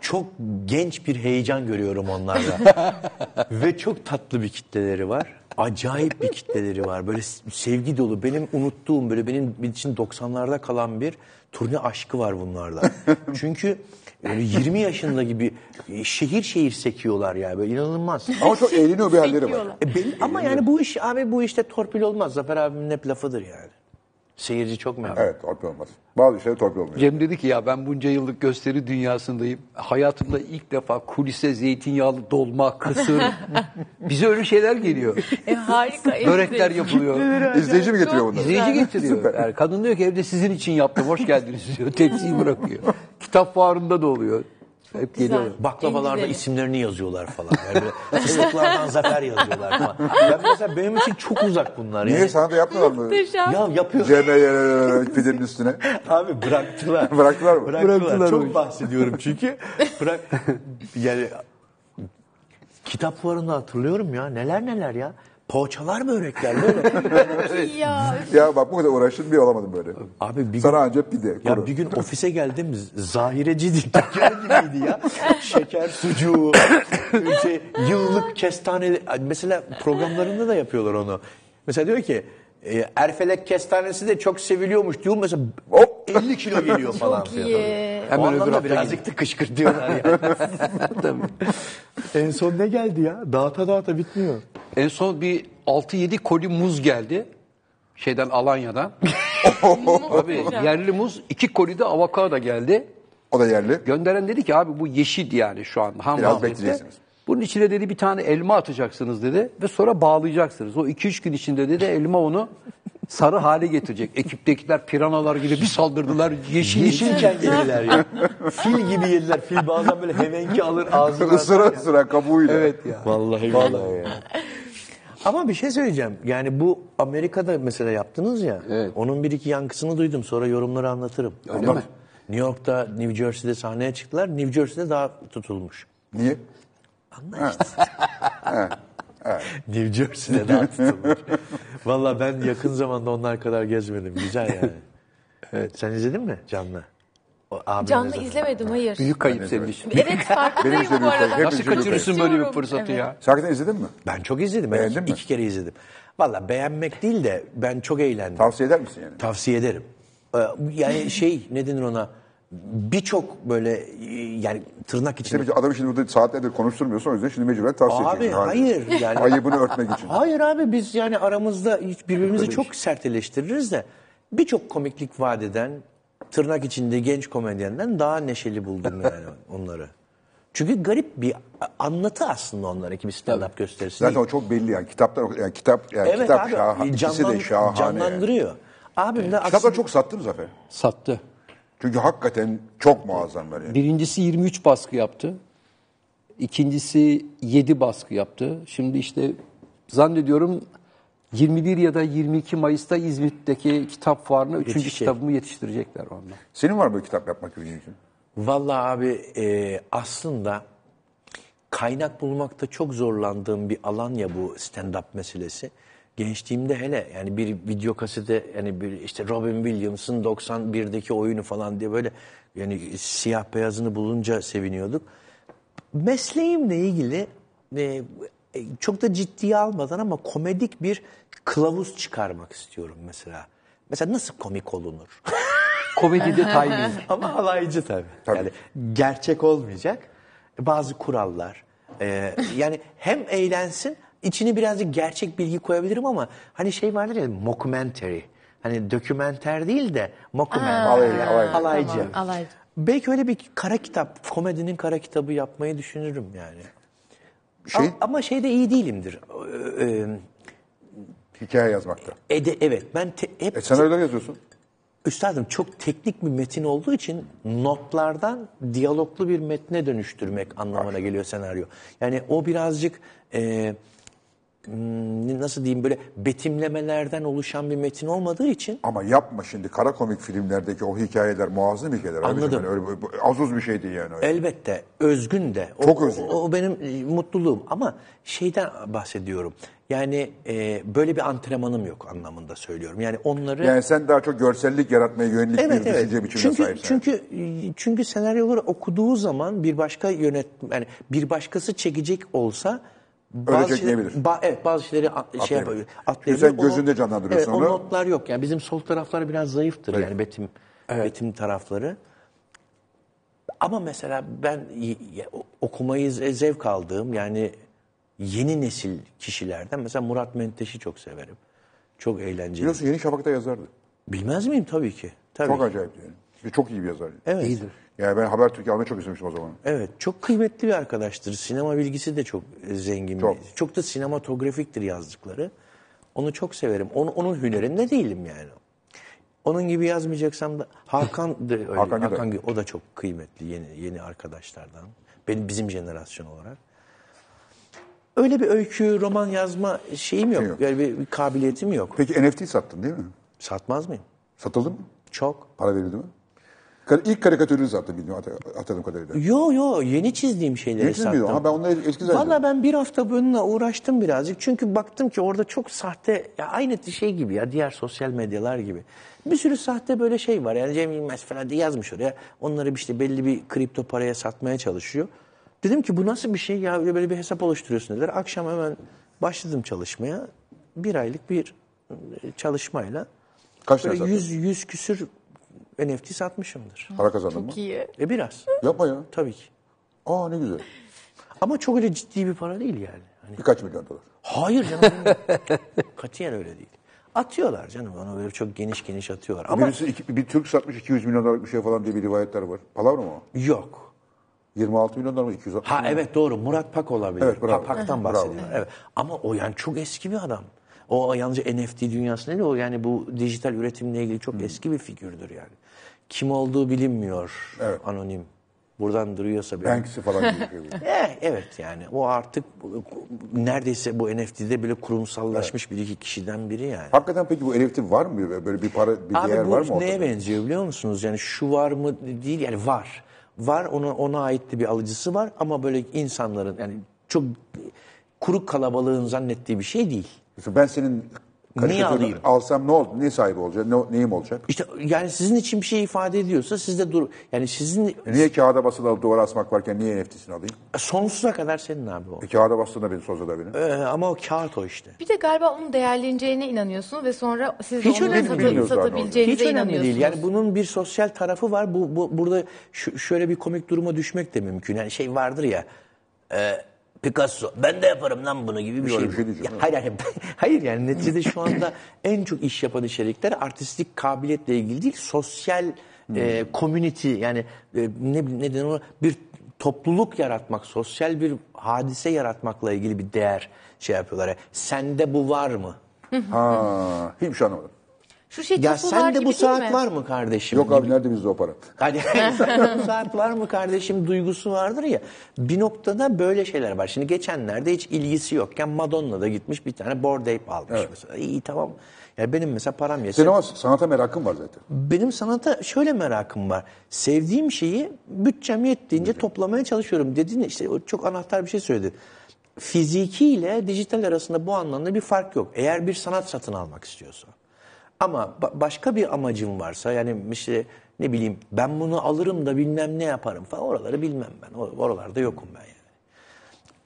[SPEAKER 4] çok genç bir heyecan görüyorum onlarda. Ve çok tatlı bir kitleleri var. Acayip bir kitleleri var. Böyle sevgi dolu. Benim unuttuğum böyle benim için 90'larda kalan bir turne aşkı var bunlarda. Çünkü böyle 20 yaşında gibi şehir şehir sekiyorlar ya böyle inanılmaz.
[SPEAKER 1] Ama çok eğleniyor bir halleri var.
[SPEAKER 4] E belli- ama yani bu iş abi bu işte torpil olmaz. Zafer abimin hep lafıdır yani. Seyirci çok memnun.
[SPEAKER 1] Evet torpil olmaz. Bazı şeyler torpil olmuyor.
[SPEAKER 3] Cem dedi ki ya ben bunca yıllık gösteri dünyasındayım. Hayatımda ilk defa kulise zeytinyağlı dolma, kısır. Bize öyle şeyler geliyor.
[SPEAKER 2] E, harika.
[SPEAKER 3] Börekler yapılıyor.
[SPEAKER 1] İzleyici mi getiriyor bunları?
[SPEAKER 3] İzleyici getiriyor. Yani kadın diyor ki evde sizin için yaptım hoş geldiniz diyor. Tepsiyi bırakıyor. Kitap fuarında da oluyor. Hep
[SPEAKER 2] Güzel.
[SPEAKER 3] geliyor.
[SPEAKER 4] Baklavalarda isimlerini yazıyorlar falan. Yani böyle fıstıklardan zafer yazıyorlar falan. Ya mesela benim için çok uzak bunlar.
[SPEAKER 1] Niye
[SPEAKER 4] Yani.
[SPEAKER 1] sana da yapmıyorlar mı?
[SPEAKER 2] Muhteşem.
[SPEAKER 4] Ya yapıyor.
[SPEAKER 1] Cem'e pidenin üstüne.
[SPEAKER 4] Abi bıraktılar.
[SPEAKER 1] Bıraktılar mı?
[SPEAKER 4] Bıraktılar.
[SPEAKER 3] Bıraktılar
[SPEAKER 4] Çok bahsediyorum çünkü. Bırak yani kitap fuarında hatırlıyorum ya. Neler neler ya. Poğaçalar börekler böyle.
[SPEAKER 2] Ya
[SPEAKER 1] Ya bak bu kadar uğraştım bir olamadım böyle.
[SPEAKER 4] Abi bir
[SPEAKER 1] Sana ancak pide.
[SPEAKER 4] Ya
[SPEAKER 1] kuru.
[SPEAKER 4] bir gün ofise geldim zahireciydi. Dükkan gibiydi ya. Şeker sucuğu, şey, yıllık kestane. Mesela programlarında da yapıyorlar onu. Mesela diyor ki e, Erfelek kestanesi de çok seviliyormuş diyor. Mesela hop 50 kilo geliyor falan.
[SPEAKER 2] çok iyi.
[SPEAKER 4] o
[SPEAKER 3] Hemen öbür
[SPEAKER 4] anlamda
[SPEAKER 3] hafta
[SPEAKER 4] birazcık da kışkırtıyorlar ya. en son ne geldi ya? Dağıta dağıta bitmiyor.
[SPEAKER 3] En son bir 6-7 koli muz geldi. Şeyden Alanya'dan. Abi yerli muz. iki koli de avokado geldi.
[SPEAKER 1] O da yerli.
[SPEAKER 3] Gönderen dedi ki abi bu yeşil yani şu an ham
[SPEAKER 1] Biraz bekleyeceksiniz.
[SPEAKER 3] Bunun içine dedi bir tane elma atacaksınız dedi ve sonra bağlayacaksınız. O 2-3 gün içinde dedi elma onu sarı hale getirecek. Ekiptekiler piranalar gibi bir saldırdılar. Yeşil yeşil.
[SPEAKER 4] Yeşilken yediler ya. Fil gibi yediler. Fil bazen böyle hemenki alır ağzına.
[SPEAKER 1] Isıra ısıra kabuğuyla.
[SPEAKER 3] Evet ya.
[SPEAKER 4] Vallahi vallahi ya. Ama bir şey söyleyeceğim. Yani bu Amerika'da mesela yaptınız ya.
[SPEAKER 3] Evet.
[SPEAKER 4] Onun bir iki yankısını duydum. Sonra yorumları anlatırım.
[SPEAKER 3] Öyle mi?
[SPEAKER 4] New York'ta, New Jersey'de sahneye çıktılar. New Jersey'de daha tutulmuş.
[SPEAKER 1] Niye?
[SPEAKER 4] Anla işte. New Jersey'de daha tutulmuş. Vallahi ben yakın zamanda onlar kadar gezmedim. Güzel yani. evet. Sen izledin mi canlı? O
[SPEAKER 2] Canlı
[SPEAKER 4] zaten.
[SPEAKER 2] izlemedim hayır.
[SPEAKER 3] Büyük kayıp senin için.
[SPEAKER 2] Evet
[SPEAKER 1] Benim
[SPEAKER 2] farkındayım bu
[SPEAKER 1] büyük
[SPEAKER 2] arada.
[SPEAKER 1] kayıp.
[SPEAKER 3] Nasıl
[SPEAKER 1] Hepimiz
[SPEAKER 3] kaçırırsın böyle bir fırsatı
[SPEAKER 2] Evet.
[SPEAKER 3] ya?
[SPEAKER 1] Hakikaten izledin mi?
[SPEAKER 4] Ben çok izledim. Ben
[SPEAKER 1] Beğendin
[SPEAKER 4] iki,
[SPEAKER 1] mi?
[SPEAKER 4] iki kere izledim. Valla beğenmek değil de ben çok eğlendim.
[SPEAKER 1] Tavsiye eder misin yani?
[SPEAKER 4] Tavsiye ederim. Ee, Yani şey ne denir ona birçok böyle e, yani tırnak içinde
[SPEAKER 1] Tabii ki adamı şimdi burada saatlerdir konuşturmuyorsun o yüzden şimdi mecburen tavsiye
[SPEAKER 4] Abi,
[SPEAKER 1] edeceksin.
[SPEAKER 4] hayır, yani-
[SPEAKER 1] Ayıbını örtmek için.
[SPEAKER 4] Hayır abi biz yani aramızda birbirimizi çok sert eleştiririz de birçok komiklik vaat eden tırnak içinde genç komedyenden daha neşeli buldum yani onları. Çünkü garip bir anlatı aslında onlarınki bir stand-up gösterisi
[SPEAKER 1] Zaten
[SPEAKER 4] değil.
[SPEAKER 1] o çok belli yani kitaptan yani kitap yani
[SPEAKER 4] Evet
[SPEAKER 1] kitap
[SPEAKER 4] abi
[SPEAKER 1] şahane.
[SPEAKER 4] Canlan-
[SPEAKER 1] de şahane.
[SPEAKER 4] canlandırıyor. Abim de
[SPEAKER 1] Kitaplar
[SPEAKER 4] aslında
[SPEAKER 1] çok sattı mı Zafer?
[SPEAKER 3] Sattı.
[SPEAKER 1] Çünkü hakikaten çok muazzamlar yani.
[SPEAKER 3] Birincisi 23 baskı yaptı. İkincisi 7 baskı yaptı. Şimdi işte zannediyorum 21 ya da 22 Mayıs'ta İzmit'teki kitap fuarına 3.
[SPEAKER 4] Yetişecek.
[SPEAKER 3] kitabımı yetiştirecekler onunla.
[SPEAKER 1] Senin var mı böyle kitap yapmak gibi niyetin?
[SPEAKER 4] Vallahi abi e, aslında kaynak bulmakta çok zorlandığım bir alan ya bu stand-up meselesi. Gençliğimde hele yani bir video kasete yani bir işte Robin Williams'ın 91'deki oyunu falan diye böyle yani siyah beyazını bulunca seviniyorduk. Mesleğimle ilgili e, e, çok da ciddiye almadan ama komedik bir kılavuz çıkarmak istiyorum mesela. Mesela nasıl komik olunur?
[SPEAKER 3] Komedide timing.
[SPEAKER 4] Ama halaycı tabii. Yani gerçek olmayacak. Bazı kurallar. Ee, yani hem eğlensin, içine birazcık gerçek bilgi koyabilirim ama hani şey vardır ya mockumentary. Hani dokümenter değil de mockumentary.
[SPEAKER 1] Alaycı, alaycı.
[SPEAKER 2] Alaycı.
[SPEAKER 4] Belki öyle bir kara kitap, komedinin kara kitabı yapmayı düşünürüm yani.
[SPEAKER 1] Şey,
[SPEAKER 4] Ama şeyde iyi değilimdir. Ee,
[SPEAKER 1] hikaye yazmakta.
[SPEAKER 4] e, de- evet ben te- hep
[SPEAKER 1] E senaryolar yazıyorsun.
[SPEAKER 4] Üstadım çok teknik bir metin olduğu için notlardan diyaloglu bir metne dönüştürmek anlamına geliyor senaryo. Yani o birazcık e, nasıl diyeyim böyle betimlemelerden oluşan bir metin olmadığı için
[SPEAKER 1] Ama yapma şimdi kara komik filmlerdeki o hikayeler muazzam hikayeler. abicim.
[SPEAKER 4] Anladım.
[SPEAKER 1] Yani öyle, bu- az uz bir şey değil yani. Öyle.
[SPEAKER 4] elbette özgün de. O,
[SPEAKER 1] Çok özgün.
[SPEAKER 4] O, o benim e, mutluluğum ama şeyden bahsediyorum. Yani e, böyle bir antrenmanım yok anlamında söylüyorum. Yani onları
[SPEAKER 1] Yani sen daha çok görsellik yaratmaya yönelik
[SPEAKER 4] Evet
[SPEAKER 1] bir
[SPEAKER 4] evet.
[SPEAKER 1] düşünce biçimine
[SPEAKER 4] Çünkü
[SPEAKER 1] sahipsin.
[SPEAKER 4] çünkü çünkü senaryoları okuduğu zaman bir başka yönet yani bir başkası çekecek olsa bazı
[SPEAKER 1] çekilebilir.
[SPEAKER 4] şeyleri- ba- evet bazı şeyleri at- şey yapabilir. Atlayabilir.
[SPEAKER 1] sen gözünde
[SPEAKER 4] O-
[SPEAKER 1] canlandırıyorsun
[SPEAKER 4] evet,
[SPEAKER 1] onu.
[SPEAKER 4] O notlar yok. Yani bizim sol taraflar biraz zayıftır yani betim betim tarafları. Ama mesela ben okumayı ze- zevk aldığım yani yeni nesil kişilerden mesela Murat Menteş'i çok severim. Çok eğlenceli.
[SPEAKER 1] Biliyorsun Yeni Şafak'ta yazardı.
[SPEAKER 4] Bilmez miyim? Tabii ki. Tabii
[SPEAKER 1] Çok
[SPEAKER 4] ki.
[SPEAKER 1] acayip yani. Çok iyi bir yazar.
[SPEAKER 4] Evet.
[SPEAKER 3] İyidir.
[SPEAKER 1] Yani ben Habertürk'ü almayı çok istemiştim o zaman.
[SPEAKER 4] Evet, çok kıymetli bir arkadaştır. Sinema bilgisi de çok e, zengin.
[SPEAKER 1] Çok.
[SPEAKER 4] bir- Çok da sinematografiktir yazdıkları. Onu çok severim. Onu, onun hünerinde değilim yani. Onun gibi yazmayacaksam da Hakan da öyle.
[SPEAKER 1] Hakan
[SPEAKER 4] Hakan. Gü- o da çok kıymetli yeni yeni arkadaşlardan. Benim bizim jenerasyon olarak. Öyle bir öykü, roman yazma şeyim yok.
[SPEAKER 1] Yok.
[SPEAKER 4] Yani bir, bir kabiliyetim yok.
[SPEAKER 1] Peki NFT sattın değil mi?
[SPEAKER 4] Satmaz mıyım?
[SPEAKER 1] Satıldı mı?
[SPEAKER 4] Çok.
[SPEAKER 1] Para verildi mi? İlk karikatürünü sattın bilmiyorum hat- hatırladığım kadarıyla.
[SPEAKER 4] Yo yo yeni çizdiğim şeyleri
[SPEAKER 1] Yetmiyor
[SPEAKER 4] sattım.
[SPEAKER 1] ama ben onları eski zannediyorum.
[SPEAKER 4] Valla ben bir hafta bununla uğraştım birazcık. Çünkü baktım ki orada çok sahte, ya aynı şey gibi ya diğer sosyal medyalar gibi. Bir sürü sahte böyle şey var. Yani Cem Yılmaz falan diye yazmış oraya. Onları işte belli bir kripto paraya satmaya çalışıyor. Dedim ki bu nasıl bir şey ya Öyle böyle bir hesap oluşturuyorsun dediler. Akşam hemen başladım çalışmaya. Bir aylık bir e, çalışmayla.
[SPEAKER 1] Kaç
[SPEAKER 4] Böyle
[SPEAKER 1] sattın?
[SPEAKER 4] yüz, yüz küsür NFT satmışımdır.
[SPEAKER 1] Para kazandın mı?
[SPEAKER 2] Çok iyi.
[SPEAKER 4] E biraz.
[SPEAKER 1] Yapma ya.
[SPEAKER 4] Tabii ki.
[SPEAKER 1] Aa ne güzel.
[SPEAKER 4] Ama çok öyle ciddi bir para değil yani. Hani
[SPEAKER 1] Birkaç milyon dolar.
[SPEAKER 4] Hayır canım. Katiyen öyle değil. Atıyorlar canım ona böyle çok geniş geniş atıyorlar. Ama
[SPEAKER 1] Birisi iki- bir Türk satmış 200 milyon dolarlık bir şey falan diye bir rivayetler var. Palavra mı o?
[SPEAKER 4] yok.
[SPEAKER 1] 26 milyon dolar mı 260
[SPEAKER 4] Ha
[SPEAKER 1] milyon?
[SPEAKER 4] evet doğru Murat Pak olabilir.
[SPEAKER 1] Evet, bravo.
[SPEAKER 4] Pak'tan bahsediyorlar. Evet. Ama o yani çok eski bir adam. O yalnızca NFT dünyasında değil o yani bu dijital üretimle ilgili çok eski bir figürdür yani. Kim olduğu bilinmiyor.
[SPEAKER 1] Evet.
[SPEAKER 4] Anonim. Buradan duruyorsa bile.
[SPEAKER 1] Banksy falan gibi. bir şey.
[SPEAKER 4] Eh, evet yani o artık neredeyse bu NFT'de bile kurumsallaşmış bir iki kişiden biri yani.
[SPEAKER 1] Hakikaten peki bu NFT var mı? Böyle bir para, bir
[SPEAKER 4] Abi
[SPEAKER 1] değer
[SPEAKER 4] bu
[SPEAKER 1] var mı
[SPEAKER 4] neye
[SPEAKER 1] ortada?
[SPEAKER 4] benziyor biliyor musunuz? Yani şu var mı değil yani var. Var ona ona ait de bir alıcısı var ama böyle insanların yani çok kuru kalabalığın zannettiği bir şey değil.
[SPEAKER 1] Mesela ben senin
[SPEAKER 4] Niye
[SPEAKER 1] Karikatür
[SPEAKER 4] alayım?
[SPEAKER 1] Alsam ne oldu? Ne sahibi olacak? Ne, neyim olacak?
[SPEAKER 4] İşte yani sizin için bir şey ifade ediyorsa siz de dur. Yani sizin
[SPEAKER 1] E niye kağıda basılı alıp duvara asmak varken niye NFT'sini alayım?
[SPEAKER 4] sonsuza kadar senin abi o.
[SPEAKER 1] E, kağıda bastığında beni sozada beni.
[SPEAKER 4] Ee, ama o kağıt o işte.
[SPEAKER 2] Bir de galiba onun değerleneceğine inanıyorsunuz ve sonra siz de
[SPEAKER 4] Hiç
[SPEAKER 2] onu satı- satabileceğinize
[SPEAKER 4] Hiç önemli değil. Yani bunun bir sosyal tarafı var. Bu, bu burada şu- şöyle bir komik duruma düşmek de mümkün. Yani şey vardır ya. e, Picasso ben de yaparım lan bunu gibi bir
[SPEAKER 1] Yok,
[SPEAKER 4] şey.
[SPEAKER 1] bir şey diyeceğim,
[SPEAKER 4] Ya, hayır, hayır, hayır yani neticede şu anda en çok iş yapan içerikler artistik kabiliyetle ilgili değil. Sosyal e, community yani e, ne, ne denir ona? bir topluluk yaratmak, sosyal bir hadise yaratmakla ilgili bir değer şey yapıyorlar. Yani, sende bu var mı?
[SPEAKER 1] Ha, hiçbir şey anlamadım.
[SPEAKER 2] Şu şey
[SPEAKER 4] Ya sende
[SPEAKER 2] gibi
[SPEAKER 4] bu saat
[SPEAKER 2] mi?
[SPEAKER 4] var mı kardeşim?
[SPEAKER 1] Yok abi nerede bizde o para?
[SPEAKER 4] Hani bu saat var mı kardeşim duygusu vardır ya. Bir noktada böyle şeyler var. Şimdi geçenlerde hiç ilgisi yokken Madonna da gitmiş bir tane Bored Ape almış mesela. İyi tamam. Yani benim mesela param yese.
[SPEAKER 1] Senin ama sanata merakın var zaten.
[SPEAKER 4] Benim sanata şöyle merakım var. Sevdiğim şeyi bütçem yettiğince toplamaya çalışıyorum. Dediğin işte o çok anahtar bir şey söyledi. Fiziki ile dijital arasında bu anlamda bir fark yok. Eğer bir sanat satın almak istiyorsa. Ama ba- başka bir amacım varsa yani işte ne bileyim ben bunu alırım da bilmem ne yaparım falan oraları bilmem ben. Oralarda yokum ben yani.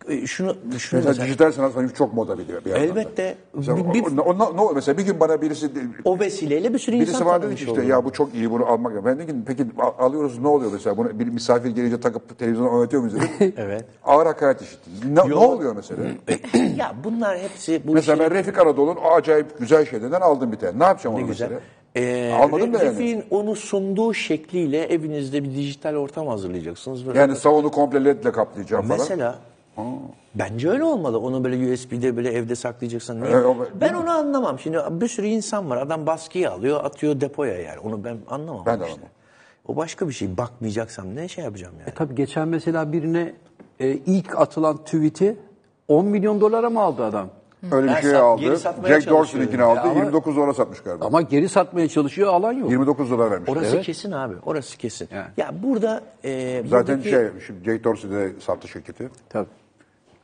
[SPEAKER 4] E, Şunu, şunu
[SPEAKER 1] Mesela,
[SPEAKER 4] mesela,
[SPEAKER 1] dijital sanat sanki çok moda bir, bir.
[SPEAKER 4] Elbette.
[SPEAKER 1] Mesela,
[SPEAKER 4] Bir- bir-
[SPEAKER 1] o- o- o- mesela bir gün bana birisi
[SPEAKER 4] o vesileyle bir sürü
[SPEAKER 1] Birisi
[SPEAKER 4] insan
[SPEAKER 1] ki işte
[SPEAKER 4] olurum.
[SPEAKER 1] ya bu çok iyi bunu almak. lazım. Ben dedim ki peki al- alıyoruz ne oluyor mesela? Bunu bir misafir gelince takıp televizyona oynatıyor muyuz dedim.
[SPEAKER 4] Evet.
[SPEAKER 1] Ağır hakaret işittim. Ne, ne oluyor mesela?
[SPEAKER 4] ya bunlar hepsi bu
[SPEAKER 1] mesela
[SPEAKER 4] işin-
[SPEAKER 1] ben Refik Anadolu'nun o acayip güzel şeylerden aldım bir tane. Ne yapacağım onu
[SPEAKER 4] güzel.
[SPEAKER 1] mesela?
[SPEAKER 4] Ee,
[SPEAKER 1] Almadım da yani.
[SPEAKER 4] Onu sunduğu şekliyle evinizde bir dijital ortam hazırlayacaksınız. Böyle
[SPEAKER 1] Yani salonu komple ledle kaplayacağım falan.
[SPEAKER 4] Mesela bence öyle olmalı. Onu böyle USB'de böyle evde saklayacaksan niye?
[SPEAKER 1] Evet, o-
[SPEAKER 4] ben onu anlamam. Şimdi bir sürü insan var. Adam baskıyı alıyor, atıyor depoya yani. Onu ben anlamam.
[SPEAKER 1] Ben de
[SPEAKER 4] işte.
[SPEAKER 1] anlamam.
[SPEAKER 4] O başka bir şey. Bakmayacaksam ne şey yapacağım yani.
[SPEAKER 3] E tabii geçen mesela birine e, ilk atılan tweet'i 10 milyon dolara mı aldı adam?
[SPEAKER 1] Öyle bir
[SPEAKER 4] Ben
[SPEAKER 1] şey
[SPEAKER 4] sat-
[SPEAKER 1] aldı. Jack Dorsey'ninkini aldı.
[SPEAKER 3] Ama-
[SPEAKER 1] 29 dolara satmış galiba.
[SPEAKER 3] Ama geri satmaya çalışıyor alan yok.
[SPEAKER 1] 29 dolar vermiş.
[SPEAKER 4] Orası
[SPEAKER 3] Evet.
[SPEAKER 4] kesin abi. Orası kesin.
[SPEAKER 3] Yani.
[SPEAKER 4] Ya burada e,
[SPEAKER 1] Zaten
[SPEAKER 4] buradaki-
[SPEAKER 1] şey, şimdi Jack Dorsey de sattı şirketi.
[SPEAKER 3] Tabii.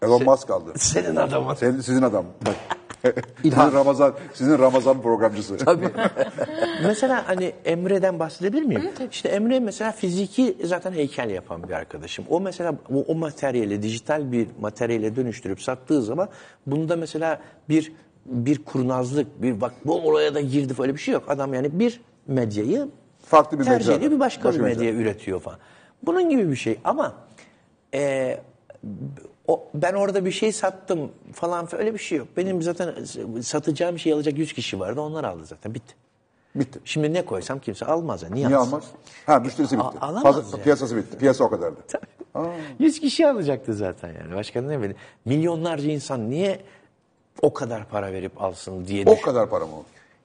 [SPEAKER 1] Elon Musk aldı.
[SPEAKER 4] senin adamın.
[SPEAKER 1] Senin, sizin adam.
[SPEAKER 3] İlhan.
[SPEAKER 1] sizin Ramazan, sizin Ramazan programcısı.
[SPEAKER 3] Tabii.
[SPEAKER 4] mesela hani Emre'den bahsedebilir miyim? İşte Emre mesela fiziki zaten heykel yapan bir arkadaşım. O mesela o, o materyali dijital bir materyale dönüştürüp sattığı zaman bunda mesela bir bir kurnazlık, bir bak bu oraya da girdi öyle bir şey yok. Adam yani bir medyayı
[SPEAKER 1] Farklı bir
[SPEAKER 4] tercih
[SPEAKER 1] mecra.
[SPEAKER 4] ediyor, bir başka,
[SPEAKER 1] Başka
[SPEAKER 4] bir medya üretiyor falan. Bunun gibi bir şey ama e, o, ben orada bir şey sattım falan öyle bir şey yok. Benim zaten satacağım şey alacak 100 kişi vardı onlar aldı zaten bitti.
[SPEAKER 1] Bitti.
[SPEAKER 4] Şimdi ne koysam kimse almaz. ya. Niye,
[SPEAKER 1] Niye
[SPEAKER 4] alsın?
[SPEAKER 1] almaz? Ha müşterisi bitti.
[SPEAKER 4] A- alamaz
[SPEAKER 1] Fazla-
[SPEAKER 4] yani.
[SPEAKER 1] Piyasası bitti. Piyasa o kadardı.
[SPEAKER 4] 100 kişi alacaktı zaten yani. Başka ne bileyim. Milyonlarca insan niye o kadar para verip alsın diye
[SPEAKER 1] O
[SPEAKER 4] düşün.
[SPEAKER 1] kadar para mı?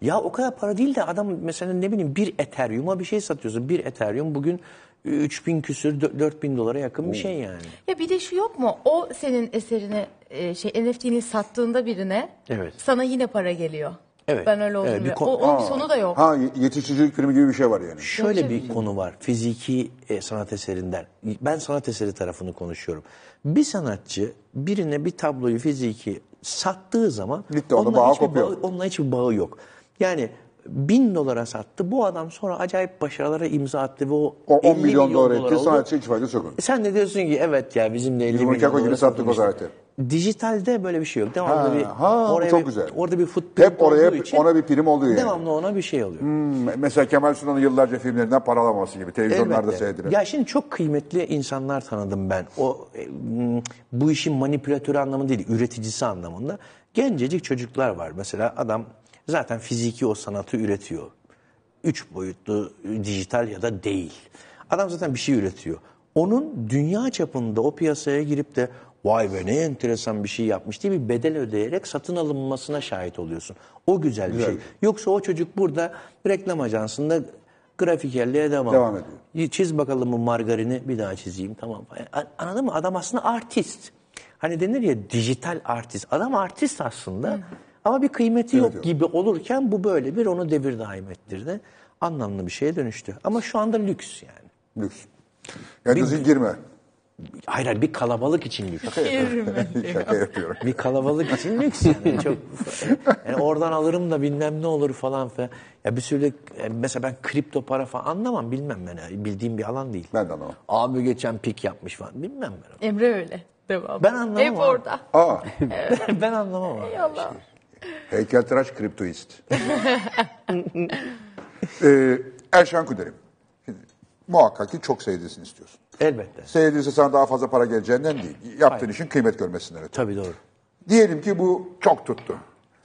[SPEAKER 4] Ya o kadar para değil de adam mesela ne bileyim bir Ethereum'a bir şey satıyorsun. Bir Ethereum bugün 3000 küsür 4000 dolara yakın bir şey yani.
[SPEAKER 2] Ya bir de şu yok mu? O senin eserini e, şey NFT'ni sattığında birine
[SPEAKER 4] Evet.
[SPEAKER 2] sana yine para geliyor.
[SPEAKER 4] Evet.
[SPEAKER 2] Ben öyle oldum.
[SPEAKER 4] Evet, bir
[SPEAKER 2] diyor.
[SPEAKER 4] kon-
[SPEAKER 2] o, onun
[SPEAKER 1] Ha.
[SPEAKER 2] sonu da yok.
[SPEAKER 1] Ha ye- yetiştiricilik filmi gibi bir şey var yani.
[SPEAKER 4] Şöyle bir konu var fiziki e, sanat eserinden. Ben sanat eseri tarafını konuşuyorum. Bir sanatçı birine bir tabloyu fiziki sattığı zaman
[SPEAKER 1] Bitti, onunla
[SPEAKER 4] onunla
[SPEAKER 1] bağı
[SPEAKER 4] hiçbir
[SPEAKER 1] kopuyor.
[SPEAKER 4] bağı, onunla hiçbir bağı yok. Yani bin dolara sattı. Bu adam sonra acayip başarılara imza attı ve o,
[SPEAKER 1] O 10
[SPEAKER 4] 50
[SPEAKER 1] milyon dolar
[SPEAKER 4] dolar
[SPEAKER 1] etti.
[SPEAKER 4] oldu.
[SPEAKER 1] Sanatçı hiç faydası yok. onun.
[SPEAKER 4] E Sen de diyorsun ki evet ya bizim de 50
[SPEAKER 1] Yumruk
[SPEAKER 4] milyon
[SPEAKER 1] Yako gibi sattık o zaten.
[SPEAKER 4] Dijitalde böyle bir şey yok. Devamlı
[SPEAKER 1] Ha,
[SPEAKER 4] bir,
[SPEAKER 1] ha,
[SPEAKER 4] oraya
[SPEAKER 1] çok
[SPEAKER 4] bir,
[SPEAKER 1] güzel.
[SPEAKER 4] Orada bir footprint
[SPEAKER 1] Hep oraya
[SPEAKER 4] için
[SPEAKER 1] ona bir prim oluyor yani.
[SPEAKER 4] Devamlı ona bir şey oluyor.
[SPEAKER 1] Hmm, Mesela Kemal Sunal'ın yıllarca filmlerinden para alamaması gibi. Televizyonlarda
[SPEAKER 4] Elbette.
[SPEAKER 1] seyredilen.
[SPEAKER 4] Ya şimdi çok kıymetli insanlar tanıdım ben. O e, m, bu işin manipülatörü anlamında değil, üreticisi anlamında. Gencecik çocuklar var. Mesela adam zaten fiziki o sanatı üretiyor. Üç boyutlu, e, dijital ya da değil. Adam zaten bir şey üretiyor. Onun dünya çapında o piyasaya girip de vay be ne enteresan bir şey yapmış diye bir bedel ödeyerek satın alınmasına şahit oluyorsun. O güzel bir
[SPEAKER 1] Güzel.
[SPEAKER 4] şey. Yoksa o çocuk burada reklam ajansında grafikerliğe devam.
[SPEAKER 1] Devam ediyor.
[SPEAKER 4] Çiz bakalım bu margarini bir daha çizeyim tamam. Anladın mı? Adam aslında artist. Hani denir ya dijital artist. Adam artist aslında ama bir kıymeti
[SPEAKER 1] Evet,
[SPEAKER 4] yok
[SPEAKER 1] yok.
[SPEAKER 4] gibi olurken bu böyle bir onu devir daim ettirdi. Anlamlı bir şeye dönüştü. Ama şu anda lüks yani.
[SPEAKER 1] Lüks. Yani girme.
[SPEAKER 4] Hayır hayır bir kalabalık için lüks.
[SPEAKER 1] Şaka yapıyorum.
[SPEAKER 4] bir kalabalık için lüks yani. Çok, yani oradan alırım da bilmem ne olur falan filan. Ya bir sürü mesela ben kripto para falan anlamam bilmem ben. yani. Bildiğim bir alan değil.
[SPEAKER 1] Ben de anlamam.
[SPEAKER 4] Abi geçen pik yapmış falan bilmem ben.
[SPEAKER 2] Emre öyle. Devam.
[SPEAKER 4] Ben anlamam
[SPEAKER 2] Hep
[SPEAKER 4] abi.
[SPEAKER 2] orada.
[SPEAKER 1] Aa,
[SPEAKER 4] ben anlamam abi.
[SPEAKER 2] Allah.
[SPEAKER 1] Heykeltıraş kriptoist. ee, Erşan Kuder'im. Şimdi, muhakkak ki çok seyredilsin istiyorsun.
[SPEAKER 4] Elbette.
[SPEAKER 1] Seyredilse sana daha fazla para geleceğinden değil. Yaptığın işin kıymet görmesinden ötürü.
[SPEAKER 4] Tabii doğru.
[SPEAKER 1] Diyelim ki bu çok tuttu.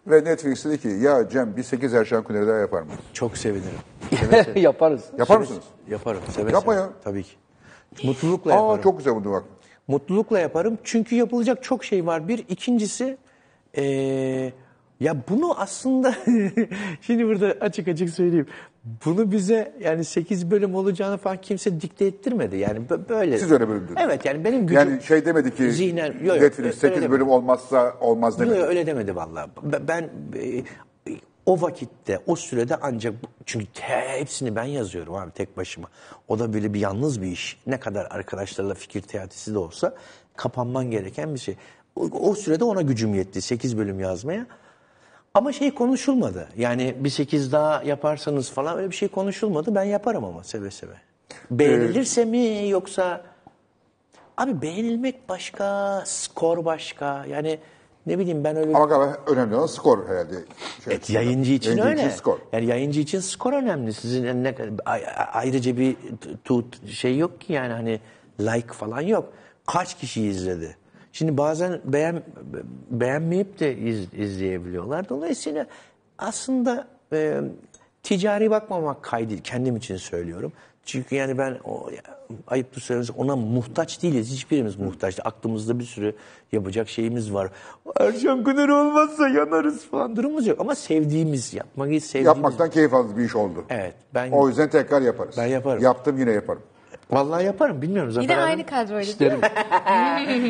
[SPEAKER 1] Ve Netflix dedi ki ya Cem bir 8 Erşan Kuner'i daha yapar mıyız?
[SPEAKER 4] Çok sevinirim.
[SPEAKER 3] Yaparız.
[SPEAKER 1] Yapar mısınız?
[SPEAKER 4] Yaparım. Seve
[SPEAKER 1] Yapma
[SPEAKER 4] seve.
[SPEAKER 1] ya.
[SPEAKER 4] Tabii ki. Mutlulukla
[SPEAKER 1] Aa
[SPEAKER 4] yaparım.
[SPEAKER 1] çok güzel buldu bak.
[SPEAKER 4] Mutlulukla yaparım. Çünkü yapılacak çok şey var. Bir. ikincisi eee, ya bunu aslında şimdi burada açık açık söyleyeyim. Bunu bize yani 8 bölüm olacağını falan kimse dikte ettirmedi. Yani bö- böyle.
[SPEAKER 1] Siz öyle bölüm dediniz.
[SPEAKER 4] Evet yani benim gücüm.
[SPEAKER 1] Yani şey demedi ki
[SPEAKER 4] Zihnen- Yok, yok,
[SPEAKER 1] Netflix
[SPEAKER 4] öyle
[SPEAKER 1] 8
[SPEAKER 4] demedi.
[SPEAKER 1] bölüm olmazsa olmaz demedi.
[SPEAKER 4] yok, öyle demedi vallahi. Ben, e, o vakitte, o sürede ancak çünkü hepsini ben yazıyorum abi tek başıma. O da böyle bir yalnız bir iş. Ne kadar arkadaşlarla fikir teatisi de olsa kapanman gereken bir şey. O, o sürede ona gücüm yetti 8 bölüm yazmaya. Ama şey konuşulmadı. Yani bir 8 daha yaparsanız falan öyle bir şey konuşulmadı. Ben yaparım ama seve seve. Beğenilirse mi yoksa Abi beğenilmek başka, skor başka. Yani ne bileyim ben öyle...
[SPEAKER 1] Ama galiba önemli olan skor herhalde. Şey,
[SPEAKER 4] Evet, yayıncı için
[SPEAKER 1] yayıncı
[SPEAKER 4] öyle.
[SPEAKER 1] için skor.
[SPEAKER 4] Yani yayıncı için skor önemli. Sizin ne ay- ayrıca bir tut şey yok ki yani hani like falan yok. Kaç kişi izledi? Şimdi bazen beğen beğenmeyip de iz, izleyebiliyorlar. Dolayısıyla aslında e, ticari bakmamak kaydı kendim için söylüyorum. Çünkü yani ben o ayıptır söylemesi ona muhtaç değiliz. Hiçbirimiz muhtaç. değil. Aklımızda bir sürü yapacak şeyimiz var. Erşan Kuner olmazsa yanarız falan durumumuz yok. Ama sevdiğimiz, yapmayı sevdiğimiz.
[SPEAKER 1] Yapmaktan keyif aldığınız bir iş oldu.
[SPEAKER 4] Evet. Ben
[SPEAKER 1] O yüzden tekrar yaparız.
[SPEAKER 4] Ben yaparım.
[SPEAKER 1] Yaptım yine yaparım.
[SPEAKER 4] Vallahi yaparım. Bilmiyorum Zafer
[SPEAKER 2] Yine aynı kadroyla
[SPEAKER 3] İsterim.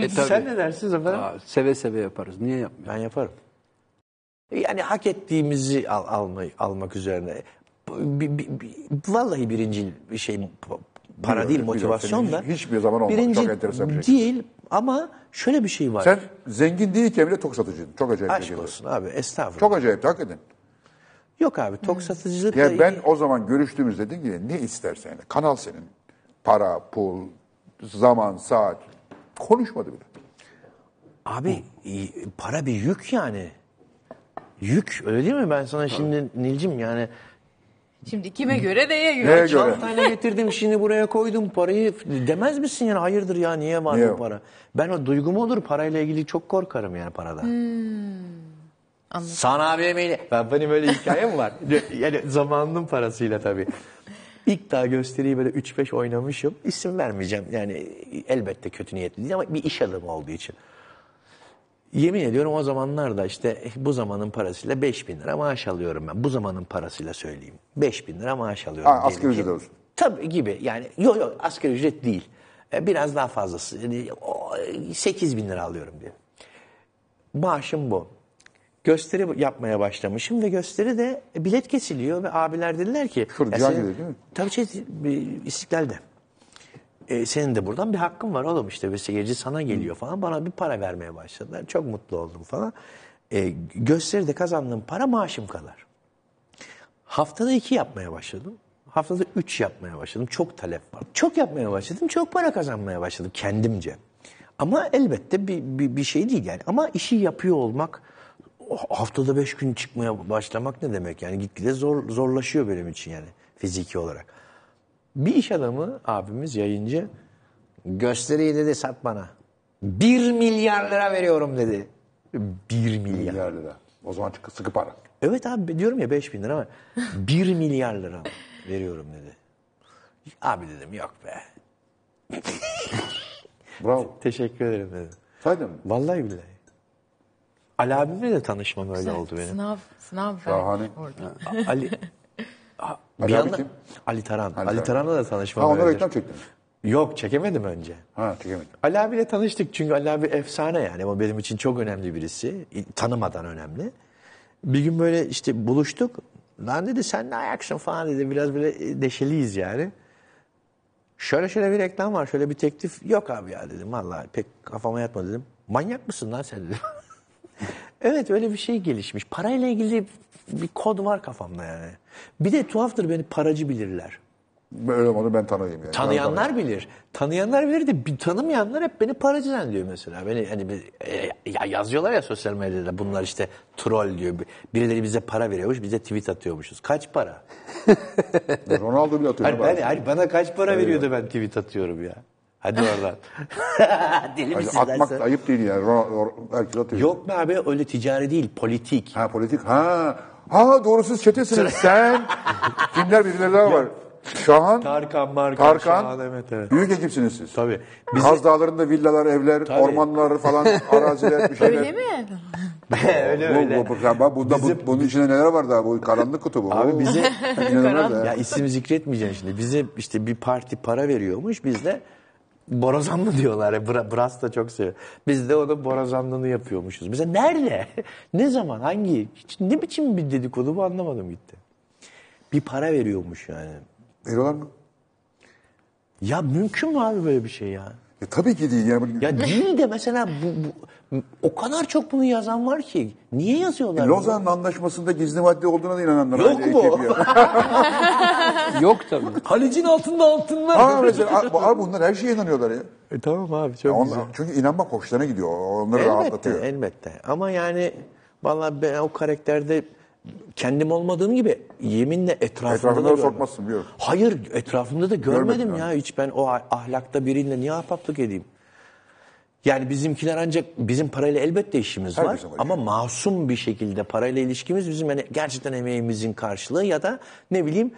[SPEAKER 3] E, tabii.
[SPEAKER 4] Sen ne dersin Zafer?
[SPEAKER 3] Aa, seve seve yaparız. Niye yapmıyoruz?
[SPEAKER 4] Ben yaparım. Yani hak ettiğimizi al, almayı, almak üzerine. Bi- bi- bi- vallahi birinci bir şey pa- para
[SPEAKER 1] Biliyorum,
[SPEAKER 4] değil motivasyon da.
[SPEAKER 1] Hiçbir zaman olmadı.
[SPEAKER 4] Birinci
[SPEAKER 1] Çok enteresan bir şey.
[SPEAKER 4] değil ama şöyle bir şey var.
[SPEAKER 1] Sen zengin değilken bile tok satıcıydın. Çok acayip bir
[SPEAKER 4] Aşk
[SPEAKER 1] şey.
[SPEAKER 4] olsun abi estağfurullah.
[SPEAKER 1] Çok acayip hakikaten.
[SPEAKER 4] Yok abi tok satıcılıkla
[SPEAKER 1] Ya ben o zaman görüştüğümüzde dedim ki ne istersen. Kanal senin. Para, pul, zaman, saat. Konuşmadı bile.
[SPEAKER 4] Abi e, para bir yük yani. Yük öyle değil mi? Ben sana şimdi Nilcim yani
[SPEAKER 2] Şimdi kime göre neye göre?
[SPEAKER 1] Neye göre?
[SPEAKER 4] çantayla getirdim şimdi buraya koydum parayı demez misin yani hayırdır ya niye var
[SPEAKER 1] Niye?
[SPEAKER 4] bu para? Ben o duygum olur parayla ilgili çok korkarım yani parada. Sana bir emeğiyle. Ben benim öyle hikayem var. yani zamanının parasıyla tabii. İlk daha gösteriyi böyle 3-5 oynamışım. İsim vermeyeceğim. Yani elbette kötü niyetli değil ama bir iş adamı olduğu için. Yemin ediyorum o zamanlarda işte bu zamanın parasıyla 5 bin lira maaş alıyorum ben. Bu zamanın parasıyla söyleyeyim. 5 bin lira maaş alıyorum.
[SPEAKER 1] Ha, asgari ücret olsun.
[SPEAKER 4] Tabii gibi yani yok yok asgari ücret değil. E, Biraz daha fazlası. Yani, o, 8 bin lira alıyorum diye. Maaşım bu. Gösteri yapmaya başlamışım ve gösteri de bilet kesiliyor ve abiler dediler ki...
[SPEAKER 1] Şurada,
[SPEAKER 4] senin-
[SPEAKER 1] değil mi?
[SPEAKER 4] Tabii şey, İstiklal'de. E, senin de buradan bir hakkın var oğlum işte ve seyirci sana geliyor falan. Bana bir para vermeye başladılar. Çok mutlu oldum falan. E, gösteride kazandığım para maaşım kadar. Haftada iki yapmaya başladım. Haftada üç yapmaya başladım. Çok talep var. Çok yapmaya başladım. Çok para kazanmaya başladım kendimce. Ama elbette bir, bir, bir şey değil yani. Ama işi yapıyor olmak, haftada beş gün çıkmaya başlamak ne demek? Yani gitgide zor, zorlaşıyor benim için yani fiziki olarak. Bir iş adamı abimiz yayıncı gösteriyi dedi sat bana. Bir milyar lira veriyorum dedi. Bir milyar.
[SPEAKER 1] Milyar lira. O zaman sıkı, sıkı para.
[SPEAKER 4] Evet abi diyorum ya 5 bin lira ama 1 milyar lira veriyorum dedi. Abi dedim yok be.
[SPEAKER 1] Bravo.
[SPEAKER 4] Teşekkür ederim dedim.
[SPEAKER 1] Saydın mı?
[SPEAKER 4] Vallahi billahi. Ali abimle de tanışmam öyle oldu benim.
[SPEAKER 2] Sınav, sınav
[SPEAKER 1] Şahane.
[SPEAKER 2] verdik orada.
[SPEAKER 4] Ali bir
[SPEAKER 1] Ali abi
[SPEAKER 4] yandan
[SPEAKER 1] kim?
[SPEAKER 4] Ali Taran.
[SPEAKER 1] Ali
[SPEAKER 4] Ali,
[SPEAKER 1] Taran.
[SPEAKER 4] Taran'la da tanışmam
[SPEAKER 1] Ha onlara
[SPEAKER 4] öyledir.
[SPEAKER 1] reklam çektin.
[SPEAKER 4] Yok çekemedim önce.
[SPEAKER 1] Ha çekemedim.
[SPEAKER 4] Ali abiyle tanıştık çünkü Ali abi efsane yani ama benim için çok önemli birisi. Tanımadan önemli. Bir gün böyle işte buluştuk. Lan dedi sen ne ayaksın falan dedi. Biraz böyle deşeliyiz yani. Şöyle şöyle bir reklam var, şöyle bir teklif. Yok abi ya dedim. Vallahi pek kafama yatmadı dedim. Manyak mısın lan sen dedim. evet öyle bir şey gelişmiş. Parayla ilgili bir kod var kafamda yani. Bir de tuhaftır beni paracı bilirler.
[SPEAKER 1] Öyle olmadı ben tanıyayım yani.
[SPEAKER 4] Tanıyanlar bilir. Tanıyanlar bilir de bir tanımayanlar hep beni paracı zannediyor mesela. Beni hani bir- e, ya yazıyorlar ya sosyal medyada bunlar işte troll diyor. Birileri bize para veriyormuş, bize tweet atıyormuşuz. Kaç para?
[SPEAKER 1] Ronaldo bile atıyor.
[SPEAKER 4] Hayır, ben, hayır, bana kaç para veriyor da ben tweet atıyorum ya. Hadi oradan. Deli
[SPEAKER 1] Hayır,
[SPEAKER 4] misin
[SPEAKER 1] atmak da ayıp değil yani. Herkes atıyor.
[SPEAKER 4] Yok be abi öyle ticari değil politik.
[SPEAKER 1] Ha politik. Ha. Ha doğru siz çetesiniz. Sen. Kimler birileri daha var. Şahan.
[SPEAKER 4] Tarkan, Markan,
[SPEAKER 1] Tarkan.
[SPEAKER 4] Şahan, evet, evet.
[SPEAKER 1] Büyük ekipsiniz siz.
[SPEAKER 4] Tabii.
[SPEAKER 1] Kaz Dağları'nda villalar, evler, ormanlar falan, araziler bir şeyler.
[SPEAKER 2] Öyle mi?
[SPEAKER 4] öyle
[SPEAKER 1] Bu,
[SPEAKER 4] öyle.
[SPEAKER 1] bu, bu, bak bunda, bu, bunun içinde neler var daha? Bu karanlık kutu bu.
[SPEAKER 4] Abi
[SPEAKER 1] Oo.
[SPEAKER 4] bize
[SPEAKER 1] İnanılmaz ya.
[SPEAKER 4] ya isim zikretmeyeceğim şimdi. Bize işte bir parti para veriyormuş. Biz de borazanlı diyorlar. Bra, Bras da çok seviyor. Biz de onun borazanlığını yapıyormuşuz. Bize nerede? ne zaman? Hangi? Hiç, ne biçim bir dedikodu bu anlamadım gitti. Bir para veriyormuş yani.
[SPEAKER 1] Veriyorlar mı?
[SPEAKER 4] Ya mümkün mü abi böyle bir şey ya?
[SPEAKER 1] E, tabii ki değil. Yani.
[SPEAKER 4] Ya değil de mesela bu, bu- o kadar çok bunu yazan var ki. Niye yazıyorlar? bunu?
[SPEAKER 1] Lozan Anlaşması'nda gizli madde olduğuna da inananlar.
[SPEAKER 4] Yok mu?
[SPEAKER 3] Yok tabii.
[SPEAKER 4] Halicin altında altınlar.
[SPEAKER 1] Ha mesela abi, abi bunlar her şeye inanıyorlar ya.
[SPEAKER 4] E, tamam abi çok
[SPEAKER 1] Ya onlar-
[SPEAKER 4] güzel.
[SPEAKER 1] çünkü inanmak hoşlarına gidiyor. Onları
[SPEAKER 4] Elbette,
[SPEAKER 1] rahatlatıyor.
[SPEAKER 4] elbette. Ama yani vallahi ben o karakterde kendim olmadığım gibi yeminle etrafımda
[SPEAKER 1] Etrafına
[SPEAKER 4] da
[SPEAKER 1] sokmazsın biliyorum.
[SPEAKER 4] Hayır etrafımda da görmedim
[SPEAKER 1] Görmedim
[SPEAKER 4] ya
[SPEAKER 1] yani.
[SPEAKER 4] hiç ben o ah- ahlakta biriyle niye ahbaplık edeyim? Yani bizimkiler ancak bizim parayla elbette işimiz var
[SPEAKER 1] Herkesin var
[SPEAKER 4] ama masum bir şekilde parayla ilişkimiz bizim hani gerçekten emeğimizin karşılığı ya da ne bileyim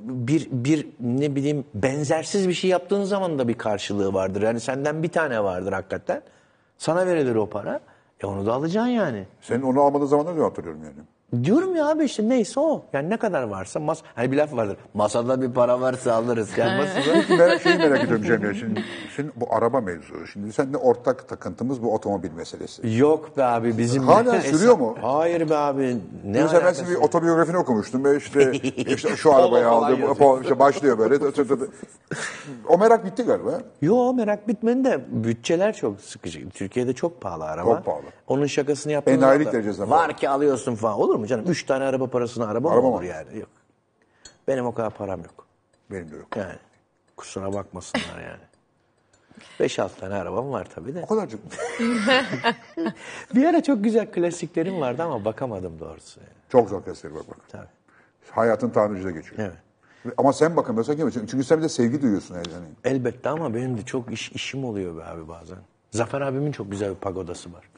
[SPEAKER 4] bir bir ne bileyim benzersiz bir şey yaptığın zaman da bir karşılığı vardır. Yani senden bir tane vardır hakikaten. Sana verilir o para. E onu da alacaksın yani.
[SPEAKER 1] Senin onu almadığın zamanları da hatırlıyorum yani.
[SPEAKER 4] Diyorum ya abi işte neyse o. Yani ne kadar varsa mas hani bir laf vardır. Masada bir para varsa alırız. Yani masada
[SPEAKER 1] merak, şeyi merak ediyorum Cemile. Şimdi, şimdi bu araba mevzu. Şimdi seninle ortak takıntımız bu otomobil meselesi.
[SPEAKER 4] Yok be abi bizim...
[SPEAKER 1] Hala sürüyor mu?
[SPEAKER 4] Hayır be abi. Ne
[SPEAKER 1] Mesela ben sizin bir otobiyografini okumuştum. Ve işte, işte şu arabayı
[SPEAKER 4] Polo falan
[SPEAKER 1] aldı. bu- po- işte başlıyor böyle. O merak bitti galiba.
[SPEAKER 4] Yo merak bitmedi de bütçeler çok sıkıcı. Türkiye'de çok pahalı araba.
[SPEAKER 1] Çok pahalı.
[SPEAKER 4] Onun şakasını yaptığında
[SPEAKER 1] Enayilik derecesinde
[SPEAKER 4] Var ki alıyorsun falan. Olur mu canım? Üç tane araba parasına araba,
[SPEAKER 1] Araba
[SPEAKER 4] mı
[SPEAKER 1] mı?
[SPEAKER 4] olur yani? Yok. Benim o kadar param yok.
[SPEAKER 1] Benim de yok.
[SPEAKER 4] Yani kusura bakmasınlar yani. Beş altı tane arabam var tabii de.
[SPEAKER 1] O kadarcık.
[SPEAKER 4] Bir ara çok güzel klasiklerim vardı ama bakamadım doğrusu. Yani.
[SPEAKER 1] Çok zor testleri bak bak.
[SPEAKER 4] Tabii.
[SPEAKER 1] Hayatın tamircide geçiyor.
[SPEAKER 4] Evet.
[SPEAKER 1] Ama sen bakamıyorsan kim? Çünkü sen bir de sevgi duyuyorsun yani.
[SPEAKER 4] Elbette ama benim de çok iş, işim oluyor be abi bazen. Zafer abimin çok güzel bir pagodası var.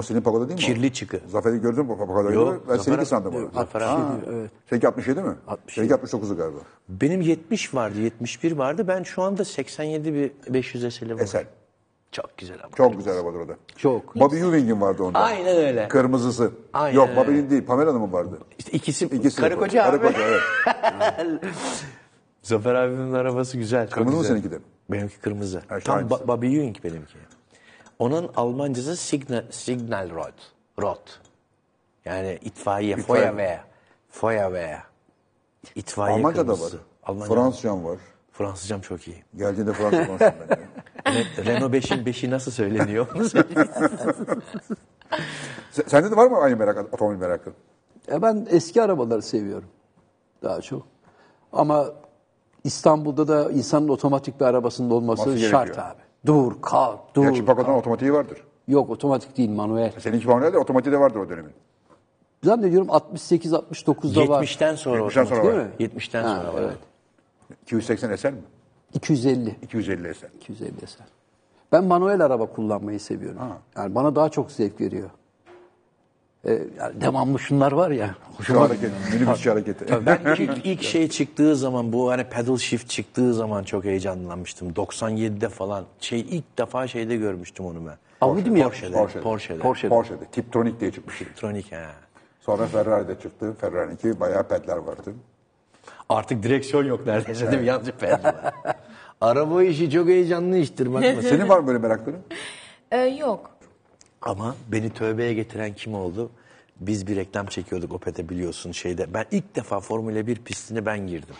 [SPEAKER 1] O senin pagoda değil mi?
[SPEAKER 4] Kirli çıkı.
[SPEAKER 1] Zafer'i gördün mü pagodayı?
[SPEAKER 4] Yok,
[SPEAKER 1] Ben seninki sandım onu.
[SPEAKER 4] Yok, Zafer abi,
[SPEAKER 3] evet.
[SPEAKER 1] Seninki 67 mi?
[SPEAKER 4] 67.
[SPEAKER 1] Seninki 69'u galiba.
[SPEAKER 4] Benim 70 vardı, 71 vardı. Ben şu anda 87 bir 500 SL'im var.
[SPEAKER 1] Eser.
[SPEAKER 4] Çok güzel ama.
[SPEAKER 1] Çok güzel arabadır o da.
[SPEAKER 3] Çok.
[SPEAKER 1] Bobby Ewing'in vardı onda.
[SPEAKER 4] Aynen öyle.
[SPEAKER 1] Kırmızısı.
[SPEAKER 4] Aynen
[SPEAKER 1] Yok
[SPEAKER 4] öyle.
[SPEAKER 1] Bobby'nin değil. Pamela'nın mı vardı?
[SPEAKER 4] İşte ikisi,
[SPEAKER 1] İkisi
[SPEAKER 4] karı koca abi.
[SPEAKER 1] Karı koca evet.
[SPEAKER 4] Zafer abimin arabası güzel.
[SPEAKER 1] Kırmızı mı seninki de?
[SPEAKER 4] Benimki kırmızı.
[SPEAKER 1] Ha,
[SPEAKER 4] Tam ba- Bobby Ewing benimki. Onun Almancası Signal, Signal Rod. Rod. Yani itfaiye,
[SPEAKER 1] İtfaiye.
[SPEAKER 4] Feuerwehr. Feuerwehr. İtfaiye
[SPEAKER 1] Almanca da var.
[SPEAKER 4] Almanca.
[SPEAKER 1] Fransızcam var.
[SPEAKER 4] Fransızcam çok iyi.
[SPEAKER 1] Geldiğinde Fransız konuştum ben. ya.
[SPEAKER 4] Re- Renault 5'in 5'i nasıl söyleniyor?
[SPEAKER 1] Sende de var mı aynı merak, otomobil merakı?
[SPEAKER 3] E ben eski arabaları seviyorum daha çok. Ama İstanbul'da da insanın otomatik bir arabasının olması
[SPEAKER 1] Olması
[SPEAKER 3] şart
[SPEAKER 1] gerekiyor.
[SPEAKER 3] abi. Dur, kalk, dur.
[SPEAKER 1] Gerçi Pago'dan otomatiği vardır.
[SPEAKER 3] Yok otomatik değil manuel.
[SPEAKER 1] Seninki manuel de otomatiği de vardır o dönemin.
[SPEAKER 3] Zannediyorum 68-69'da var.
[SPEAKER 4] 70'ten sonra
[SPEAKER 1] 70'ten sonra var.
[SPEAKER 3] Değil mi?
[SPEAKER 4] 70'ten
[SPEAKER 3] Ha,
[SPEAKER 4] sonra var.
[SPEAKER 3] evet.
[SPEAKER 1] 280 eser mi?
[SPEAKER 3] 250.
[SPEAKER 1] 250 eser.
[SPEAKER 3] 250 eser. Ben manuel araba kullanmayı seviyorum. Yani bana daha çok zevk veriyor. Yani devamlı şunlar var ya.
[SPEAKER 1] Şu hareket, minibüsçü hareketi.
[SPEAKER 4] Ben ilk, ilk şey çıktığı zaman bu hani pedal shift çıktığı zaman çok heyecanlanmıştım. 97'de falan şey ilk defa şeyde görmüştüm onu ben.
[SPEAKER 3] Audi mi
[SPEAKER 4] Porsche'de.
[SPEAKER 1] Porsche'de.
[SPEAKER 4] Porsche'de.
[SPEAKER 3] Porsche'de.
[SPEAKER 1] Porsche'de. Tiptronic diye çıkmıştı.
[SPEAKER 4] Elektronik ha.
[SPEAKER 1] Sonra Ferrari'de çıktı. Ferrari'ninki bayağı pedler vardı.
[SPEAKER 4] Artık direksiyon yok neredeyse değil mi? Yalnızca pedal var. Araba işi çok heyecanlı iştir bakma.
[SPEAKER 1] Senin var mı böyle merakların?
[SPEAKER 2] Ee, yok.
[SPEAKER 4] Ama beni tövbeye getiren kim oldu? Biz bir reklam çekiyorduk Opet'e biliyorsun şeyde. Ben ilk defa Formula 1 pistine ben girdim.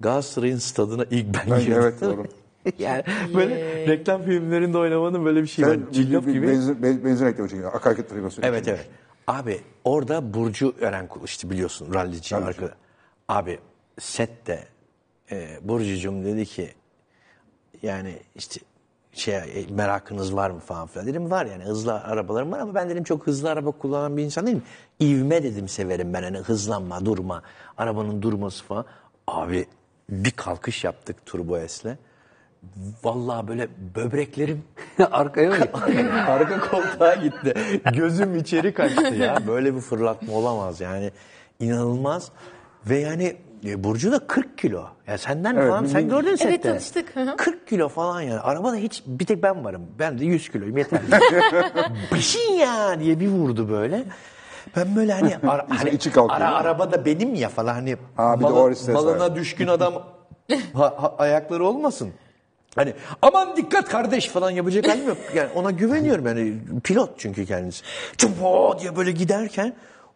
[SPEAKER 4] Galatasaray'ın stadına ilk ben,
[SPEAKER 1] ben
[SPEAKER 4] girdim.
[SPEAKER 1] Evet doğru.
[SPEAKER 4] yani böyle yeah. reklam filmlerinde oynamanın böyle bir şeyi var. Cillop gibi.
[SPEAKER 1] Benzin, benzin reklamı çekiyor. Akaryakıt firması.
[SPEAKER 4] Evet evet. Abi orada Burcu Örenkul işte biliyorsun
[SPEAKER 1] rallicinin
[SPEAKER 4] arkada. Abi sette e, Burcu'cum dedi ki yani işte şey e, merakınız var mı falan filan dedim var yani hızlı arabalarım var ama ben dedim çok hızlı araba kullanan bir insan değilim. İvme dedim severim ben hani hızlanma durma arabanın durması falan. Abi bir kalkış yaptık Turbo S'le. Vallahi böyle böbreklerim
[SPEAKER 3] arkaya mı?
[SPEAKER 4] Arka koltuğa gitti. Gözüm içeri kaçtı ya. Böyle bir fırlatma olamaz yani. inanılmaz Ve yani e, Burcu da 40 kilo. Ya senden
[SPEAKER 1] evet,
[SPEAKER 4] falan sen gördün sette.
[SPEAKER 2] Evet tanıştık.
[SPEAKER 4] 40 kilo falan yani. Arabada hiç bir tek ben varım. Ben de 100 kiloyum yeter. Beşin ya diye bir vurdu böyle. Ben böyle hani, ara, hani
[SPEAKER 1] içi
[SPEAKER 4] ara, araba da benim ya falan hani
[SPEAKER 1] ha, bir balın, de
[SPEAKER 4] balına düşkün adam ha, ha, ayakları olmasın. Hani aman dikkat kardeş falan yapacak halim yok. Yani ona güveniyorum yani pilot çünkü kendisi. Çupo diye böyle giderken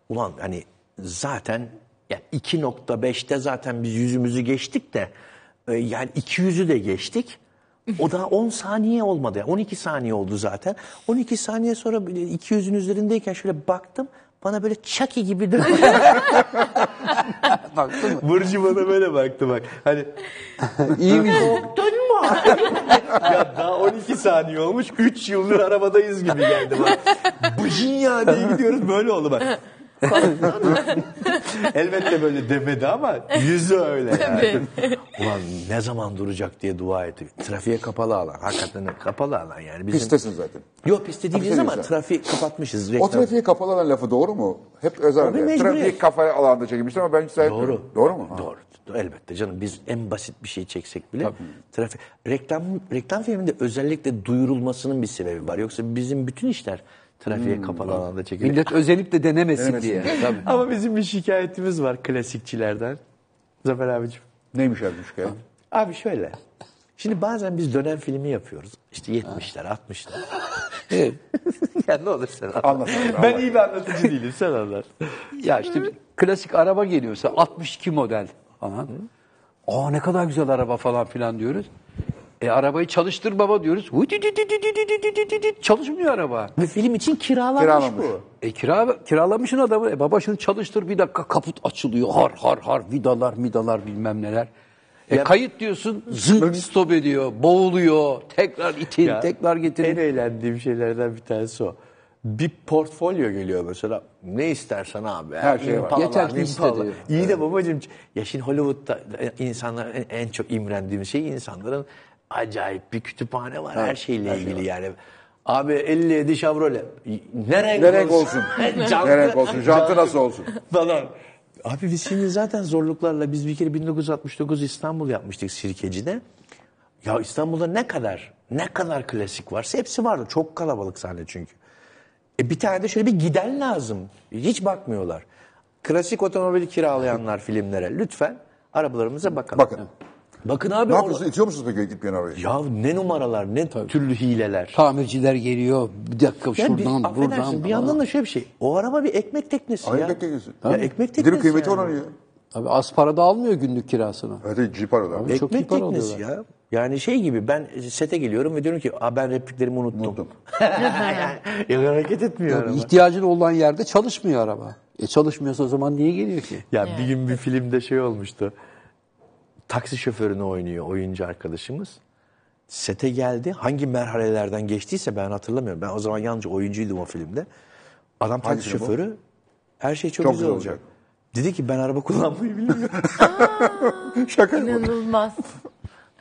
[SPEAKER 4] ulan hani zaten yani 2.5'te zaten biz yüzümüzü geçtik de e, yani 200'ü de geçtik. O da 10 saniye olmadı. 12 saniye oldu zaten. 12 saniye sonra 200'ün üzerindeyken şöyle baktım. Bana böyle çaki gibi dön.
[SPEAKER 3] Baktın mı?
[SPEAKER 4] Burcu bana böyle baktı bak. Hani
[SPEAKER 3] iyi mi?
[SPEAKER 4] Dönme abi. ya daha 12 saniye olmuş. 3 yıldır arabadayız gibi geldi bak. Bıcın ya diye gidiyoruz böyle oldu bak. Elbette böyle demedi ama yüzü öyle yani. Ulan ne zaman duracak diye dua etti. Trafiğe kapalı alan. Hakikaten kapalı alan yani. Bizim...
[SPEAKER 1] Pistesin zaten.
[SPEAKER 4] Yok piste değiliz ama trafiği kapatmışız. Reklam.
[SPEAKER 1] O trafiği kapalı alan lafı doğru mu? Hep özel. Trafiği kapalı alanda çekilmişler ama ben hiç
[SPEAKER 4] Doğru.
[SPEAKER 1] Doğru mu? Ha.
[SPEAKER 4] Doğru. Elbette canım biz en basit bir şey çeksek bile Tabii. trafik reklam reklam filminde özellikle duyurulmasının bir sebebi var. Yoksa bizim bütün işler trafiğe
[SPEAKER 1] hmm.
[SPEAKER 4] kapalı alanda çekilir.
[SPEAKER 3] Millet özenip de denemesin,
[SPEAKER 1] denemesin
[SPEAKER 3] diye.
[SPEAKER 1] diye.
[SPEAKER 4] Ama bizim bir şikayetimiz var klasikçilerden. Zafer abicim.
[SPEAKER 1] Neymiş abi şikayet?
[SPEAKER 4] Abi şöyle. Şimdi bazen biz dönem filmi yapıyoruz. İşte 70'ler, 60'lar.
[SPEAKER 3] Evet.
[SPEAKER 4] ya ne olur sen anlat.
[SPEAKER 1] anlat
[SPEAKER 4] ben iyi bir anlatıcı değilim sen anlat.
[SPEAKER 3] ya işte klasik araba geliyorsa 62 model falan. Aa ne kadar güzel araba falan filan diyoruz. E arabayı çalıştır baba diyoruz. Çalışmıyor araba.
[SPEAKER 4] Ve film için kiralanmış, Kiralamış. bu.
[SPEAKER 3] E kira, kiralamışın adamı. E baba şunu çalıştır bir dakika kaput açılıyor. Har har har vidalar midalar bilmem neler. E ya, kayıt diyorsun zırt stop ediyor, boğuluyor, tekrar itin,
[SPEAKER 4] ya,
[SPEAKER 3] tekrar getirin.
[SPEAKER 4] En eğlendiğim şeylerden bir tanesi o. Bir portfolyo geliyor mesela. Ne istersen abi.
[SPEAKER 1] Her şey var.
[SPEAKER 3] Yeter ki istediği.
[SPEAKER 4] İyi de babacığım. Ya şimdi Hollywood'da insanlar en çok imrendiğim şey insanların acayip bir kütüphane var her şeyle ilgili yani. Abi 57 Chevrolet. Ne renk,
[SPEAKER 1] Ne renk olsun?
[SPEAKER 4] Jantı-
[SPEAKER 1] ne renk olsun? Jantı nasıl olsun?
[SPEAKER 4] falan. Abi biz şimdi zaten zorluklarla biz bir kere 1969 İstanbul yapmıştık Sirkeci'de. Ya İstanbul'da ne kadar ne kadar klasik varsa hepsi vardı. Çok kalabalık sahne çünkü. E bir tane de şöyle bir giden lazım. Hiç bakmıyorlar. Klasik otomobil kiralayanlar filmlere lütfen arabalarımıza bakalım.
[SPEAKER 1] Bakın.
[SPEAKER 4] Bakın abi.
[SPEAKER 1] Ne
[SPEAKER 4] orada-
[SPEAKER 1] yapıyorsunuz? İtiyor musunuz peki gitmeyen arabayı?
[SPEAKER 4] Ya ne numaralar, ne türlü hileler.
[SPEAKER 3] Tamirciler geliyor, bir dakika
[SPEAKER 4] Ya
[SPEAKER 3] şuradan,
[SPEAKER 4] bir,
[SPEAKER 3] buradan.
[SPEAKER 4] affedersin, bir yandan da şöyle bir şey. O araba bir ekmek teknesi
[SPEAKER 1] Ay,
[SPEAKER 4] ya.
[SPEAKER 1] ekmek teknesi.
[SPEAKER 4] Ya ekmek teknesi
[SPEAKER 1] bir kıymeti
[SPEAKER 4] yani.
[SPEAKER 1] olan ya.
[SPEAKER 3] Abi az para da almıyor günlük kirasını.
[SPEAKER 1] Evet cip arada abi.
[SPEAKER 3] Çok iyi
[SPEAKER 4] Ekmek
[SPEAKER 3] para
[SPEAKER 4] teknesi ya. Yani şey gibi ben sete geliyorum ve diyorum ki Aa, ben repliklerimi unuttum.
[SPEAKER 1] Unuttum.
[SPEAKER 4] ya hareket etmiyor araba.
[SPEAKER 3] İhtiyacın olan yerde çalışmıyor araba. E çalışmıyorsa o zaman niye geliyor ki?
[SPEAKER 4] Ya bir gün bir filmde şey olmuştu. Taksi şoförünü oynuyor oyuncu arkadaşımız. Sete geldi. Hangi merhalelerden geçtiyse ben hatırlamıyorum. Ben o zaman yalnızca oyuncuydum o filmde. Adam taksi
[SPEAKER 1] Hangisini bu?
[SPEAKER 4] şoförü. Her şey çok,
[SPEAKER 1] Çok
[SPEAKER 4] güzel olacak.
[SPEAKER 1] olacak.
[SPEAKER 4] Dedi ki ben araba kullanmayı bilmiyorum.
[SPEAKER 1] Şaka?
[SPEAKER 2] İnanılmaz.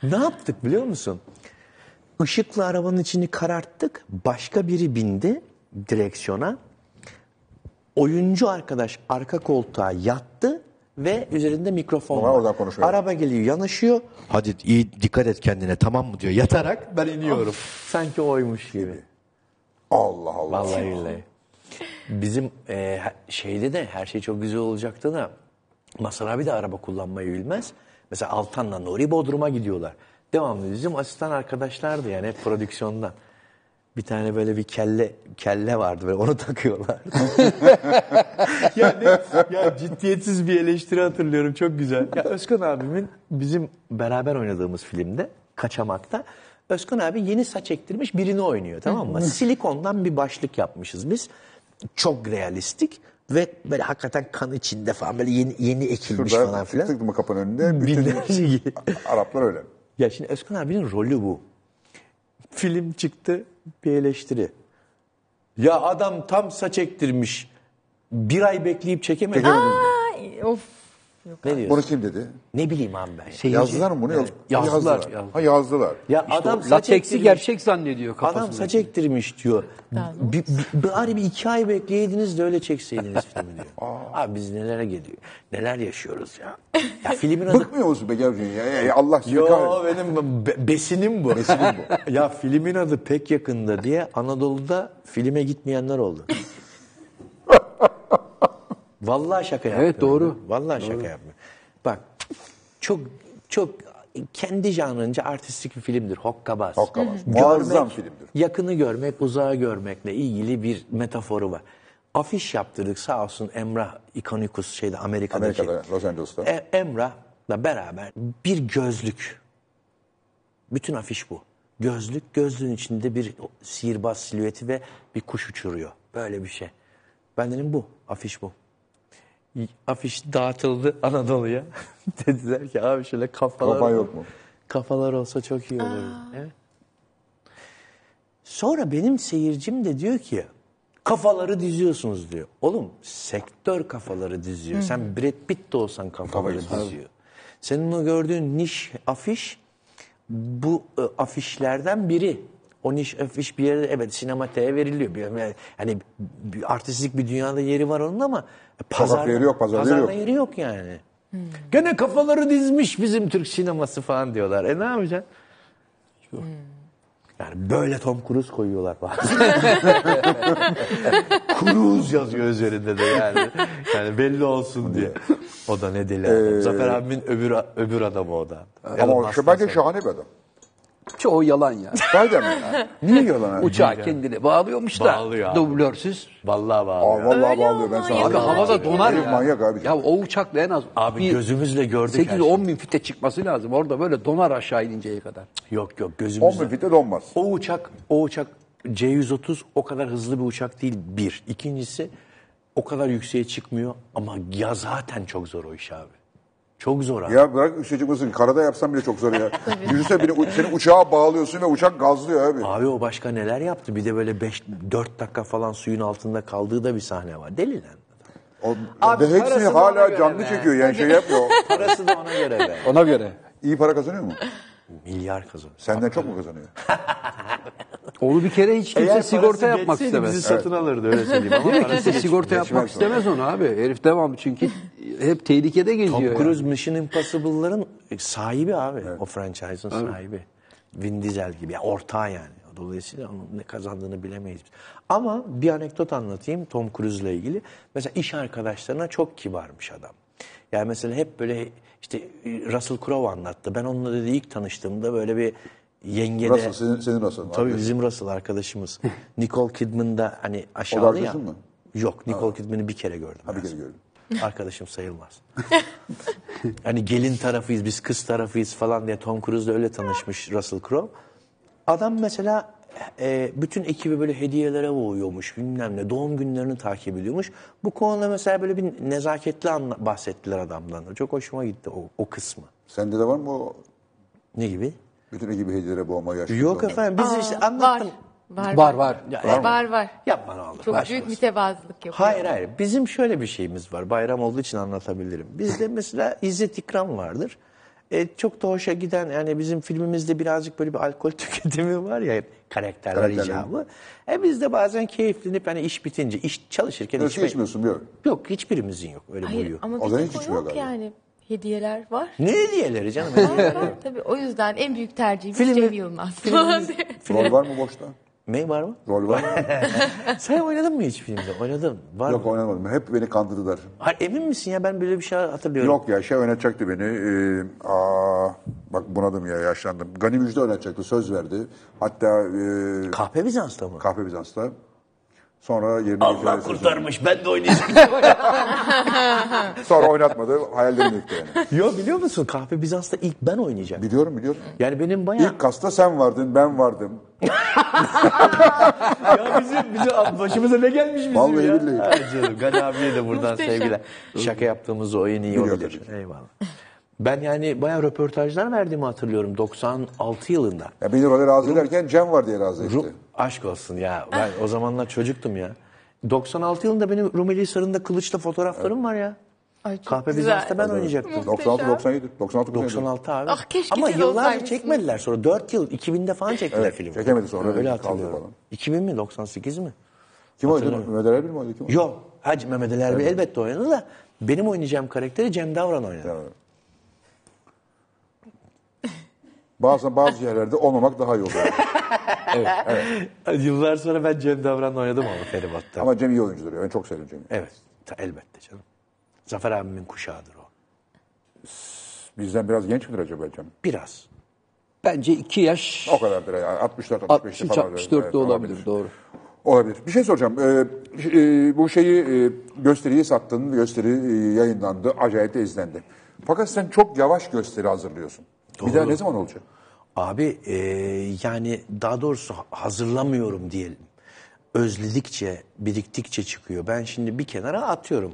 [SPEAKER 4] Ne yaptık biliyor musun? Işıkla arabanın içini kararttık. Başka biri bindi direksiyona. Oyuncu arkadaş arka koltuğa yattı ve üzerinde mikrofon
[SPEAKER 1] Ama
[SPEAKER 4] var.
[SPEAKER 1] oradan konuşuyor.
[SPEAKER 4] Araba geliyor yanaşıyor. Hadi iyi dikkat et kendine tamam mı diyor. Yatarak ben iniyorum. Sanki oymuş gibi.
[SPEAKER 1] Allah Allah.
[SPEAKER 4] Vallahi billahi. Bizim e, şeyde de her şey çok güzel olacaktı da Masar abi de araba kullanmayı bilmez. Mesela Altan'la Nuri Bodrum'a gidiyorlar. Devamlı bizim asistan arkadaşlardı yani hep prodüksiyondan. Bir tane böyle bir kelle kelle vardı böyle onu takıyorlar. yani ya ciddiyetsiz bir eleştiri hatırlıyorum çok güzel. Ya Özkan abimin bizim beraber oynadığımız filmde Kaçamak'ta Özkan abi yeni saç ektirmiş birini oynuyor tamam mı? Silikondan bir başlık yapmışız biz. Çok realistik ve böyle hakikaten kan içinde falan böyle yeni yeni ekilmiş falan
[SPEAKER 1] Şurada
[SPEAKER 4] filan.
[SPEAKER 1] tıktık mı kapının önünde bütün
[SPEAKER 4] Binlerce gibi.
[SPEAKER 1] Araplar öyle.
[SPEAKER 4] Ya şimdi Özkan abinin rolü bu. Film çıktı bir eleştiri. Ya adam tam saç ektirmiş. Bir ay bekleyip çekemedi.
[SPEAKER 2] Ay, of.
[SPEAKER 4] Ne diyorsun?
[SPEAKER 1] Bunu kim dedi?
[SPEAKER 4] Ne bileyim abi ben.
[SPEAKER 3] Seyirci-
[SPEAKER 1] Yazdılar mı bunu? Yaz-
[SPEAKER 3] Yazdılar,
[SPEAKER 1] Yazdılar.
[SPEAKER 3] yazdılar.
[SPEAKER 1] Ha yazdılar.
[SPEAKER 4] Ya
[SPEAKER 3] İşte
[SPEAKER 4] adam
[SPEAKER 3] lateksi gerçek zannediyor kafasında.
[SPEAKER 4] Adam saç ektirmiş diyor. Bir, bir, bari bir iki ay bekleyeydiniz de öyle çekseydiniz filmi diyor. Abi biz nelere geliyor. Neler yaşıyoruz ya. Ya filmin adı...
[SPEAKER 1] Bıkmıyor musun Beger Hocam? Ya, ya, Allah seni
[SPEAKER 4] Yo benim be- besinim bu. Besinim bu. ya filmin adı pek yakında diye Anadolu'da filme gitmeyenler oldu. Vallahi şaka yapmıyorum.
[SPEAKER 3] Evet, doğru.
[SPEAKER 4] Vallahi şaka yapmıyorum. Bak çok çok kendi janrınca artistik bir filmdir. Hokkabaz.
[SPEAKER 1] Hokkabaz.
[SPEAKER 4] Görmek,
[SPEAKER 1] Muazzam filmdir.
[SPEAKER 4] Yakını görmek, uzağı görmekle ilgili bir metaforu var. Afiş yaptırdık sağ olsun Emrah İkonikus şeyde Amerika'daki.
[SPEAKER 1] Amerika'da, Los Angeles'ta.
[SPEAKER 4] E, Emrah'la beraber bir gözlük. Bütün afiş bu. Gözlük, gözlüğün içinde bir sihirbaz silüeti ve bir kuş uçuruyor. Böyle bir şey. Ben dedim bu, afiş bu. Afiş dağıtıldı Anadolu'ya. Dediler ki abi şöyle kafalar
[SPEAKER 1] Kafa yok mu?
[SPEAKER 4] Kafalar olsa çok iyi olur. Evet. Sonra benim seyircim de diyor ki kafaları diziyorsunuz diyor. Oğlum sektör kafaları diziyor. Sen Brad Pitt de olsan kafaları diziyor. Senin o gördüğün niş afiş bu e, afişlerden biri. O niş afiş bir yere evet sinemateye veriliyor. Bir, yani hani bir artistik bir dünyada yeri var onun ama pazarda,
[SPEAKER 1] yeri yok, pazarda yeri yok.
[SPEAKER 4] yok yani. Gene kafaları dizmiş bizim Türk sineması falan diyorlar. E ne yapacaksın? Yani böyle Tom Cruise koyuyorlar bazen. Cruise yazıyor üzerinde de yani. Yani belli olsun diye. O da ne deli adam. Zafer abimin öbür, öbür adamı o da.
[SPEAKER 1] Ama o,
[SPEAKER 4] Musk'tan
[SPEAKER 1] bence şahane bir adam.
[SPEAKER 3] Çoğu yalan ya.
[SPEAKER 1] Sahiden mi? Niye yalan abi?
[SPEAKER 3] Uçağı kendine bağlıyormuş da.
[SPEAKER 4] Bağlıyor abi.
[SPEAKER 3] Dublörsüz.
[SPEAKER 4] Vallahi
[SPEAKER 1] Aa,
[SPEAKER 4] bağlı.
[SPEAKER 1] vallahi
[SPEAKER 2] Öyle
[SPEAKER 1] bağlıyor ben
[SPEAKER 2] ama
[SPEAKER 1] sana.
[SPEAKER 2] ya.
[SPEAKER 3] Abi havada donar
[SPEAKER 1] Herif
[SPEAKER 3] ya.
[SPEAKER 1] manyak abi.
[SPEAKER 3] Ya o uçakla en az
[SPEAKER 4] Abi
[SPEAKER 3] bir
[SPEAKER 4] gözümüzle gördük her
[SPEAKER 3] 8-10
[SPEAKER 4] şeyi.
[SPEAKER 3] bin fite çıkması lazım. Orada böyle donar aşağı ininceye kadar.
[SPEAKER 4] Yok yok
[SPEAKER 1] 10
[SPEAKER 4] gözümüzle.
[SPEAKER 1] bin fitte donmaz.
[SPEAKER 4] O uçak, o uçak C-130 o kadar hızlı bir uçak değil bir. İkincisi o kadar yükseğe çıkmıyor ama ya zaten çok zor o iş abi. Çok zor abi.
[SPEAKER 1] Ya bırak üstüne çıkmasın. Karada yapsan bile çok zor ya. Düşünsene beni, seni uçağa bağlıyorsun ve uçak gazlıyor abi.
[SPEAKER 4] Abi o başka neler yaptı? Bir de böyle 5 4 dakika falan suyun altında kaldığı da bir sahne var. Deli lan.
[SPEAKER 1] O,
[SPEAKER 4] Abi
[SPEAKER 1] ve hepsini
[SPEAKER 4] ona
[SPEAKER 1] hala
[SPEAKER 4] göre
[SPEAKER 1] canlı
[SPEAKER 4] be.
[SPEAKER 1] çekiyor yani şey yapmıyor.
[SPEAKER 4] Parası da ona göre be.
[SPEAKER 3] Ona göre.
[SPEAKER 1] İyi para kazanıyor mu?
[SPEAKER 4] Milyar kazanıyor.
[SPEAKER 1] Senden çok mu kazanıyor?
[SPEAKER 3] Onu bir kere hiç kimse sigorta yapmak istemez.
[SPEAKER 4] bizi satın alırdı öyle söyleyeyim ama
[SPEAKER 3] Değil mi?
[SPEAKER 4] parası
[SPEAKER 3] Kimse sigorta yapmak istemez onu abi. Herif devamlı çünkü hep tehlikede
[SPEAKER 4] Tom
[SPEAKER 3] geziyor. yani.
[SPEAKER 4] Cruise Mission Impossible'ların sahibi abi. O franchise'ın sahibi. Vin Diesel gibi. Yani ortağı yani. Dolayısıyla onun ne kazandığını bilemeyiz. biz. Ama bir anekdot anlatayım Tom Cruise'la ilgili. Mesela iş arkadaşlarına çok kibarmış adam. Yani mesela hep böyle işte Russell Crowe anlattı. Ben onunla dedi ilk tanıştığımda böyle bir yengede...
[SPEAKER 1] Russell, senin, senin Russell.
[SPEAKER 4] Tabii
[SPEAKER 1] Abi.
[SPEAKER 4] bizim Russell arkadaşımız. Nicole Kidman da hani aşağıda ya.
[SPEAKER 1] mı?
[SPEAKER 4] Yok Nicole Kidman'ı bir kere gördüm.
[SPEAKER 1] Ha, bir kere gördüm.
[SPEAKER 4] Arkadaşım sayılmaz. hani gelin tarafıyız, biz kız tarafıyız falan diye Tom Cruise'la öyle tanışmış Russell Crowe. Adam mesela e, bütün ekibi böyle hediyelere boğuyormuş bilmem ne. Doğum günlerini takip ediyormuş. Bu konuda mesela böyle bir nezaketli bahsettiler adamdan. Çok hoşuma gitti o, o kısmı.
[SPEAKER 1] Sende de var mı o
[SPEAKER 4] Ne gibi?
[SPEAKER 1] Bütün ekibi hediyelere boğma yaşlı?
[SPEAKER 4] Yok
[SPEAKER 1] adamlar?
[SPEAKER 4] efendim biz
[SPEAKER 2] Aa,
[SPEAKER 4] işte
[SPEAKER 2] var.
[SPEAKER 4] anlattım.
[SPEAKER 2] Var
[SPEAKER 3] Var var.
[SPEAKER 4] Ya,
[SPEAKER 2] Var var.
[SPEAKER 4] Yapma ne olur.
[SPEAKER 2] Çok
[SPEAKER 4] Başka
[SPEAKER 2] büyük mütevazılık yapıyor.
[SPEAKER 4] Hayır hayır. Bizim şöyle bir şeyimiz var. Bayram olduğu için anlatabilirim. Bizde mesela İzzet İkram vardır. E, çok da hoşa giden yani bizim filmimizde birazcık böyle bir alkol tüketimi var ya karakterler icabı. E biz de bazen keyiflenip hani iş bitince, iş çalışırken
[SPEAKER 1] Eski
[SPEAKER 4] içme-
[SPEAKER 1] içmiyorsun yok.
[SPEAKER 4] Yok hiçbirimizin yok öyle
[SPEAKER 2] Hayır
[SPEAKER 4] boyu.
[SPEAKER 2] ama
[SPEAKER 1] O zaman
[SPEAKER 2] bizim
[SPEAKER 1] hiç
[SPEAKER 2] o
[SPEAKER 1] içmiyor
[SPEAKER 2] yok
[SPEAKER 1] galiba.
[SPEAKER 2] yani. Hediyeler var.
[SPEAKER 4] Ne hediyeleri canım?
[SPEAKER 2] var var tabii. O yüzden en büyük tercihimiz
[SPEAKER 4] Filmi-
[SPEAKER 2] Cem Yılmaz.
[SPEAKER 1] Rol var mı boşta?
[SPEAKER 4] ne var mı?
[SPEAKER 1] Rol var mı?
[SPEAKER 4] Sen oynadın mı hiç filmde? Oynadın. Var
[SPEAKER 1] Yok
[SPEAKER 4] mı?
[SPEAKER 1] oynamadım. Hep beni kandırdılar.
[SPEAKER 4] Hayır, emin misin ya ben böyle bir şey hatırlıyorum.
[SPEAKER 1] Yok ya şey oynatacaktı beni. Ee, aa, bak bunadım ya yaşlandım. Gani Müjde oynatacaktı söz verdi. Hatta e,
[SPEAKER 4] Kahpe Bizans'ta mı?
[SPEAKER 1] Kahve Bizans'ta. Sonra yerine
[SPEAKER 4] Allah kurtarmış ben de oynayacağım.
[SPEAKER 1] Sonra oynatmadı. Hayallerini yıktı yani.
[SPEAKER 4] Yo biliyor musun Kahpe Bizans'ta ilk ben oynayacağım.
[SPEAKER 1] Biliyorum biliyorum.
[SPEAKER 4] Yani benim bayağı...
[SPEAKER 1] İlk kasta sen vardın, ben vardım.
[SPEAKER 4] ya bizim, bizim başımıza ne gelmiş bizim
[SPEAKER 1] Vallahi
[SPEAKER 4] ya.
[SPEAKER 1] billahi.
[SPEAKER 4] Ha canım Gani abiye de buradan sevgiler. Şaka yaptığımız oyun iyi olabilir. Eyvallah. Ben yani bayağı röportajlar verdiğimi hatırlıyorum 96 yılında.
[SPEAKER 1] Ya beni role razı ederken Cem var diye razı etti.
[SPEAKER 4] Ru- Aşk olsun ya. Ben o zamanlar çocuktum ya. 96 yılında benim Rumeli Hisarı'nda kılıçla fotoğraflarım var ya.
[SPEAKER 2] Ay çok
[SPEAKER 4] Kahpe
[SPEAKER 2] güzel.
[SPEAKER 4] Bizans'ta ben oynayacaktım.
[SPEAKER 1] 96 97 96
[SPEAKER 4] 96 abi.
[SPEAKER 2] Ah, keşke
[SPEAKER 4] Ama
[SPEAKER 2] siz
[SPEAKER 4] yıllarca
[SPEAKER 2] olsaymışsınız.
[SPEAKER 4] çekmediler sonra. 4 yıl 2000'de falan çektiler
[SPEAKER 1] Evet,
[SPEAKER 4] filmi.
[SPEAKER 1] çekemedi sonra,
[SPEAKER 4] Öyle
[SPEAKER 1] kaldı
[SPEAKER 4] hatırlıyorum.
[SPEAKER 1] falan.
[SPEAKER 4] 2000 mi 98 mi?
[SPEAKER 1] Kim oynadı? Mehmet Ali Erbil mi oynadı? Kim oynadı?
[SPEAKER 4] Yok. Hacı Mehmet Ali Erbil elbette oynadı da benim oynayacağım karakteri Cem Davran oynadı.
[SPEAKER 1] Bazen bazı yerlerde olmamak daha iyi oluyor.
[SPEAKER 4] Yıllar sonra ben Cem Davran'la oynadım ama Feribat'ta.
[SPEAKER 1] Ama Cem iyi oyuncudur. ya. Ben çok seviyorum Cem'i.
[SPEAKER 4] Evet. Elbette canım. Zafer abimin kuşağıdır o.
[SPEAKER 1] Bizden biraz genç midir acaba Cem?
[SPEAKER 4] Biraz.
[SPEAKER 3] Bence iki yaş
[SPEAKER 1] O kadardır ya. 64 65
[SPEAKER 3] 63
[SPEAKER 1] falan.
[SPEAKER 3] 64
[SPEAKER 1] Evet,
[SPEAKER 3] de olabilir doğru.
[SPEAKER 1] Olabilir. Bir şey soracağım. Ee, e, bu şeyi e, gösteriyi sattın. Gösteri e, yayınlandı. Acayip de izlendi. Fakat sen çok yavaş gösteri hazırlıyorsun. Bir daha ne zaman olacak?
[SPEAKER 4] Abi e, yani daha doğrusu ha- hazırlamıyorum diyelim. Özledikçe, biriktikçe çıkıyor. Ben şimdi bir kenara atıyorum.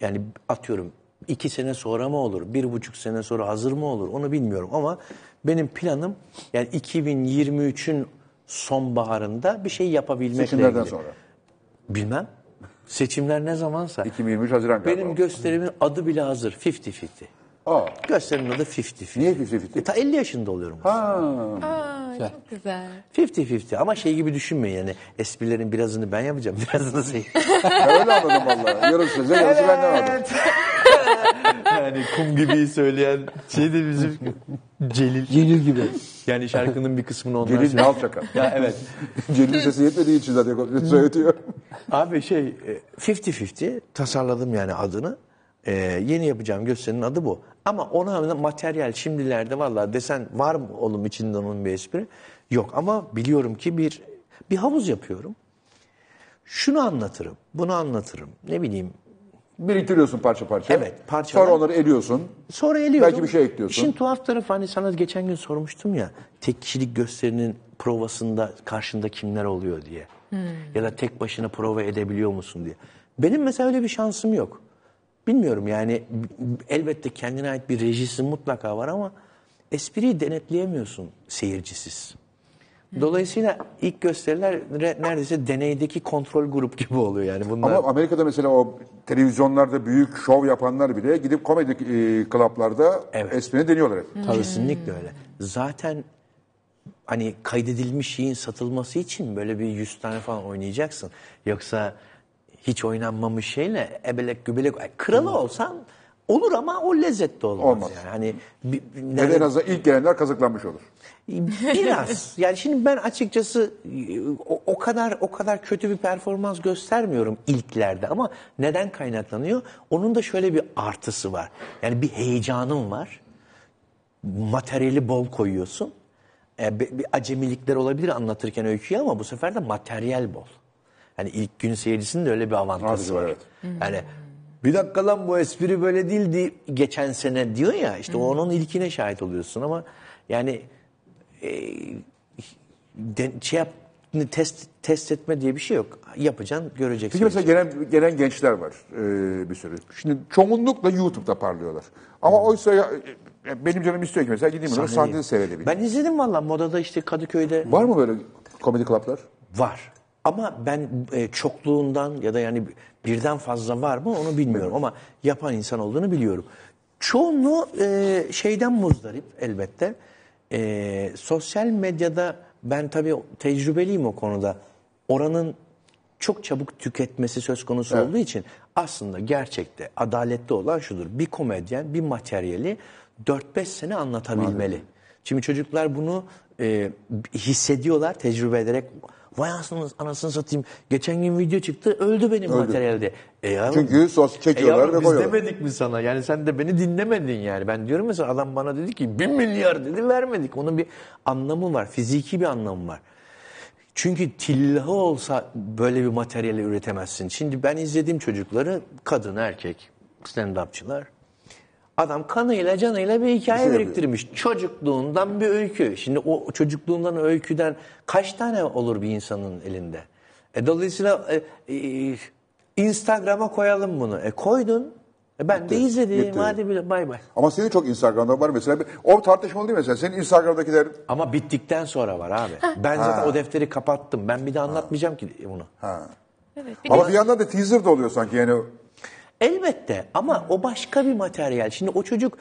[SPEAKER 4] Yani atıyorum iki sene sonra mı olur, bir buçuk sene sonra hazır mı olur onu bilmiyorum. Ama benim planım yani 2023'ün sonbaharında bir şey yapabilmekle
[SPEAKER 1] Seçimlerden
[SPEAKER 4] ilgili.
[SPEAKER 1] sonra.
[SPEAKER 4] Bilmem. Seçimler ne zamansa.
[SPEAKER 1] 2023 Haziran galiba.
[SPEAKER 4] Benim gösterimin adı bile hazır. 50-50.
[SPEAKER 1] Aa,
[SPEAKER 4] Gösterimin adı 50-50.
[SPEAKER 1] niye 50-50?
[SPEAKER 4] E, ta 50 yaşında oluyorum.
[SPEAKER 2] Aa, çok güzel.
[SPEAKER 4] 50-50 ama şey gibi düşünmeyin yani esprilerin birazını ben yapacağım birazını sen.
[SPEAKER 1] Ben öyle anladım valla. Yarısı size, yarısı benden aldım.
[SPEAKER 4] yani kum gibi söyleyen şey de bizim Celil.
[SPEAKER 3] Celil gibi.
[SPEAKER 4] Yani şarkının bir kısmını onlar
[SPEAKER 1] Celil
[SPEAKER 4] söylüyor.
[SPEAKER 1] Nal Çakar.
[SPEAKER 4] Ya evet.
[SPEAKER 1] Celil'in sesi yetmediği için zaten söyletiyor.
[SPEAKER 4] Abi şey e, 50-50 tasarladım yani adını. E, yeni yapacağım gösterinin adı bu. Ama ona materyal şimdilerde vallahi desen var mı oğlum içinde onun bir espri? Yok ama biliyorum ki bir bir havuz yapıyorum. Şunu anlatırım, bunu anlatırım. Ne bileyim
[SPEAKER 1] Biriktiriyorsun parça parça.
[SPEAKER 4] Evet, parçalar.
[SPEAKER 1] Sonra onları eliyorsun.
[SPEAKER 4] Sonra eliyorum.
[SPEAKER 1] Belki bir şey ekliyorsun.
[SPEAKER 4] İşin tuhaf tarafı hani sana geçen gün sormuştum ya tek kişilik gösterinin provasında karşında kimler oluyor diye. Ya da tek başına prova edebiliyor musun diye. Benim mesela öyle bir şansım yok. Bilmiyorum yani elbette kendine ait bir rejisi mutlaka var ama espriyi denetleyemiyorsun seyircisiz. Dolayısıyla ilk gösteriler re- neredeyse deneydeki kontrol grup gibi oluyor yani bunlar.
[SPEAKER 1] Ama Amerika'da mesela o televizyonlarda büyük şov yapanlar bile gidip komedi e, klaplarda
[SPEAKER 4] Evet.
[SPEAKER 1] esprini deniyorlar hep.
[SPEAKER 4] Kesinlikle öyle. Zaten hani kaydedilmiş şeyin satılması için böyle bir 100 tane falan oynayacaksın. Yoksa hiç oynanmamış şeyle ebelek gübelek kralı olsan olur ama o lezzetli olmaz.
[SPEAKER 1] Olmaz.
[SPEAKER 4] Yani. Hani bir,
[SPEAKER 1] da en azından ilk gelenler kazıklanmış olur.
[SPEAKER 4] biraz yani şimdi ben açıkçası o, o kadar o kadar kötü bir performans göstermiyorum ilklerde ama neden kaynaklanıyor? Onun da şöyle bir artısı var. Yani bir heyecanım var. Materyali bol koyuyorsun. E, bir, bir acemilikler olabilir anlatırken öyküyü ama bu sefer de materyal bol. Yani ilk gün seyircisinin de öyle bir avantajı
[SPEAKER 1] var, evet.
[SPEAKER 4] Yani bir dakika lan bu espri böyle değildi geçen sene diyor ya işte onun ilkine şahit oluyorsun ama yani e, de, şey yap, test test etme diye bir şey yok. Yapacaksın, göreceksin.
[SPEAKER 1] Peki mesela gelen, gelen gençler var e, bir sürü. Şimdi çoğunlukla YouTube'da parlıyorlar. Ama oysa ya, e, benim canım istiyor ki mesela gideyim onları sahnede seyredebileyim.
[SPEAKER 4] Ben izledim valla modada işte Kadıköy'de
[SPEAKER 1] Var mı böyle komedi klaplar?
[SPEAKER 4] var. Ama ben e, çokluğundan ya da yani birden fazla var mı onu bilmiyorum ama yapan insan olduğunu biliyorum. Çoğunluğu e, şeyden muzdarip elbette. E, sosyal medyada ben tabii tecrübeliyim o konuda. Oranın çok çabuk tüketmesi söz konusu olduğu için aslında gerçekte adaletli olan şudur. Bir komedyen bir materyali 4-5 sene anlatabilmeli. Şimdi çocuklar bunu e, hissediyorlar, tecrübe ederek Vay anasını, anasını satayım. Geçen gün video çıktı öldü benim materyalde. E yavrum,
[SPEAKER 1] Çünkü sos çekiyorlar
[SPEAKER 4] yavrum
[SPEAKER 1] ve
[SPEAKER 4] biz
[SPEAKER 1] koyuyorlar.
[SPEAKER 4] demedik mi sana? Yani sen de beni dinlemedin yani. Ben diyorum mesela adam bana dedi ki bin milyar dedi vermedik. Onun bir anlamı var. Fiziki bir anlamı var. Çünkü tillahı olsa böyle bir materyali üretemezsin. Şimdi ben izlediğim çocukları kadın erkek stand-upçılar. Adam kanıyla canıyla bir hikaye
[SPEAKER 1] şey
[SPEAKER 4] biriktirmiş. Çocukluğundan bir öykü. Şimdi o çocukluğundan öyküden kaç tane olur bir insanın elinde? E, dolayısıyla e, e, Instagram'a koyalım bunu. E koydun. E, ben de izledim.
[SPEAKER 1] bitti.
[SPEAKER 4] Hadi bile bay bay.
[SPEAKER 1] Ama senin çok Instagram'da var mesela. O tartışmalı değil mi mesela? Senin Instagram'dakiler
[SPEAKER 4] Ama bittikten sonra var abi. Ben zaten o defteri kapattım. Ben bir de anlatmayacağım ki bunu.
[SPEAKER 2] Evet. Bir
[SPEAKER 1] ama
[SPEAKER 2] de
[SPEAKER 1] bir yandan da teaser de oluyor sanki yani.
[SPEAKER 4] Elbette ama o başka bir materyal. Şimdi o çocuk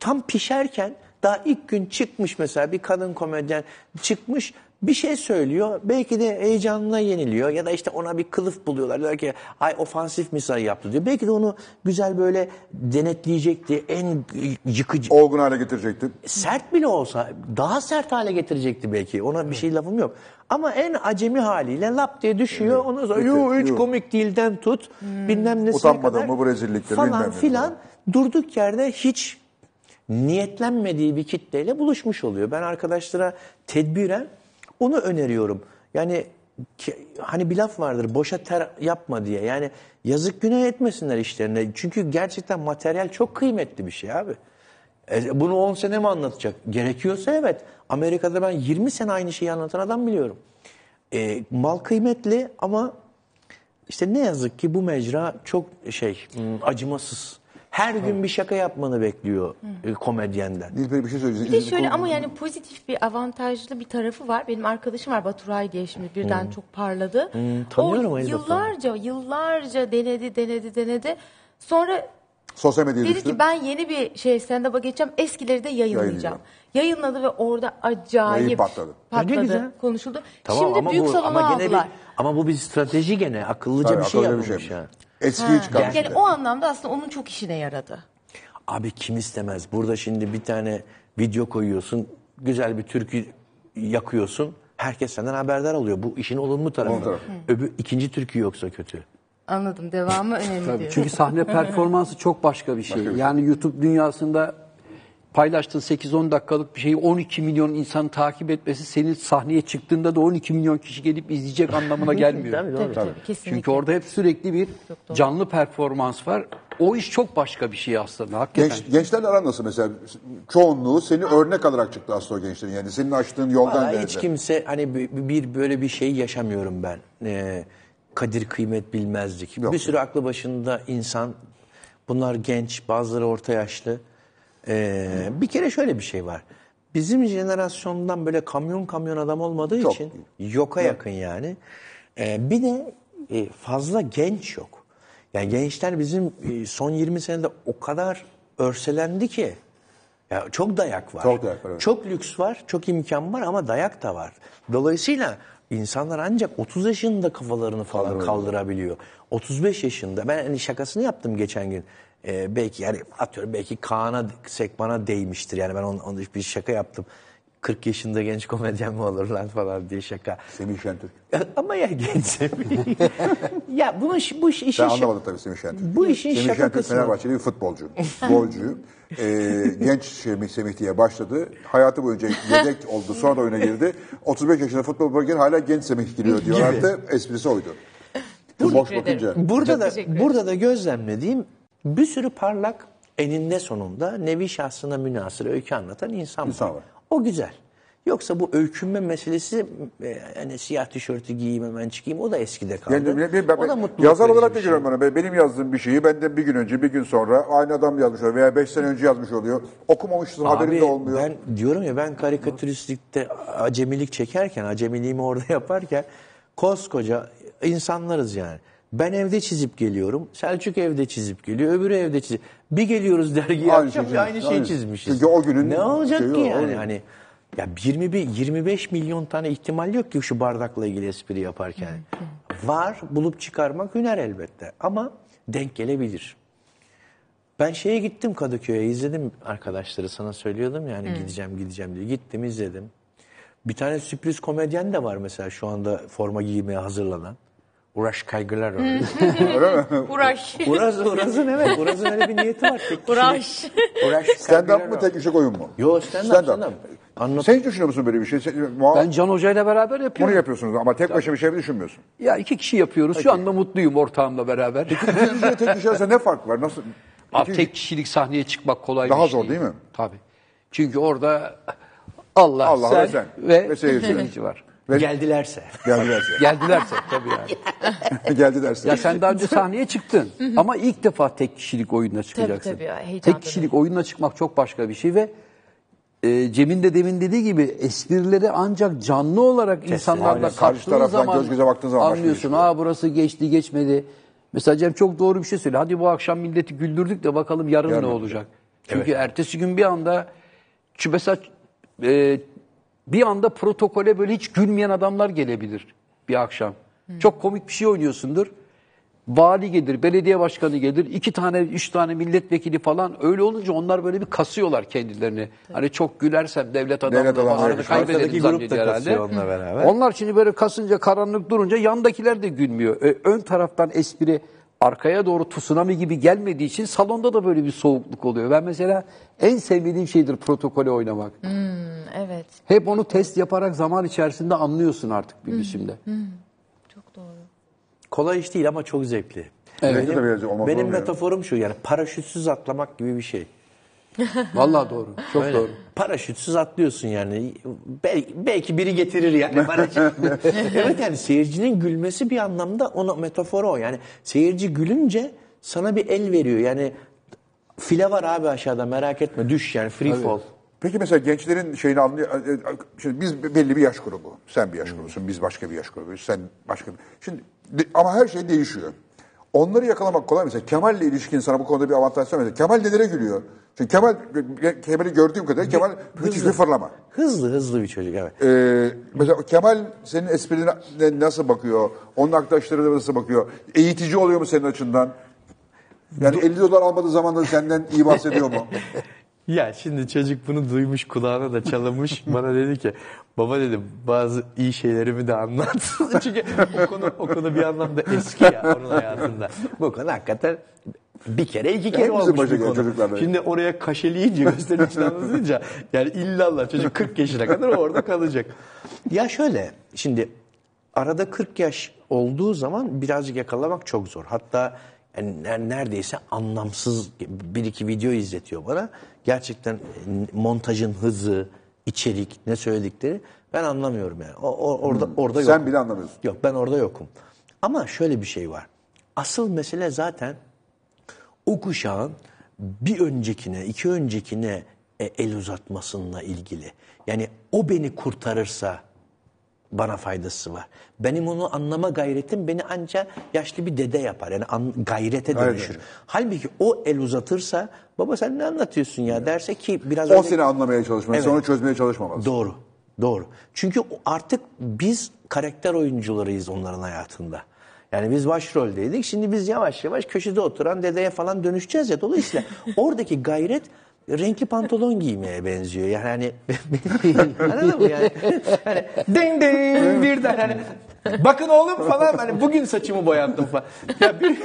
[SPEAKER 4] tam pişerken daha ilk gün çıkmış mesela bir kadın komedyen çıkmış bir şey söylüyor. Belki de heyecanına yeniliyor ya da işte ona bir kılıf buluyorlar. Diyor ki ay ofansif misal yaptı diyor. Belki de onu güzel böyle denetleyecekti. En yıkıcı
[SPEAKER 1] Olgun hale getirecektim.
[SPEAKER 4] sert bile olsa daha sert hale getirecekti belki. Ona bir şey lafım yok. Ama en acemi haliyle lap diye düşüyor. Ondan sonra yo hiç
[SPEAKER 1] Yo.
[SPEAKER 4] komik değilden tut. Bilmem nesine
[SPEAKER 1] Utanmadın
[SPEAKER 4] kadar.
[SPEAKER 1] mı bu rezillikleri, bilmem
[SPEAKER 4] Falan
[SPEAKER 1] ne
[SPEAKER 4] filan.
[SPEAKER 1] falan.
[SPEAKER 4] Durduk yerde hiç niyetlenmediği bir kitleyle buluşmuş oluyor. Ben arkadaşlara tedbiren onu öneriyorum. Yani ki- hani bir laf vardır boşa ter yapma diye. Yani yazık günah etmesinler işlerine. Çünkü gerçekten materyal çok kıymetli bir şey abi. E, bunu 10 sene mi anlatacak? Gerekiyorsa evet. Amerika'da ben 20 sene aynı şeyi anlatan adam biliyorum. E, mal kıymetli ama işte ne yazık ki bu mecra çok şey hmm, acımasız. Her gün bir şaka yapmanı bekliyor e, komedyenden.
[SPEAKER 1] Nilperi bir şey söyleyecek.
[SPEAKER 2] Bir de şöyle ama yani pozitif bir avantajlı bir tarafı var. Benim arkadaşım var Baturay diye şimdi birden çok parladı.
[SPEAKER 4] tanıyorum
[SPEAKER 2] o
[SPEAKER 4] Elif
[SPEAKER 2] yıllarca yıllarca denedi denedi denedi. Sonra
[SPEAKER 1] Sosyal medyaya
[SPEAKER 2] dedi
[SPEAKER 1] düştü.
[SPEAKER 2] ki ben yeni bir şey stand-up'a geçeceğim. Eskileri de yayınlayacağım.
[SPEAKER 1] Yayınlayacağım.
[SPEAKER 2] Yayınladı ve orada acayip
[SPEAKER 1] Yayın patladı.
[SPEAKER 2] patladı,
[SPEAKER 4] Ne güzel.
[SPEAKER 2] konuşuldu.
[SPEAKER 4] Tamam
[SPEAKER 2] Şimdi büyük
[SPEAKER 4] bu
[SPEAKER 2] salona
[SPEAKER 4] ama gene bir,
[SPEAKER 2] aldılar.
[SPEAKER 4] ama bu bir strateji gene akıllıca
[SPEAKER 1] Tabii,
[SPEAKER 4] bir şey
[SPEAKER 1] akıllıca bir
[SPEAKER 4] yapılmış
[SPEAKER 1] şey.
[SPEAKER 4] yani.
[SPEAKER 1] Eskiyi çıkarmış.
[SPEAKER 2] Yani
[SPEAKER 1] bir de.
[SPEAKER 2] o anlamda aslında onun çok işine yaradı.
[SPEAKER 4] Abi kim istemez? Burada şimdi bir tane video koyuyorsun, güzel bir türkü yakıyorsun. Herkes senden haberdar oluyor. Bu işin olumlu tarafı.
[SPEAKER 1] tarafı.
[SPEAKER 4] Öbür ikinci türkü yoksa kötü.
[SPEAKER 2] Anladım. Devamı önemli diyor.
[SPEAKER 3] Çünkü sahne performansı çok başka bir şey. Yani YouTube dünyasında paylaştığın 8-10 dakikalık bir şeyi 12 milyon insan takip etmesi senin sahneye çıktığında da 12 milyon kişi gelip izleyecek anlamına gelmiyor.
[SPEAKER 4] Tabii,
[SPEAKER 2] Tabii, tabii, kesinlikle.
[SPEAKER 3] Çünkü orada hep sürekli bir canlı performans var. O iş çok başka bir şey aslında hakikaten.
[SPEAKER 1] Genç, gençlerle aran nasıl mesela? Çoğunluğu seni örnek alarak çıktı aslında o gençlerin. Yani senin açtığın yoldan
[SPEAKER 4] Vallahi
[SPEAKER 1] geldi.
[SPEAKER 4] hiç kimse hani bir, bir böyle bir şey yaşamıyorum ben. Ee, kadir kıymet bilmezlik.
[SPEAKER 1] Yok.
[SPEAKER 4] Bir sürü aklı başında insan. Bunlar genç, bazıları orta yaşlı. Ee, bir kere şöyle bir şey var. Bizim jenerasyondan böyle kamyon kamyon adam olmadığı
[SPEAKER 1] Çok.
[SPEAKER 4] için yoka yakın yani. Ee, bir de e, fazla genç yok. Yani gençler bizim e, son 20 senede o kadar örselendi ki. Ya çok dayak var.
[SPEAKER 1] Çok dayak var, evet.
[SPEAKER 4] Çok lüks var, çok imkan var ama dayak da var. Dolayısıyla insanlar ancak 30 yaşında kafalarını falan kaldırabiliyor. 35 yaşında. Ben hani şakasını yaptım geçen gün. Ee, belki yani atıyorum belki Kaan'a, Sekman'a değmiştir. Yani ben onun, onun bir şaka yaptım. 40 yaşında genç komedyen mi olur lan falan diye şaka.
[SPEAKER 1] Semih Şentürk.
[SPEAKER 4] Ama ya genç Semih. ya bunu bu iş, işin
[SPEAKER 1] Ben anlamadım tabii Semih Şentürk.
[SPEAKER 4] Bu işin
[SPEAKER 1] Semih
[SPEAKER 4] şaka
[SPEAKER 1] Şentürk
[SPEAKER 4] kısmı.
[SPEAKER 1] Fenerbahçeli bir futbolcu. Golcü. Ee, genç Semih, Semih diye başladı. Hayatı boyunca yedek oldu. Sonra da oyuna girdi. 35 yaşında futbol bölgen hala genç Semih giriyor diyorlardı. Esprisi oydu. Boş
[SPEAKER 2] Teşekkür ederim.
[SPEAKER 1] bakınca.
[SPEAKER 4] Burada da burada da gözlemlediğim bir sürü parlak eninde sonunda nevi şahsına münasır öykü anlatan insan,
[SPEAKER 1] İnsan
[SPEAKER 4] var.
[SPEAKER 1] var.
[SPEAKER 4] O güzel. Yoksa bu öykünme meselesi e, hani siyah tişörtü giyeyim hemen çıkayım o da eskide kaldı.
[SPEAKER 1] Yani bir- ben-
[SPEAKER 4] o da mutluluk
[SPEAKER 1] yazar olarak da
[SPEAKER 4] şey.
[SPEAKER 1] görüyorum bana. Ben- Benim yazdığım bir şeyi benden bir gün önce, bir gün sonra aynı adam yazmış oluyor veya beş sene önce yazmış oluyor. Okumamışsın, haberin de olmuyor.
[SPEAKER 4] Ben diyorum ya ben karikatüristlikte acemilik çekerken, acemiliğimi orada yaparken koskoca insanlarız yani. Ben evde çizip geliyorum. Selçuk evde çizip geliyor. Öbürü evde çizip. Bir geliyoruz dergiye
[SPEAKER 1] Aynı
[SPEAKER 4] akşam
[SPEAKER 1] şey
[SPEAKER 4] aynı şeyi
[SPEAKER 1] aynı.
[SPEAKER 4] çizmişiz.
[SPEAKER 1] Çünkü o günün
[SPEAKER 4] ne olacak
[SPEAKER 1] şeyi
[SPEAKER 4] ki yani?
[SPEAKER 1] öyle.
[SPEAKER 4] Hani ya 21 25 milyon tane ihtimal yok ki şu bardakla ilgili espri yaparken. Var, bulup çıkarmak hüner elbette ama denk gelebilir. Ben şeye gittim Kadıköy'e izledim arkadaşları sana söylüyordum yani gideceğim gideceğim diye. Gittim izledim. Bir tane sürpriz komedyen de var mesela şu anda forma giymeye hazırlanan. Uğraş Kaygılar oynuyor.
[SPEAKER 2] Uğraş.
[SPEAKER 4] Uraz, Uraz'ın evet. Uraz'ın öyle bir niyeti var. Tek
[SPEAKER 2] Uğraş.
[SPEAKER 4] Uğraş
[SPEAKER 1] Stand-up
[SPEAKER 4] Kaygılar
[SPEAKER 1] mı tek kişilik oyun mu?
[SPEAKER 4] Yo stand-up.
[SPEAKER 1] Stand-up.
[SPEAKER 4] stand-up. Anlat.
[SPEAKER 1] Sen hiç düşünüyor musun böyle bir şey? Sen, muha-
[SPEAKER 3] Ben Can Hoca ile beraber
[SPEAKER 1] bunu
[SPEAKER 3] yapıyorum.
[SPEAKER 1] yapıyorsunuz ama tek başına bir şey mi düşünmüyorsun?
[SPEAKER 3] Ya iki kişi yapıyoruz. Şu anda mutluyum ortağımla beraber.
[SPEAKER 1] Sizce tek kişi arasında ne fark var? Nasıl?
[SPEAKER 3] Abi tek kişilik sahneye çıkmak kolay
[SPEAKER 1] Daha
[SPEAKER 3] bir şey
[SPEAKER 1] zor değil mi?
[SPEAKER 3] Tabii. Çünkü orada Allah,
[SPEAKER 1] Allah
[SPEAKER 3] sen,
[SPEAKER 1] ve sen
[SPEAKER 3] ve,
[SPEAKER 1] seyirci.
[SPEAKER 3] seyirci var.
[SPEAKER 4] Geldilerse.
[SPEAKER 1] Geldilerse.
[SPEAKER 3] Geldilerse tabii yani.
[SPEAKER 1] Geldi dersin.
[SPEAKER 3] Ya sen daha önce sahneye çıktın ama ilk defa tek kişilik oyunla çıkacaksın.
[SPEAKER 2] tabii, heyecan
[SPEAKER 3] tek kişilik oyunla çıkmak çok başka bir şey ve e, Cem'in de demin dediği gibi esprileri ancak canlı olarak insanlarla
[SPEAKER 1] Aynen. Karşı
[SPEAKER 3] kattığın
[SPEAKER 1] taraftan
[SPEAKER 3] zaman
[SPEAKER 1] göz göze baktığın zaman
[SPEAKER 3] anlıyorsun.
[SPEAKER 1] şey.
[SPEAKER 3] Aa burası geçti geçmedi. Mesela Cem çok doğru bir şey söylüyor. Hadi bu akşam milleti güldürdük de bakalım yarın,
[SPEAKER 1] Yarın
[SPEAKER 3] ne olacak? Çünkü ertesi gün bir anda mesela e, bir anda protokole böyle hiç gülmeyen adamlar gelebilir bir akşam. Çok komik bir şey oynuyorsundur. Vali gelir, belediye başkanı gelir, iki tane, üç tane milletvekili falan öyle olunca onlar böyle bir kasıyorlar kendilerini. Hani çok gülersem devlet
[SPEAKER 1] adamları yapmış.
[SPEAKER 3] kaybederim
[SPEAKER 4] Arkadaki grup da
[SPEAKER 3] zannediyor herhalde.
[SPEAKER 4] onunla beraber.
[SPEAKER 3] Onlar şimdi böyle kasınca karanlık durunca yandakiler de gülmüyor. Ön taraftan espri arkaya doğru tsunami gibi gelmediği için salonda da böyle bir soğukluk oluyor. Ben mesela en sevmediğim şeydir protokole oynamak.
[SPEAKER 2] Evet.
[SPEAKER 3] Hep onu test yaparak zaman içerisinde anlıyorsun artık bir biçimde.
[SPEAKER 2] Çok doğru.
[SPEAKER 4] Kolay iş değil ama çok zevkli.
[SPEAKER 1] Evet.
[SPEAKER 4] Benim, benim metaforum şu yani paraşütsüz atlamak gibi bir şey.
[SPEAKER 3] Vallahi doğru. Çok
[SPEAKER 4] Öyle.
[SPEAKER 3] doğru.
[SPEAKER 4] Paraşütsüz atlıyorsun yani. Belki, belki biri getirir yani paraşüt. evet yani seyircinin gülmesi bir anlamda ona metaforu o. Yani seyirci gülünce sana bir el veriyor. Yani file var abi aşağıda merak etme düş yani free fall.
[SPEAKER 1] Peki mesela gençlerin şeyini anlıyor. e, Şimdi biz belli bir yaş grubu. Sen bir yaş grubusun, biz başka bir yaş grubuyuz. Sen başka bir... Şimdi ama her şey değişiyor. Onları yakalamak kolay. Mesela Kemal'le ilişkin sana bu konuda bir avantaj söyledi. Kemal nelere gülüyor? Çünkü Kemal, Kemal'i gördüğüm kadarıyla Kemal müthiş bir fırlama.
[SPEAKER 4] Hızlı hızlı bir çocuk evet.
[SPEAKER 1] Ee, mesela Kemal senin esprilerine nasıl bakıyor? Onun arkadaşları nasıl bakıyor? Eğitici oluyor mu senin açından? Yani 50 dolar almadığı zaman da senden iyi bahsediyor mu?
[SPEAKER 4] Ya şimdi çocuk bunu duymuş kulağına da çalamış bana dedi ki baba dedim bazı iyi şeylerimi de anlat. Çünkü o konu, o konu bir anlamda eski ya onun hayatında. Bu konu hakikaten bir kere iki kere
[SPEAKER 1] Hepimizin
[SPEAKER 4] olmuş bir konu.
[SPEAKER 1] çocuklarda.
[SPEAKER 4] Şimdi oraya kaşeleyince gösterinin içine anlatınca yani illallah çocuk 40 yaşına kadar orada kalacak. Ya şöyle şimdi arada 40 yaş olduğu zaman birazcık yakalamak çok zor. Hatta yani ner- neredeyse anlamsız bir iki video izletiyor bana. Gerçekten montajın hızı, içerik, ne söyledikleri ben anlamıyorum yani. O, o- orada orada
[SPEAKER 1] Hmm. Sen
[SPEAKER 4] yokum.
[SPEAKER 1] bile anlamıyorsun.
[SPEAKER 4] Yok ben orada yokum. Ama şöyle bir şey var. Asıl mesele zaten o kuşağın bir öncekine, iki öncekine e, el uzatmasıyla ilgili. Yani o beni kurtarırsa bana faydası var. Benim onu anlama gayretim beni ancak yaşlı bir dede yapar. Yani an- gayrete
[SPEAKER 1] Aynen
[SPEAKER 4] dönüşür.
[SPEAKER 1] öyle.
[SPEAKER 4] Halbuki o el uzatırsa baba sen ne anlatıyorsun ya derse ki biraz
[SPEAKER 1] O
[SPEAKER 4] öyle-
[SPEAKER 1] seni anlamaya çalışması,
[SPEAKER 4] Evet.
[SPEAKER 1] onu çözmeye çalışmaması.
[SPEAKER 4] Doğru. Doğru. Çünkü artık biz karakter oyuncularıyız onların hayatında. Yani biz başroldeydik. Şimdi biz yavaş yavaş köşede oturan dedeye falan dönüşeceğiz ya. Dolayısıyla oradaki gayret renkli pantolon giymeye benziyor. Yani hani anladın mı yani? Hani ding ding birden hani bakın oğlum falan hani bugün saçımı boyattım falan. Ya bir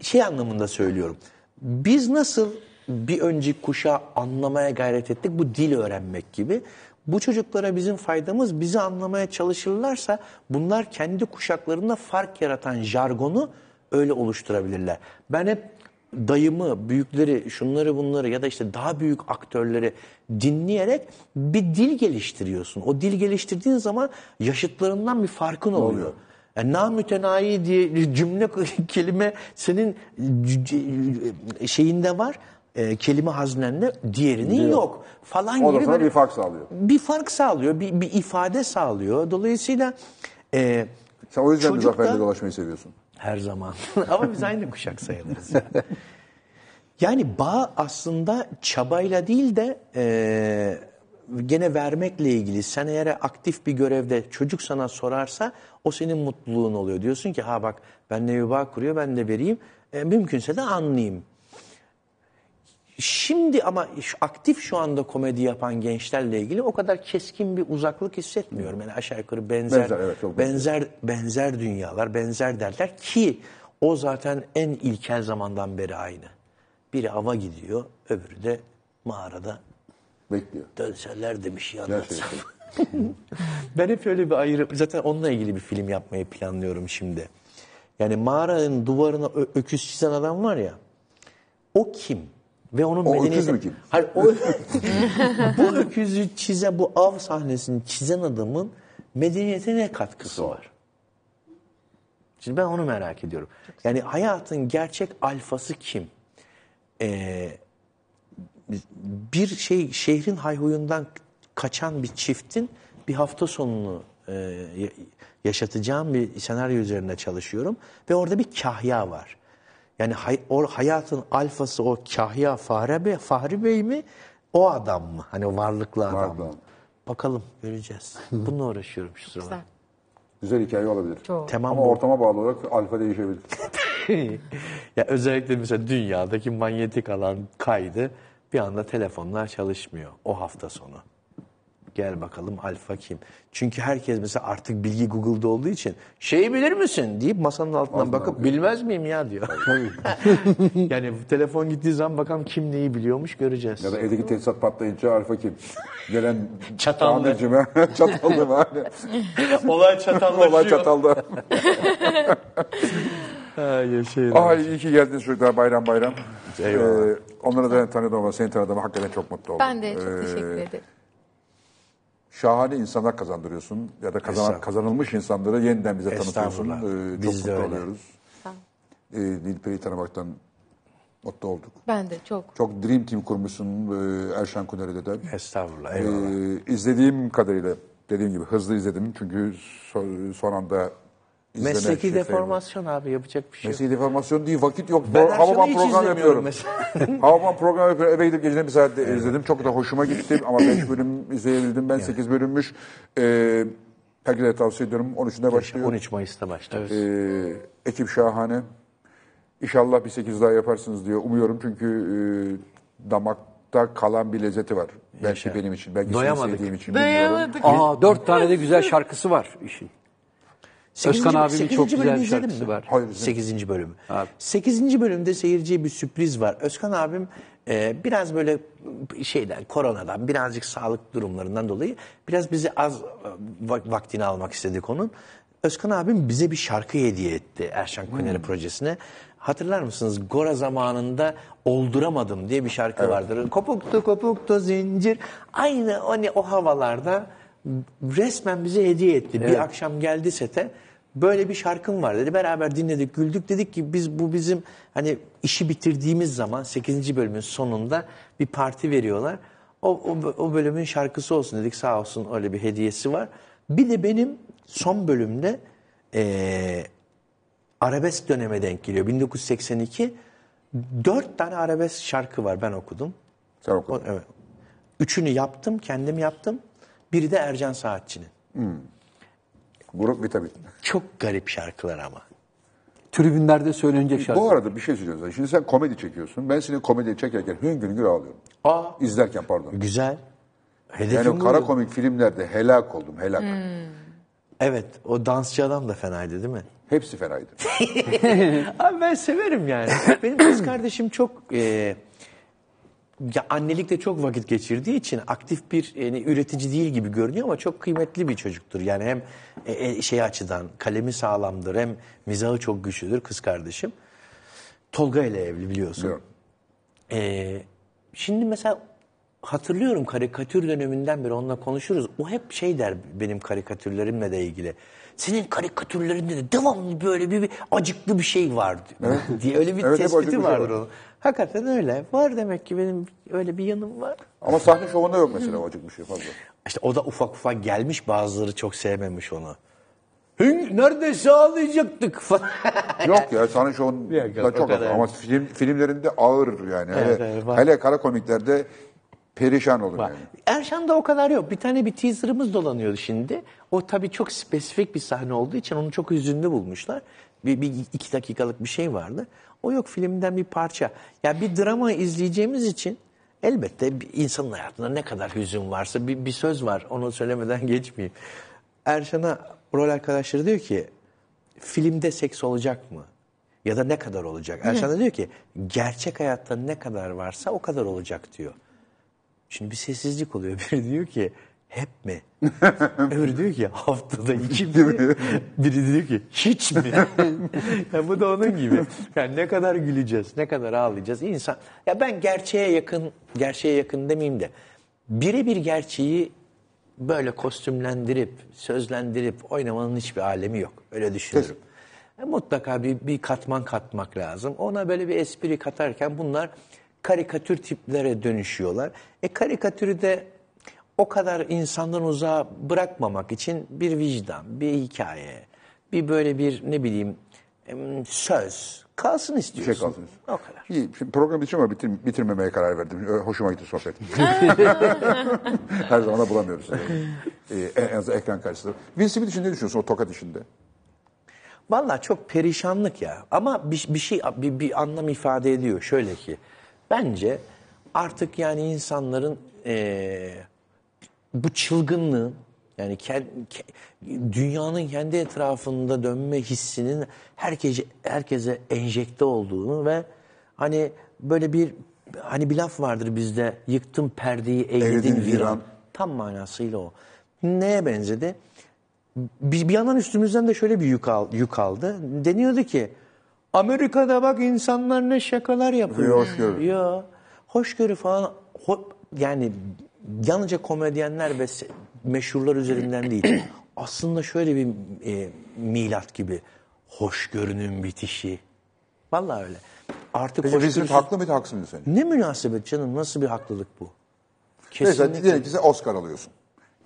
[SPEAKER 4] şey anlamında söylüyorum. Biz nasıl bir önceki kuşağı anlamaya gayret ettik bu dil öğrenmek gibi. Bu çocuklara bizim faydamız bizi anlamaya çalışırlarsa bunlar kendi kuşaklarında fark yaratan jargonu öyle oluşturabilirler. Ben hep dayımı, büyükleri, şunları bunları ya da işte daha büyük aktörleri dinleyerek bir dil geliştiriyorsun. O dil geliştirdiğin zaman yaşıtlarından bir farkın oluyor. Yani namütenayi diye cümle kelime senin şeyinde var. e, kelime haznende diğerinin yok. Falan
[SPEAKER 1] O
[SPEAKER 4] gibi böyle
[SPEAKER 1] bir fark sağlıyor.
[SPEAKER 4] bir fark sağlıyor, bir, bir ifade sağlıyor. Dolayısıyla e,
[SPEAKER 1] Sen o yüzden
[SPEAKER 4] çocuk da-
[SPEAKER 1] Muzaffer'le dolaşmayı seviyorsun.
[SPEAKER 4] Her zaman. Ama biz aynı kuşak sayılırız. yani bağ aslında çabayla değil de e, gene vermekle ilgili. Sen eğer aktif bir görevde çocuk sana sorarsa o senin mutluluğun oluyor. Diyorsun ki ha bak benimle bir bağ kuruyor ben de vereyim. E, mümkünse de anlayayım. Şimdi ama şu, aktif şu anda komedi yapan gençlerle ilgili o kadar keskin bir uzaklık hissetmiyorum. Yani aşağı yukarı benzer
[SPEAKER 1] Benzer, evet, çok
[SPEAKER 4] benzer benzer dünyalar, benzer derler ki o zaten en ilkel zamandan beri aynı. Biri ava gidiyor, öbürü de mağarada
[SPEAKER 1] Bekliyor.
[SPEAKER 4] dönseler demiş ya.
[SPEAKER 1] Gerçekten.
[SPEAKER 4] Ben hep öyle bir ayrı, zaten onunla ilgili bir film yapmayı planlıyorum şimdi. Yani mağaranın duvarına öküz çizen adam var ya, o kim? Ve onun
[SPEAKER 1] O
[SPEAKER 4] medeniyeti...
[SPEAKER 1] öküz mü kim?
[SPEAKER 4] Hayır, o, bu öküzü çizen, bu av sahnesini çizen adamın medeniyete ne katkısı var? Şimdi ben onu merak ediyorum. Yani hayatın gerçek alfası kim? Ee, bir şey şehrin hayhuyundan kaçan bir çiftin bir hafta sonunu e, ya- yaşatacağım bir senaryo üzerine çalışıyorum ve orada bir kahya var. Yani hay- o hayatın alfası o kahya Fahri Bey, Fahri Bey mi o adam mı? Hani o varlıklı adam mı?
[SPEAKER 1] adam.
[SPEAKER 4] Bakalım göreceğiz. Bununla uğraşıyorum şu sıralar.
[SPEAKER 2] Güzel.
[SPEAKER 1] Güzel hikaye olabilir.
[SPEAKER 2] Çok.
[SPEAKER 4] Tamam
[SPEAKER 1] Ama
[SPEAKER 4] bu.
[SPEAKER 1] ortama bağlı olarak alfa değişebilir.
[SPEAKER 4] ya özellikle mesela dünyadaki manyetik alan kaydı bir anda telefonlar çalışmıyor o hafta sonu. Gel bakalım alfa kim? Çünkü herkes mesela artık bilgi Google'da olduğu için şeyi bilir misin deyip masanın altından bakıp bilmez miyim ya diyor. yani telefon gittiği zaman bakalım kim neyi biliyormuş göreceğiz.
[SPEAKER 1] Ya da evdeki tesisat patlayınca alfa kim? Gelen
[SPEAKER 4] Çatallı.
[SPEAKER 1] çatallı mı?
[SPEAKER 4] Olay çatallaşıyor.
[SPEAKER 1] Olay çatalda.
[SPEAKER 4] Yaşayın.
[SPEAKER 1] Ay iyi ki geldiniz çocuklar bayram bayram.
[SPEAKER 4] Eyvallah.
[SPEAKER 1] Ee, onları da tanıdım ama seni tanıdığıma hakikaten çok mutlu oldum.
[SPEAKER 2] Ben de çok
[SPEAKER 1] Ee,
[SPEAKER 2] teşekkür ederim.
[SPEAKER 1] Şahane insanlar kazandırıyorsun ya da kazanan, kazanılmış insanları yeniden bize tanıtıyorsun. Ee,
[SPEAKER 4] Biz
[SPEAKER 1] çok mutlu oluyoruz. Ee, Nilperi'yi tanımaktan mutlu olduk.
[SPEAKER 2] Ben de çok.
[SPEAKER 1] Çok Dream Team kurmuşsun e, Erşan Kuneri'de de.
[SPEAKER 4] Estağfurullah eyvallah.
[SPEAKER 1] Ee, izlediğim kadarıyla dediğim gibi hızlı izledim çünkü so- son anda
[SPEAKER 4] Mesleki
[SPEAKER 1] şey
[SPEAKER 4] deformasyon abi yapacak bir şey yok.
[SPEAKER 1] Mesleki deformasyon değil, vakit yok.
[SPEAKER 4] Ben
[SPEAKER 1] Havaman program yapıyorum. Havaman program yapıyorum. Eve gidip gecenin bir saatte izledim. Çok da hoşuma gitti ama 5 bölüm izleyebildim. Ben 8 bölümmüş. Ee, herkese tavsiye ediyorum. 13'ünde başlıyor.
[SPEAKER 4] 13 Mayıs'ta başlıyoruz.
[SPEAKER 1] Ee, ekip şahane. İnşallah bir 8 daha yaparsınız diye umuyorum. Çünkü e, damakta kalan bir lezzeti var. Belki
[SPEAKER 4] Yaşa.
[SPEAKER 1] benim için, belki
[SPEAKER 4] Doyamadık.
[SPEAKER 1] için.
[SPEAKER 2] Doyamadık.
[SPEAKER 3] Aa dört tane de güzel şarkısı var işin. Özkan abimin
[SPEAKER 4] sekizinci
[SPEAKER 3] çok güzel bir şarkısı
[SPEAKER 4] mi?
[SPEAKER 3] var.
[SPEAKER 1] Hayır, izlemedim.
[SPEAKER 4] 8. bölümü.
[SPEAKER 3] Abi.
[SPEAKER 4] 8. bölümde seyirciye bir sürpriz var. Özkan abim e, biraz böyle şeyden, koronadan, birazcık sağlık durumlarından dolayı biraz bizi az e, va- vaktini almak istedik onun. Özkan abim bize bir şarkı hediye etti Erşan Kuneri projesine. Hatırlar mısınız? Gora zamanında Olduramadım diye bir şarkı vardır. Kopuktu kopuktu zincir. Aynı hani o havalarda resmen bize hediye etti. Bir akşam geldi sete. Böyle bir şarkım var dedi. Beraber dinledik, güldük. Dedik ki biz bu bizim hani işi bitirdiğimiz zaman 8. bölümün sonunda bir parti veriyorlar. O, o, o bölümün şarkısı olsun dedik. Sağ olsun öyle bir hediyesi var. Bir de benim son bölümde eee arabesk döneme denk geliyor. 1982. Dört tane arabesk şarkı var ben okudum.
[SPEAKER 1] Sen okudun.
[SPEAKER 4] O- evet. Üçünü yaptım, kendim yaptım. Biri de Ercan Saatçı'nın.
[SPEAKER 1] Grup vitamin.
[SPEAKER 4] Çok garip şarkılar ama.
[SPEAKER 3] Tribünlerde söylenecek şarkı.
[SPEAKER 1] Bu arada bir şey söyleyeceğim. Şimdi sen komedi çekiyorsun. Ben senin komedi çekerken hüngür hüngür ağlıyorum.
[SPEAKER 4] Aa,
[SPEAKER 1] İzlerken pardon.
[SPEAKER 4] güzel. Hedefim
[SPEAKER 1] Yani o kara komik filmlerde helak oldum helak.
[SPEAKER 4] Evet, o dansçı adam da fenaydı değil mi?
[SPEAKER 1] Hepsi fenaydı.
[SPEAKER 4] Abi ben severim yani. Benim kız kardeşim çok e, ya annelikte çok vakit geçirdiği için aktif bir yani üretici değil gibi görünüyor ama çok kıymetli bir çocuktur. Yani hem e, e, şey açıdan kalemi sağlamdır hem mizahı çok güçlüdür kız kardeşim. Tolga ile evli biliyorsun. Ee, şimdi mesela hatırlıyorum karikatür döneminden beri onunla konuşuruz. O hep şey der benim karikatürlerimle de ilgili. Senin karikatürlerinde de devamlı böyle bir, bir acıklı bir şey var diye öyle bir
[SPEAKER 1] Evet,
[SPEAKER 4] tespiti
[SPEAKER 1] şey
[SPEAKER 4] vardır
[SPEAKER 1] var.
[SPEAKER 4] onun. Hakikaten öyle. Var demek ki benim öyle bir yanım var.
[SPEAKER 1] Ama sahne şovunda yok mesela o acık bir şey fazla.
[SPEAKER 4] İşte o da ufak ufak gelmiş bazıları çok sevmemiş onu. Hüng, neredeyse ağlayacaktık falan.
[SPEAKER 1] Yok ya sahne şovunda
[SPEAKER 4] Yok, yok, o
[SPEAKER 1] çok az.
[SPEAKER 4] kadar.
[SPEAKER 1] Ama film, filmlerinde ağır yani.
[SPEAKER 4] Evet,
[SPEAKER 1] hele,
[SPEAKER 4] evet, var.
[SPEAKER 1] hele kara komiklerde perişan olur yani.
[SPEAKER 4] Erşan'da o kadar yok. Bir tane bir teaserımız dolanıyordu şimdi. O tabii çok spesifik bir sahne olduğu için onu çok hüzünlü bulmuşlar. Bir, bir iki dakikalık bir şey vardı. O yok filmden bir parça. Ya bir drama izleyeceğimiz için elbette bir insanın hayatında ne kadar hüzün varsa bir, bir söz var. Onu söylemeden geçmeyeyim. Erşan'a rol arkadaşları diyor ki filmde seks olacak mı? Ya da ne kadar olacak? Erşan da diyor ki gerçek hayatta ne kadar varsa o kadar olacak diyor. Şimdi bir sessizlik oluyor. Biri diyor ki hep mi? Öbürü diyor ki haftada iki mi? Biri diyor ki hiç mi? ya bu da onun gibi. Yani ne kadar güleceğiz, ne kadar ağlayacağız. İnsan, ya ben gerçeğe yakın, gerçeğe yakın demeyeyim de birebir gerçeği böyle kostümlendirip, sözlendirip oynamanın hiçbir alemi yok. Öyle düşünüyorum. E, mutlaka bir, bir katman katmak lazım. Ona böyle bir espri katarken bunlar karikatür tiplere dönüşüyorlar. E karikatürü de o kadar insandan uzağa bırakmamak için bir vicdan, bir hikaye, bir böyle bir ne bileyim söz kalsın
[SPEAKER 1] Bir
[SPEAKER 4] istiyorsun.
[SPEAKER 1] şey kalsın.
[SPEAKER 4] O kadar.
[SPEAKER 1] İyi, şimdi program için ama bitir, bitirmemeye karar verdim. Hoşuma gitti sohbet. Her zaman da bulamıyoruz. Ee, en en azından ekran karşısında. Will Smith için ne düşünüyorsun o tokat işinde?
[SPEAKER 4] Vallahi çok perişanlık ya. Ama bir, bir şey bir, bir anlam ifade ediyor. Şöyle ki bence artık yani insanların eee, bu çılgınlığın yani dünyanın kendi etrafında dönme hissinin herkese herkese enjekte olduğunu ve hani böyle bir hani bir laf vardır bizde yıktım perdeyi Eyledin viran.
[SPEAKER 1] viran.
[SPEAKER 4] Tam manasıyla o. Neye benzedi? Bir, bir yandan üstümüzden de şöyle bir yük, al, yük aldı. Deniyordu ki Amerika'da bak insanlar ne şakalar yapıyor.
[SPEAKER 1] Ya, hoşgörü.
[SPEAKER 4] Ya hoşgörü falan ho- yani yalnızca komedyenler ve meşhurlar üzerinden değil. Aslında şöyle bir e, milat gibi hoşgörünün bitişi. Vallahi öyle. Artık
[SPEAKER 1] Peki
[SPEAKER 4] hoşgörüsüz-
[SPEAKER 1] haklı mıydı haksız mıydı sence?
[SPEAKER 4] Ne münasebet canım nasıl bir haklılık bu?
[SPEAKER 1] Mesela diyelim ki sen Oscar alıyorsun.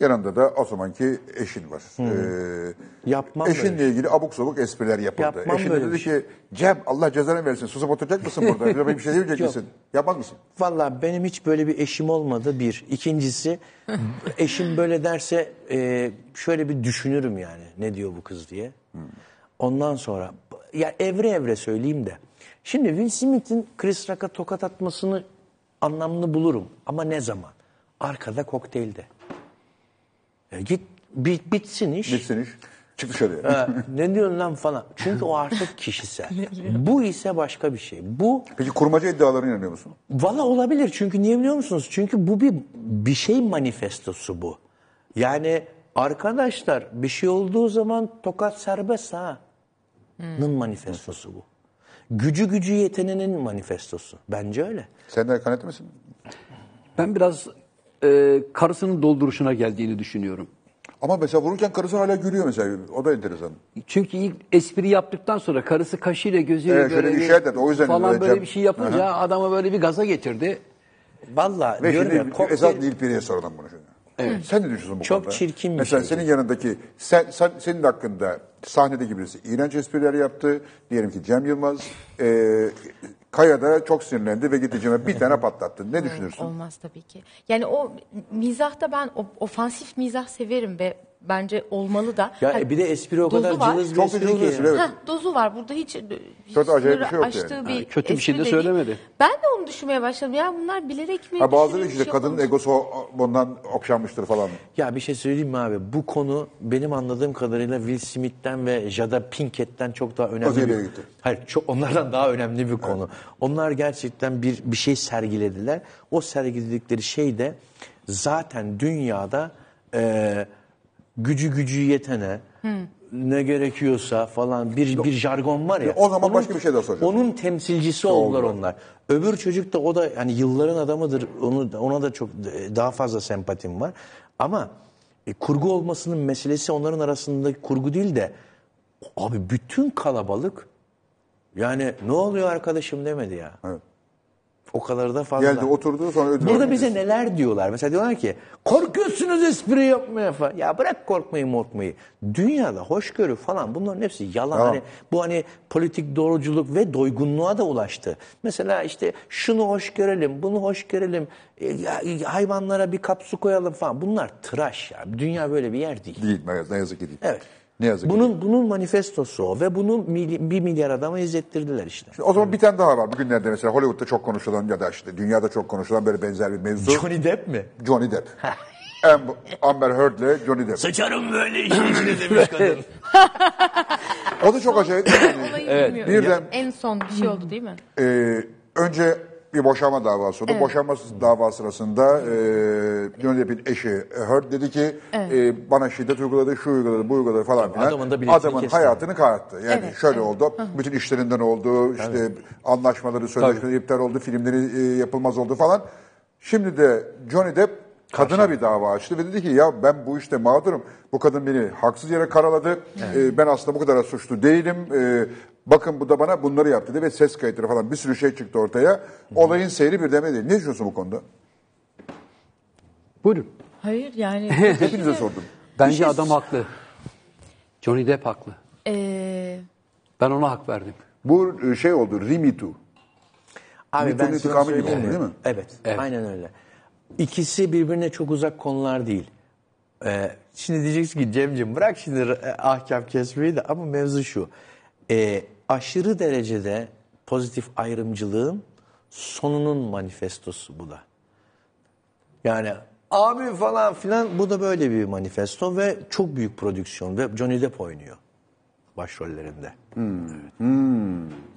[SPEAKER 1] Yanında da o zamanki eşin var. Ee,
[SPEAKER 4] Yapmam böyle
[SPEAKER 1] Eşinle ilgili abuk sabuk espriler yapıldı.
[SPEAKER 4] Yapmam
[SPEAKER 1] Eşin de
[SPEAKER 4] böyle
[SPEAKER 1] dedi
[SPEAKER 4] bir şey.
[SPEAKER 1] ki Cem Allah cezanı versin susup oturacak mısın burada? Bir de bir şey demeyecek
[SPEAKER 4] Yok.
[SPEAKER 1] misin? Yapmaz mısın?
[SPEAKER 4] Valla benim hiç böyle bir eşim olmadı bir. İkincisi eşim böyle derse e, şöyle bir düşünürüm yani ne diyor bu kız diye. Ondan sonra ya evre evre söyleyeyim de. Şimdi Will Smith'in Chris Rock'a tokat atmasını anlamlı bulurum. Ama ne zaman? Arkada kokteylde. E, git bit, bitsin iş.
[SPEAKER 1] Bitsin iş. Çık dışarıya.
[SPEAKER 4] Ha, ne diyorsun lan falan. Çünkü o artık kişisel. bu ise başka bir şey. Bu
[SPEAKER 1] Peki kurmaca iddialarına inanıyor musun?
[SPEAKER 4] Valla olabilir çünkü niye biliyor musunuz? Çünkü bu bir bir şey manifestosu bu. Yani arkadaşlar bir şey olduğu zaman tokat serbest ha. Nın manifestosu bu. Gücü gücü yetenenin manifestosu. Bence öyle.
[SPEAKER 1] Sen de kanıtlı mısın?
[SPEAKER 3] Ben biraz e, karısının dolduruşuna geldiğini düşünüyorum.
[SPEAKER 1] Ama mesela vururken karısı hala gülüyor mesela. O da enteresan.
[SPEAKER 3] Çünkü ilk espri yaptıktan sonra karısı kaşıyla gözüyle
[SPEAKER 1] Evet, şöyle
[SPEAKER 3] böyle
[SPEAKER 1] bir şey dedi, o yüzden
[SPEAKER 3] falan
[SPEAKER 1] böyle
[SPEAKER 3] bir şey yapınca adamı böyle bir gaza getirdi.
[SPEAKER 4] Valla
[SPEAKER 1] Ve
[SPEAKER 4] diyorum
[SPEAKER 1] şimdi
[SPEAKER 4] ya kokteyl-
[SPEAKER 1] esas Nil Piri'ye soralım bunu şimdi. Evet. Sen ne düşünüyorsun bu
[SPEAKER 4] Çok
[SPEAKER 1] konuda?
[SPEAKER 4] çirkin bir
[SPEAKER 1] Mesela
[SPEAKER 4] şey.
[SPEAKER 1] senin yanındaki, sen, sen, senin hakkında sahnedeki birisi iğrenç espriler yaptı. Diyelim ki Cem Yılmaz, e, Kaya da çok sinirlendi ve gitti Cem'e bir tane patlattı. Ne düşünürsün?
[SPEAKER 2] Olmaz tabii ki. Yani o mizahta ben o, ofansif mizah severim ve bence olmalı da.
[SPEAKER 4] Ya
[SPEAKER 2] Ha,
[SPEAKER 4] e bir de espri o
[SPEAKER 2] dozu
[SPEAKER 4] kadar
[SPEAKER 2] var.
[SPEAKER 4] cılız bir
[SPEAKER 1] Çok
[SPEAKER 4] espri ki.
[SPEAKER 1] espri, evet.
[SPEAKER 2] Ha, dozu var. Burada hiç, hiç
[SPEAKER 1] Çok acayip bir şey yok
[SPEAKER 2] aştığı
[SPEAKER 1] yani.
[SPEAKER 2] bir
[SPEAKER 3] Ha, kötü bir şey de
[SPEAKER 2] espri değil.
[SPEAKER 3] söylemedi.
[SPEAKER 2] Ben de onu düşünmeye başladım. Ya bunlar bilerek mi?
[SPEAKER 1] Ha, bazıları işte kadının
[SPEAKER 2] yapılmış?
[SPEAKER 1] egosu bundan okşanmıştır falan.
[SPEAKER 4] Ya bir şey söyleyeyim mi abi? Bu konu benim anladığım kadarıyla Will Smith'ten ve Jada Pinkett'ten çok daha önemli
[SPEAKER 1] Özel
[SPEAKER 4] bir
[SPEAKER 1] yere gitti.
[SPEAKER 4] Hayır, çok onlardan daha önemli bir konu. Onlar gerçekten bir bir şey sergilediler. O sergiledikleri şey de zaten dünyada e, gücü gücü yetene ne gerekiyorsa falan bir bir jargon var ya.
[SPEAKER 1] O zaman başka bir şey daha soracağım.
[SPEAKER 4] Onun temsilcisi oldular onlar. Öbür çocuk da o da hani yılların adamıdır. Onu ona da çok daha fazla sempatim var. Ama e, kurgu olmasının meselesi onların arasındaki kurgu değil de abi bütün kalabalık yani ne oluyor arkadaşım demedi ya.
[SPEAKER 1] Evet.
[SPEAKER 4] O kadar da fazla.
[SPEAKER 1] Geldi oturdu sonra ödül
[SPEAKER 4] Burada
[SPEAKER 1] verdi.
[SPEAKER 4] bize neler diyorlar? Mesela diyorlar ki korkuyorsunuz espri yapmaya falan. Ya bırak korkmayı morkmayı. Dünyada hoşgörü falan bunların hepsi yalan.
[SPEAKER 1] Tamam.
[SPEAKER 4] Hani, bu hani politik doğruculuk ve doygunluğa da ulaştı. Mesela işte şunu hoş görelim, bunu hoş görelim, e, hayvanlara bir kap su koyalım falan. Bunlar tıraş ya. Dünya böyle bir yer değil.
[SPEAKER 1] Değil ne yazık ki değil.
[SPEAKER 4] Evet.
[SPEAKER 1] Ne yazık ki.
[SPEAKER 4] Bunun bunun manifestosu o ve bunu mili- bir milyar adama izlettirdiler işte.
[SPEAKER 1] O zaman bir tane daha var. Bugünlerde mesela Hollywood'da çok konuşulan ya da işte dünyada çok konuşulan böyle benzer bir mevzu.
[SPEAKER 4] Johnny Depp mi?
[SPEAKER 1] Johnny Depp. Am- Amber Heard'le Johnny Depp.
[SPEAKER 4] Sıçarım böyle işin içine demiş kadın.
[SPEAKER 1] O da çok acayip. Yani,
[SPEAKER 2] Olayı bilmiyorum.
[SPEAKER 1] birden
[SPEAKER 2] En son bir şey oldu değil mi?
[SPEAKER 1] e, önce bir boşanma davası oldu. Boşanma davası sırasında e, Johnny Depp'in eşi Heard dedi ki e, bana şiddet uyguladı, şu uyguladı, bu uyguladı falan filan.
[SPEAKER 4] adamın da
[SPEAKER 1] Adamın
[SPEAKER 4] kesti.
[SPEAKER 1] hayatını kararttı. Yani
[SPEAKER 2] Evet,
[SPEAKER 1] şöyle
[SPEAKER 2] evet.
[SPEAKER 1] oldu. Bütün işlerinden oldu. işte anlaşmaları, sözleşmeleri iptal oldu. Filmleri e, yapılmaz oldu falan. Şimdi de Johnny Depp kadına bir dava açtı ve dedi ki ya ben bu işte mağdurum. Bu kadın beni haksız yere karaladı. E, ben aslında bu kadar suçlu değilim. E, bakın bu da bana bunları yaptı dedi ve ses kayıtları falan bir sürü şey çıktı ortaya. Olayın seyri bir deme değil. Ne düşünüyorsun bu konuda?
[SPEAKER 3] Buyurun.
[SPEAKER 2] Hayır yani.
[SPEAKER 1] Hepinize sordum.
[SPEAKER 3] Bence adam haklı. Johnny Depp haklı.
[SPEAKER 2] Ee,
[SPEAKER 3] Ben ona hak verdim.
[SPEAKER 1] Bu e, şey oldu, Rimitu.
[SPEAKER 4] Abi
[SPEAKER 1] Newton'un
[SPEAKER 4] ben
[SPEAKER 1] intikamı gibi
[SPEAKER 4] söyleyeyim
[SPEAKER 1] oldu, değil mi?
[SPEAKER 4] Evet,
[SPEAKER 3] Evet.
[SPEAKER 4] aynen öyle. İkisi birbirine çok uzak konular değil. Ee, şimdi diyeceksin ki Cem'ciğim bırak şimdi e, ahkam kesmeyi de ama mevzu şu. Ee, aşırı derecede pozitif ayrımcılığın sonunun manifestosu bu da. Yani abi falan filan bu da böyle bir manifesto ve çok büyük prodüksiyon ve Johnny Depp oynuyor başrollerinde.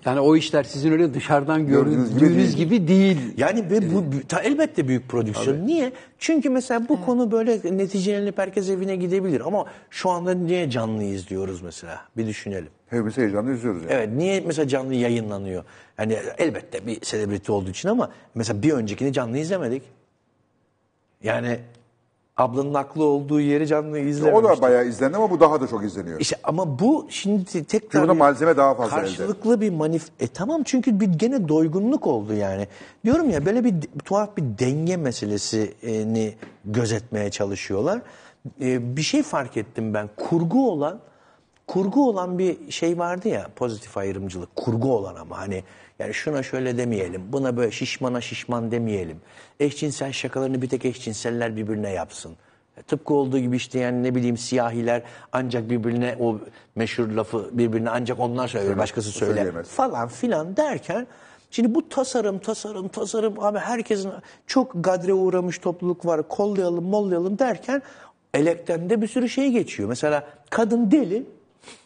[SPEAKER 3] Yani o işler sizin öyle dışarıdan
[SPEAKER 1] Gördüğünüz gibi
[SPEAKER 3] gördüğünüz
[SPEAKER 1] değil.
[SPEAKER 3] gibi değil.
[SPEAKER 4] Yani ve bu ta, elbette büyük prodüksiyon. Niye? Çünkü mesela bu konu böyle neticelenip herkes evine gidebilir ama şu anda niye canlı izliyoruz mesela? Bir düşünelim.
[SPEAKER 1] Hepimiz heyecanla izliyoruz yani.
[SPEAKER 4] Evet niye mesela canlı yayınlanıyor? Yani elbette bir selebriti olduğu için ama mesela bir öncekini canlı izlemedik. Yani ablanın haklı olduğu yeri canlı
[SPEAKER 1] O
[SPEAKER 4] izlememiştik.
[SPEAKER 1] da bayağı izlendi ama bu daha da çok izleniyor.
[SPEAKER 4] İşte ama bu şimdi tekrar bir
[SPEAKER 1] malzeme daha fazla
[SPEAKER 4] karşılıklı bir manif e tamam çünkü bir gene doygunluk oldu yani. Diyorum ya böyle bir tuhaf bir denge meselesini gözetmeye çalışıyorlar. E, bir şey fark ettim ben. Kurgu olan kurgu olan bir şey vardı ya pozitif ayrımcılık. Kurgu olan ama hani yani şuna şöyle demeyelim. Buna böyle şişmana şişman demeyelim. Eşcinsel şakalarını bir tek eşcinseller birbirine yapsın. Tıpkı olduğu gibi işte yani ne bileyim siyahiler ancak birbirine o meşhur lafı birbirine ancak onlar söyler, başkası söyler
[SPEAKER 1] söyleyemez.
[SPEAKER 4] falan filan derken şimdi bu tasarım tasarım tasarım abi herkesin çok gadre uğramış topluluk var kollayalım mollayalım derken elekten de bir sürü şey geçiyor. Mesela kadın deli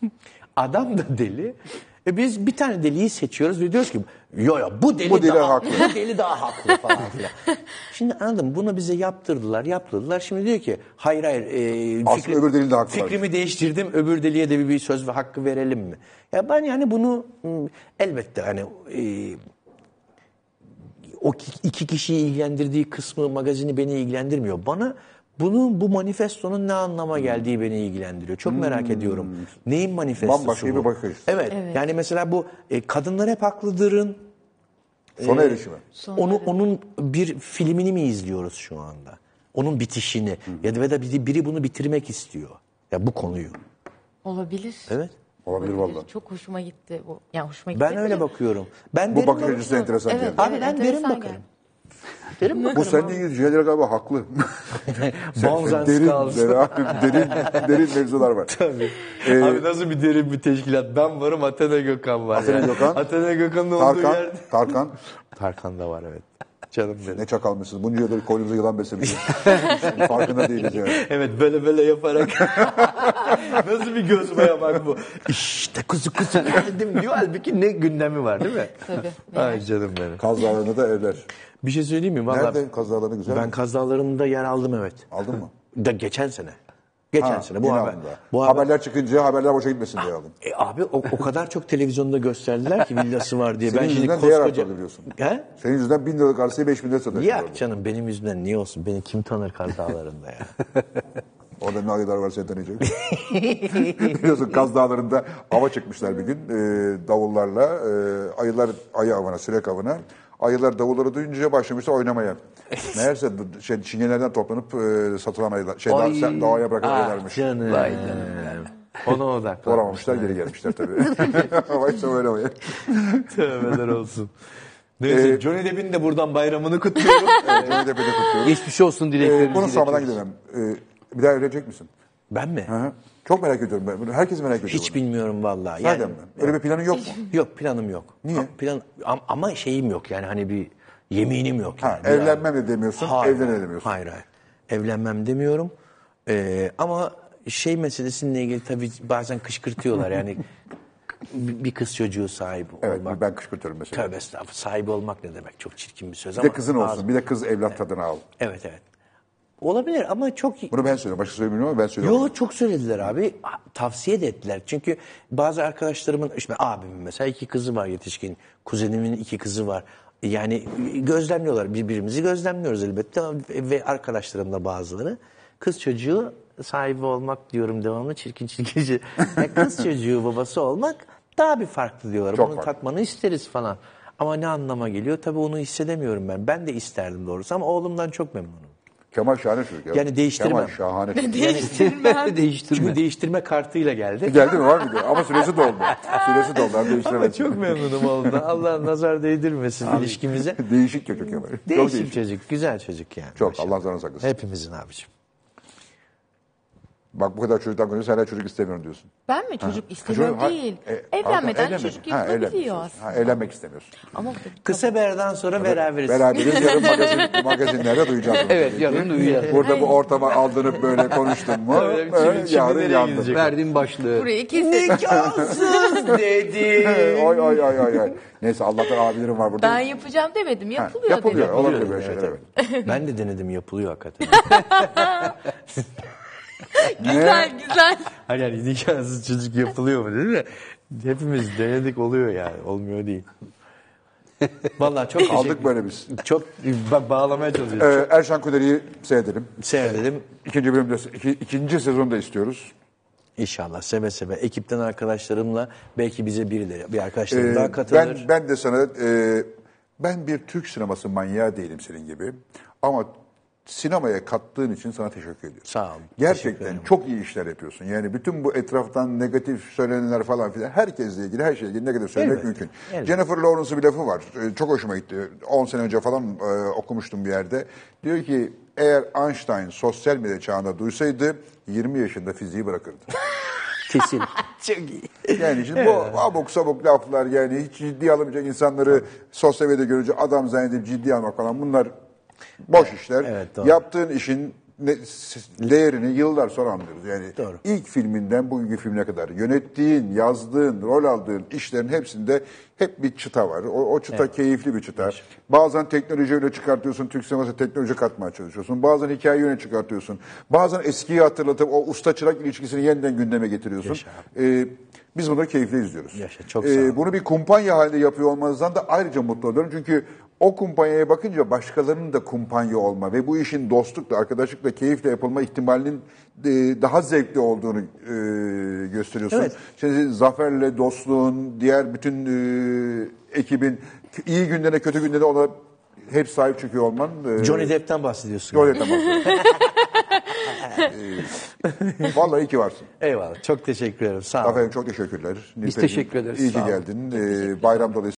[SPEAKER 4] adam da deli. E biz bir tane deliyi seçiyoruz ve diyoruz ki yo yo bu deli,
[SPEAKER 1] Bu deli
[SPEAKER 4] daha
[SPEAKER 1] haklı."
[SPEAKER 4] bu deli daha haklı falan filan. Şimdi anladım bunu bize yaptırdılar yaptırdılar. Şimdi diyor ki hayır hayır e,
[SPEAKER 1] Aslında öbür delinin de hakkı var.
[SPEAKER 4] fikrimi değiştirdim öbür deliye de bir, bir söz ve hakkı verelim mi? Ya ben yani bunu m, elbette hani e, o ki- iki kişiyi ilgilendirdiği kısmı magazini beni ilgilendirmiyor. Bana bunun bu manifestonun ne anlama geldiği beni ilgilendiriyor. Çok merak ediyorum. Neyin manifestosu
[SPEAKER 1] Hmm. Bambaşka
[SPEAKER 4] bu?
[SPEAKER 1] bir bakış.
[SPEAKER 4] Evet, Yani mesela bu e, kadınlar hep haklıdırın.
[SPEAKER 1] Sona erişimi.
[SPEAKER 4] Onu onun bir filmini mi izliyoruz şu anda? Onun bitişini ya da, da biri, biri bunu bitirmek istiyor. Ya bu konuyu.
[SPEAKER 2] olabilir.
[SPEAKER 4] Evet.
[SPEAKER 1] Olabilir vallahi.
[SPEAKER 2] Çok hoşuma gitti bu. Yani hoşuma gitti.
[SPEAKER 4] Ben öyle bakıyorum. Ben
[SPEAKER 1] Bu bakış
[SPEAKER 4] bak-
[SPEAKER 1] açısı enteresan
[SPEAKER 2] Evet.
[SPEAKER 1] geldi.
[SPEAKER 4] Abi
[SPEAKER 2] Evet,
[SPEAKER 4] ben derin
[SPEAKER 2] enteresan
[SPEAKER 4] bakarım.
[SPEAKER 2] geldi.
[SPEAKER 4] Derin
[SPEAKER 1] Bu ilgili şeyler galiba haklı.
[SPEAKER 4] Bonzans
[SPEAKER 1] derin, derin, derin, derin mevzular var.
[SPEAKER 4] Tabii.
[SPEAKER 1] Ee,
[SPEAKER 4] Abi nasıl bir derin bir teşkilat. Ben varım Athena Gökhan var.
[SPEAKER 1] Athena
[SPEAKER 4] ya.
[SPEAKER 1] Gökhan.
[SPEAKER 4] Athena Gökhan'ın olduğu
[SPEAKER 1] Tarkan,
[SPEAKER 4] yerde.
[SPEAKER 1] Tarkan.
[SPEAKER 4] Tarkan da var evet. Canım benim.
[SPEAKER 1] Ne çakalmışsınız. Bunca yıldır koynumuza yılan beslemişsiniz. Farkında değiliz yani.
[SPEAKER 4] Evet böyle böyle yaparak. Nasıl bir göz boyamak bu? İşte kuzu kuzu geldim diyor. Halbuki ne gündemi var değil mi?
[SPEAKER 2] Tabii.
[SPEAKER 4] Ay canım benim.
[SPEAKER 1] Kaz Dağları'nda da evler.
[SPEAKER 4] Bir şey söyleyeyim mi? Vallahi
[SPEAKER 1] Nerede Kaz Dağları'nda güzel
[SPEAKER 4] Ben
[SPEAKER 1] mi?
[SPEAKER 4] Kaz Dağları'nda yer aldım evet.
[SPEAKER 1] Aldın mı?
[SPEAKER 4] Da geçen sene. Geçen
[SPEAKER 1] Ha,
[SPEAKER 4] sene. Bu
[SPEAKER 1] yine
[SPEAKER 4] haber.
[SPEAKER 1] aldın da.
[SPEAKER 4] Bu haber.
[SPEAKER 1] Haberler çıkınca haberler boşa gitmesin diye aldım.
[SPEAKER 4] E, abi o, o kadar çok televizyonda gösterdiler ki villası var diye.
[SPEAKER 1] Senin
[SPEAKER 4] ben şimdi
[SPEAKER 1] yüzünden değer
[SPEAKER 4] koskoca...
[SPEAKER 1] arttırdı biliyorsun.
[SPEAKER 4] He?
[SPEAKER 1] Senin yüzünden bin liralık arsayı beş bin lira satıyorsun.
[SPEAKER 4] Ya
[SPEAKER 1] orada.
[SPEAKER 4] canım benim yüzümden niye olsun? Beni kim tanır Kaz Dağları'nda ya?
[SPEAKER 1] Orada ne ayılar var seni tanıyacak. Biliyorsun Kaz Dağları'nda ava çıkmışlar bir gün e, davullarla. E, ayılar ayı avına, sürek avına. Ayılar davulları duyunca başlamışlar oynamaya. Meğerse şey, çingenelerden toplanıp e, satılan ayılar. Şey,
[SPEAKER 3] Ay.
[SPEAKER 1] doğaya bırakan ayılarmış.
[SPEAKER 4] canım.
[SPEAKER 3] Vay canım.
[SPEAKER 4] Ona odaklan.
[SPEAKER 1] Oramamışlar geri gelmişler tabii. Başta oynamaya.
[SPEAKER 4] Tövbeler olsun. Neyse Johnny Depp'in de buradan bayramını kutluyorum.
[SPEAKER 1] Johnny Depp'i de kutluyoruz.
[SPEAKER 3] Geçmiş olsun dileklerimizi
[SPEAKER 1] Ee, bunu sormadan
[SPEAKER 3] iletiyoruz.
[SPEAKER 1] gidemem. Ee, bir daha evlenecek misin?
[SPEAKER 4] Ben mi?
[SPEAKER 1] Hı hı. Çok merak ediyorum ben. bunu. Herkes merak ediyor.
[SPEAKER 4] Hiç
[SPEAKER 1] bunu.
[SPEAKER 4] bilmiyorum vallahi.
[SPEAKER 1] Nereden mi? Öyle bir planın yok mu?
[SPEAKER 4] Yok planım yok.
[SPEAKER 1] Niye?
[SPEAKER 4] A- Plan, am- ama şeyim yok yani hani bir yeminim yok.
[SPEAKER 1] Ha,
[SPEAKER 4] Yani. Bir-
[SPEAKER 1] evlenmem de demiyorsun, evlenelim demiyorsun.
[SPEAKER 4] Hayır hayır. Evlenmem demiyorum. Ee, ama şey meselesiyle ilgili tabii bazen kışkırtıyorlar yani bir bir kız çocuğu sahibi
[SPEAKER 1] Evet,
[SPEAKER 4] olmak.
[SPEAKER 1] ben kışkırtıyorum mesela.
[SPEAKER 4] Tövbe estağfurullah. Sahibi olmak ne demek? Çok çirkin bir söz
[SPEAKER 1] Bir
[SPEAKER 4] ama.
[SPEAKER 1] de kızın olsun,
[SPEAKER 4] bazı-
[SPEAKER 1] bir de kız evlat tadını al.
[SPEAKER 4] Evet evet. Olabilir ama çok
[SPEAKER 1] Bunu ben söylüyorum, başka söylemiyorum ama ben söylüyorum.
[SPEAKER 4] Yo çok söylediler abi. Tavsiye de ettiler. Çünkü bazı arkadaşlarımın, işte abimin mesela iki kızı var yetişkin. Kuzenimin iki kızı var. Yani gözlemliyorlar. Birbirimizi gözlemliyoruz elbette. Ve arkadaşlarım da bazıları. Kız çocuğu sahibi olmak diyorum devamlı çirkin çirkin. şey. Yani kız çocuğu babası olmak daha bir farklı diyorlar.
[SPEAKER 1] Çok
[SPEAKER 4] Bunu
[SPEAKER 1] farklı.
[SPEAKER 4] tatmanı isteriz falan. Ama ne anlama geliyor? Tabii onu hissedemiyorum ben. Ben de isterdim doğrusu ama oğlumdan çok memnunum.
[SPEAKER 1] Kemal şahane çocuk ya.
[SPEAKER 4] Yani değiştirmem.
[SPEAKER 1] Kemal şahane çocuk.
[SPEAKER 2] Değiştirmem.
[SPEAKER 3] Değiştirme.
[SPEAKER 4] Çünkü değiştirme kartıyla geldi.
[SPEAKER 1] Geldi mi var mıydı? Ama süresi doldu. Süresi doldu.
[SPEAKER 4] Ama
[SPEAKER 1] değiştiremedim.
[SPEAKER 4] çok memnunum oğlumdan. Allah nazar değdirmesin ilişkimize.
[SPEAKER 1] Değişik çocuk Kemal. Çok
[SPEAKER 4] Değişik
[SPEAKER 1] değişik.
[SPEAKER 4] çocuk, güzel çocuk yani.
[SPEAKER 1] Çok,
[SPEAKER 4] Maşallah.
[SPEAKER 1] Allah canını saklasın.
[SPEAKER 4] Hepimizin abiciğim.
[SPEAKER 1] Bak bu kadar çocuktan konuşuyorsun hala çocuk istemiyorum diyorsun.
[SPEAKER 2] Ben mi çocuk istemiyorum
[SPEAKER 1] Çocuk-
[SPEAKER 2] değil.
[SPEAKER 1] e,
[SPEAKER 2] Evlenmeden
[SPEAKER 1] pardon,
[SPEAKER 2] çocuk.
[SPEAKER 1] Ha,
[SPEAKER 2] yapılabiliyor aslında.
[SPEAKER 1] Ha, evlenmek istemiyorsun.
[SPEAKER 2] Ama
[SPEAKER 4] Kısa bir aradan sonra beraberiz.
[SPEAKER 1] Beraberiz yarın magazin, magazinlerde duyacağız.
[SPEAKER 3] Evet, yarın duyacağız.
[SPEAKER 1] Burada bu ortama aldırıp böyle konuştun mu?
[SPEAKER 4] Öyle bir
[SPEAKER 1] yarın
[SPEAKER 4] gidecek?
[SPEAKER 3] Verdiğim başlığı.
[SPEAKER 2] burayı kesin.
[SPEAKER 4] Nikahsız dedi.
[SPEAKER 1] Oy oy oy oy oy. Neyse Allah'tan abilerim var burada.
[SPEAKER 2] Ben yapacağım demedim.
[SPEAKER 1] Ha,
[SPEAKER 2] Yapılıyor,
[SPEAKER 1] yapılıyor.
[SPEAKER 2] dedim.
[SPEAKER 1] Olabilir böyle şeyler evet.
[SPEAKER 4] ben de denedim yapılıyor hakikaten.
[SPEAKER 2] Güzel güzel.
[SPEAKER 4] Hayır yani nikahsız çocuk yapılıyor mu değil mi? Hepimiz denedik oluyor yani. Olmuyor değil. Vallahi çok
[SPEAKER 1] Aldık böyle biz.
[SPEAKER 4] Çok ba- bağlamaya çalışıyoruz.
[SPEAKER 1] Ee, Erşan Kuneri'yi seyredelim.
[SPEAKER 4] Seyredelim.
[SPEAKER 1] İkinci bölümde, iki, ikinci sezonda istiyoruz.
[SPEAKER 4] İnşallah seve seve. Ekipten arkadaşlarımla belki bize birileri, bir arkadaşlarım
[SPEAKER 1] Ee,
[SPEAKER 4] daha katılır.
[SPEAKER 1] ben, ben de sana, e, ben bir Türk sineması manyağı değilim senin gibi. Ama sinemaya kattığın için sana teşekkür ediyorum.
[SPEAKER 4] Sağ. Teşekkür
[SPEAKER 1] Gerçekten çok iyi işler yapıyorsun. Yani bütün bu etraftan negatif söylenenler falan filan herkesle ilgili her şeyle ilgili negatif söylemek
[SPEAKER 4] Elbette,
[SPEAKER 1] mümkün.
[SPEAKER 4] elbette.
[SPEAKER 1] Jennifer Lawrence'ın bir lafı var. Ee, Çok hoşuma gitti. 10 sene önce falan e, okumuştum bir yerde. Diyor ki eğer Einstein sosyal medya çağında duysaydı 20 yaşında fiziği bırakırdı.
[SPEAKER 3] Kesin.
[SPEAKER 4] Çok iyi.
[SPEAKER 1] Yani şimdi bu abuk sabuk laflar yani hiç ciddiye alamayacak insanları sosyal medyada görünce adam zannedip ciddiye almak falan bunlar boş işler.
[SPEAKER 4] Evet, doğru.
[SPEAKER 1] Yaptığın işin ne- değerini yıllar sonra anlıyoruz. Yani
[SPEAKER 4] Doğru.
[SPEAKER 1] ilk filminden bugünkü filmine kadar yönettiğin, yazdığın, rol aldığın işlerin hepsinde hep bir çıta var. O, o çıta keyifli bir çıta. Bazen teknoloji öyle çıkartıyorsun, Türk sinemasına teknoloji katmaya çalışıyorsun. Bazen hikaye öne çıkartıyorsun. Bazen eskiyi hatırlatıp o usta çırak ilişkisini yeniden gündeme getiriyorsun.
[SPEAKER 4] Yaşa
[SPEAKER 1] Ee, biz bunları keyifle izliyoruz. Ee,
[SPEAKER 4] Yaşa, çok sağ ol.
[SPEAKER 1] bunu bir kumpanya halinde yapıyor olmanızdan da ayrıca mutlu oluyorum. Çünkü o kumpanyaya bakınca başkalarının da kumpanya olma ve bu işin dostlukla, arkadaşlıkla, keyifle yapılma ihtimalinin e, daha zevkli olduğunu e, gösteriyorsun.
[SPEAKER 4] Evet.
[SPEAKER 1] Şimdi Zafer'le dostluğun, diğer bütün e, ekibin iyi günlerine, kötü günlerine ona hep sahip çıkıyor olman.
[SPEAKER 4] Johnny Depp'ten bahsediyorsun.
[SPEAKER 1] Johnny Depp'ten bahsediyorum. E, Vallahi iyi ki varsın.
[SPEAKER 4] Eyvallah. Çok teşekkür ederim. Sağ olun.
[SPEAKER 1] Efendim çok teşekkürler.
[SPEAKER 3] Biz
[SPEAKER 1] Nilperi'cim,
[SPEAKER 3] teşekkür ederiz.
[SPEAKER 1] İyi ki geldin. Ee, bayram dolayısıyla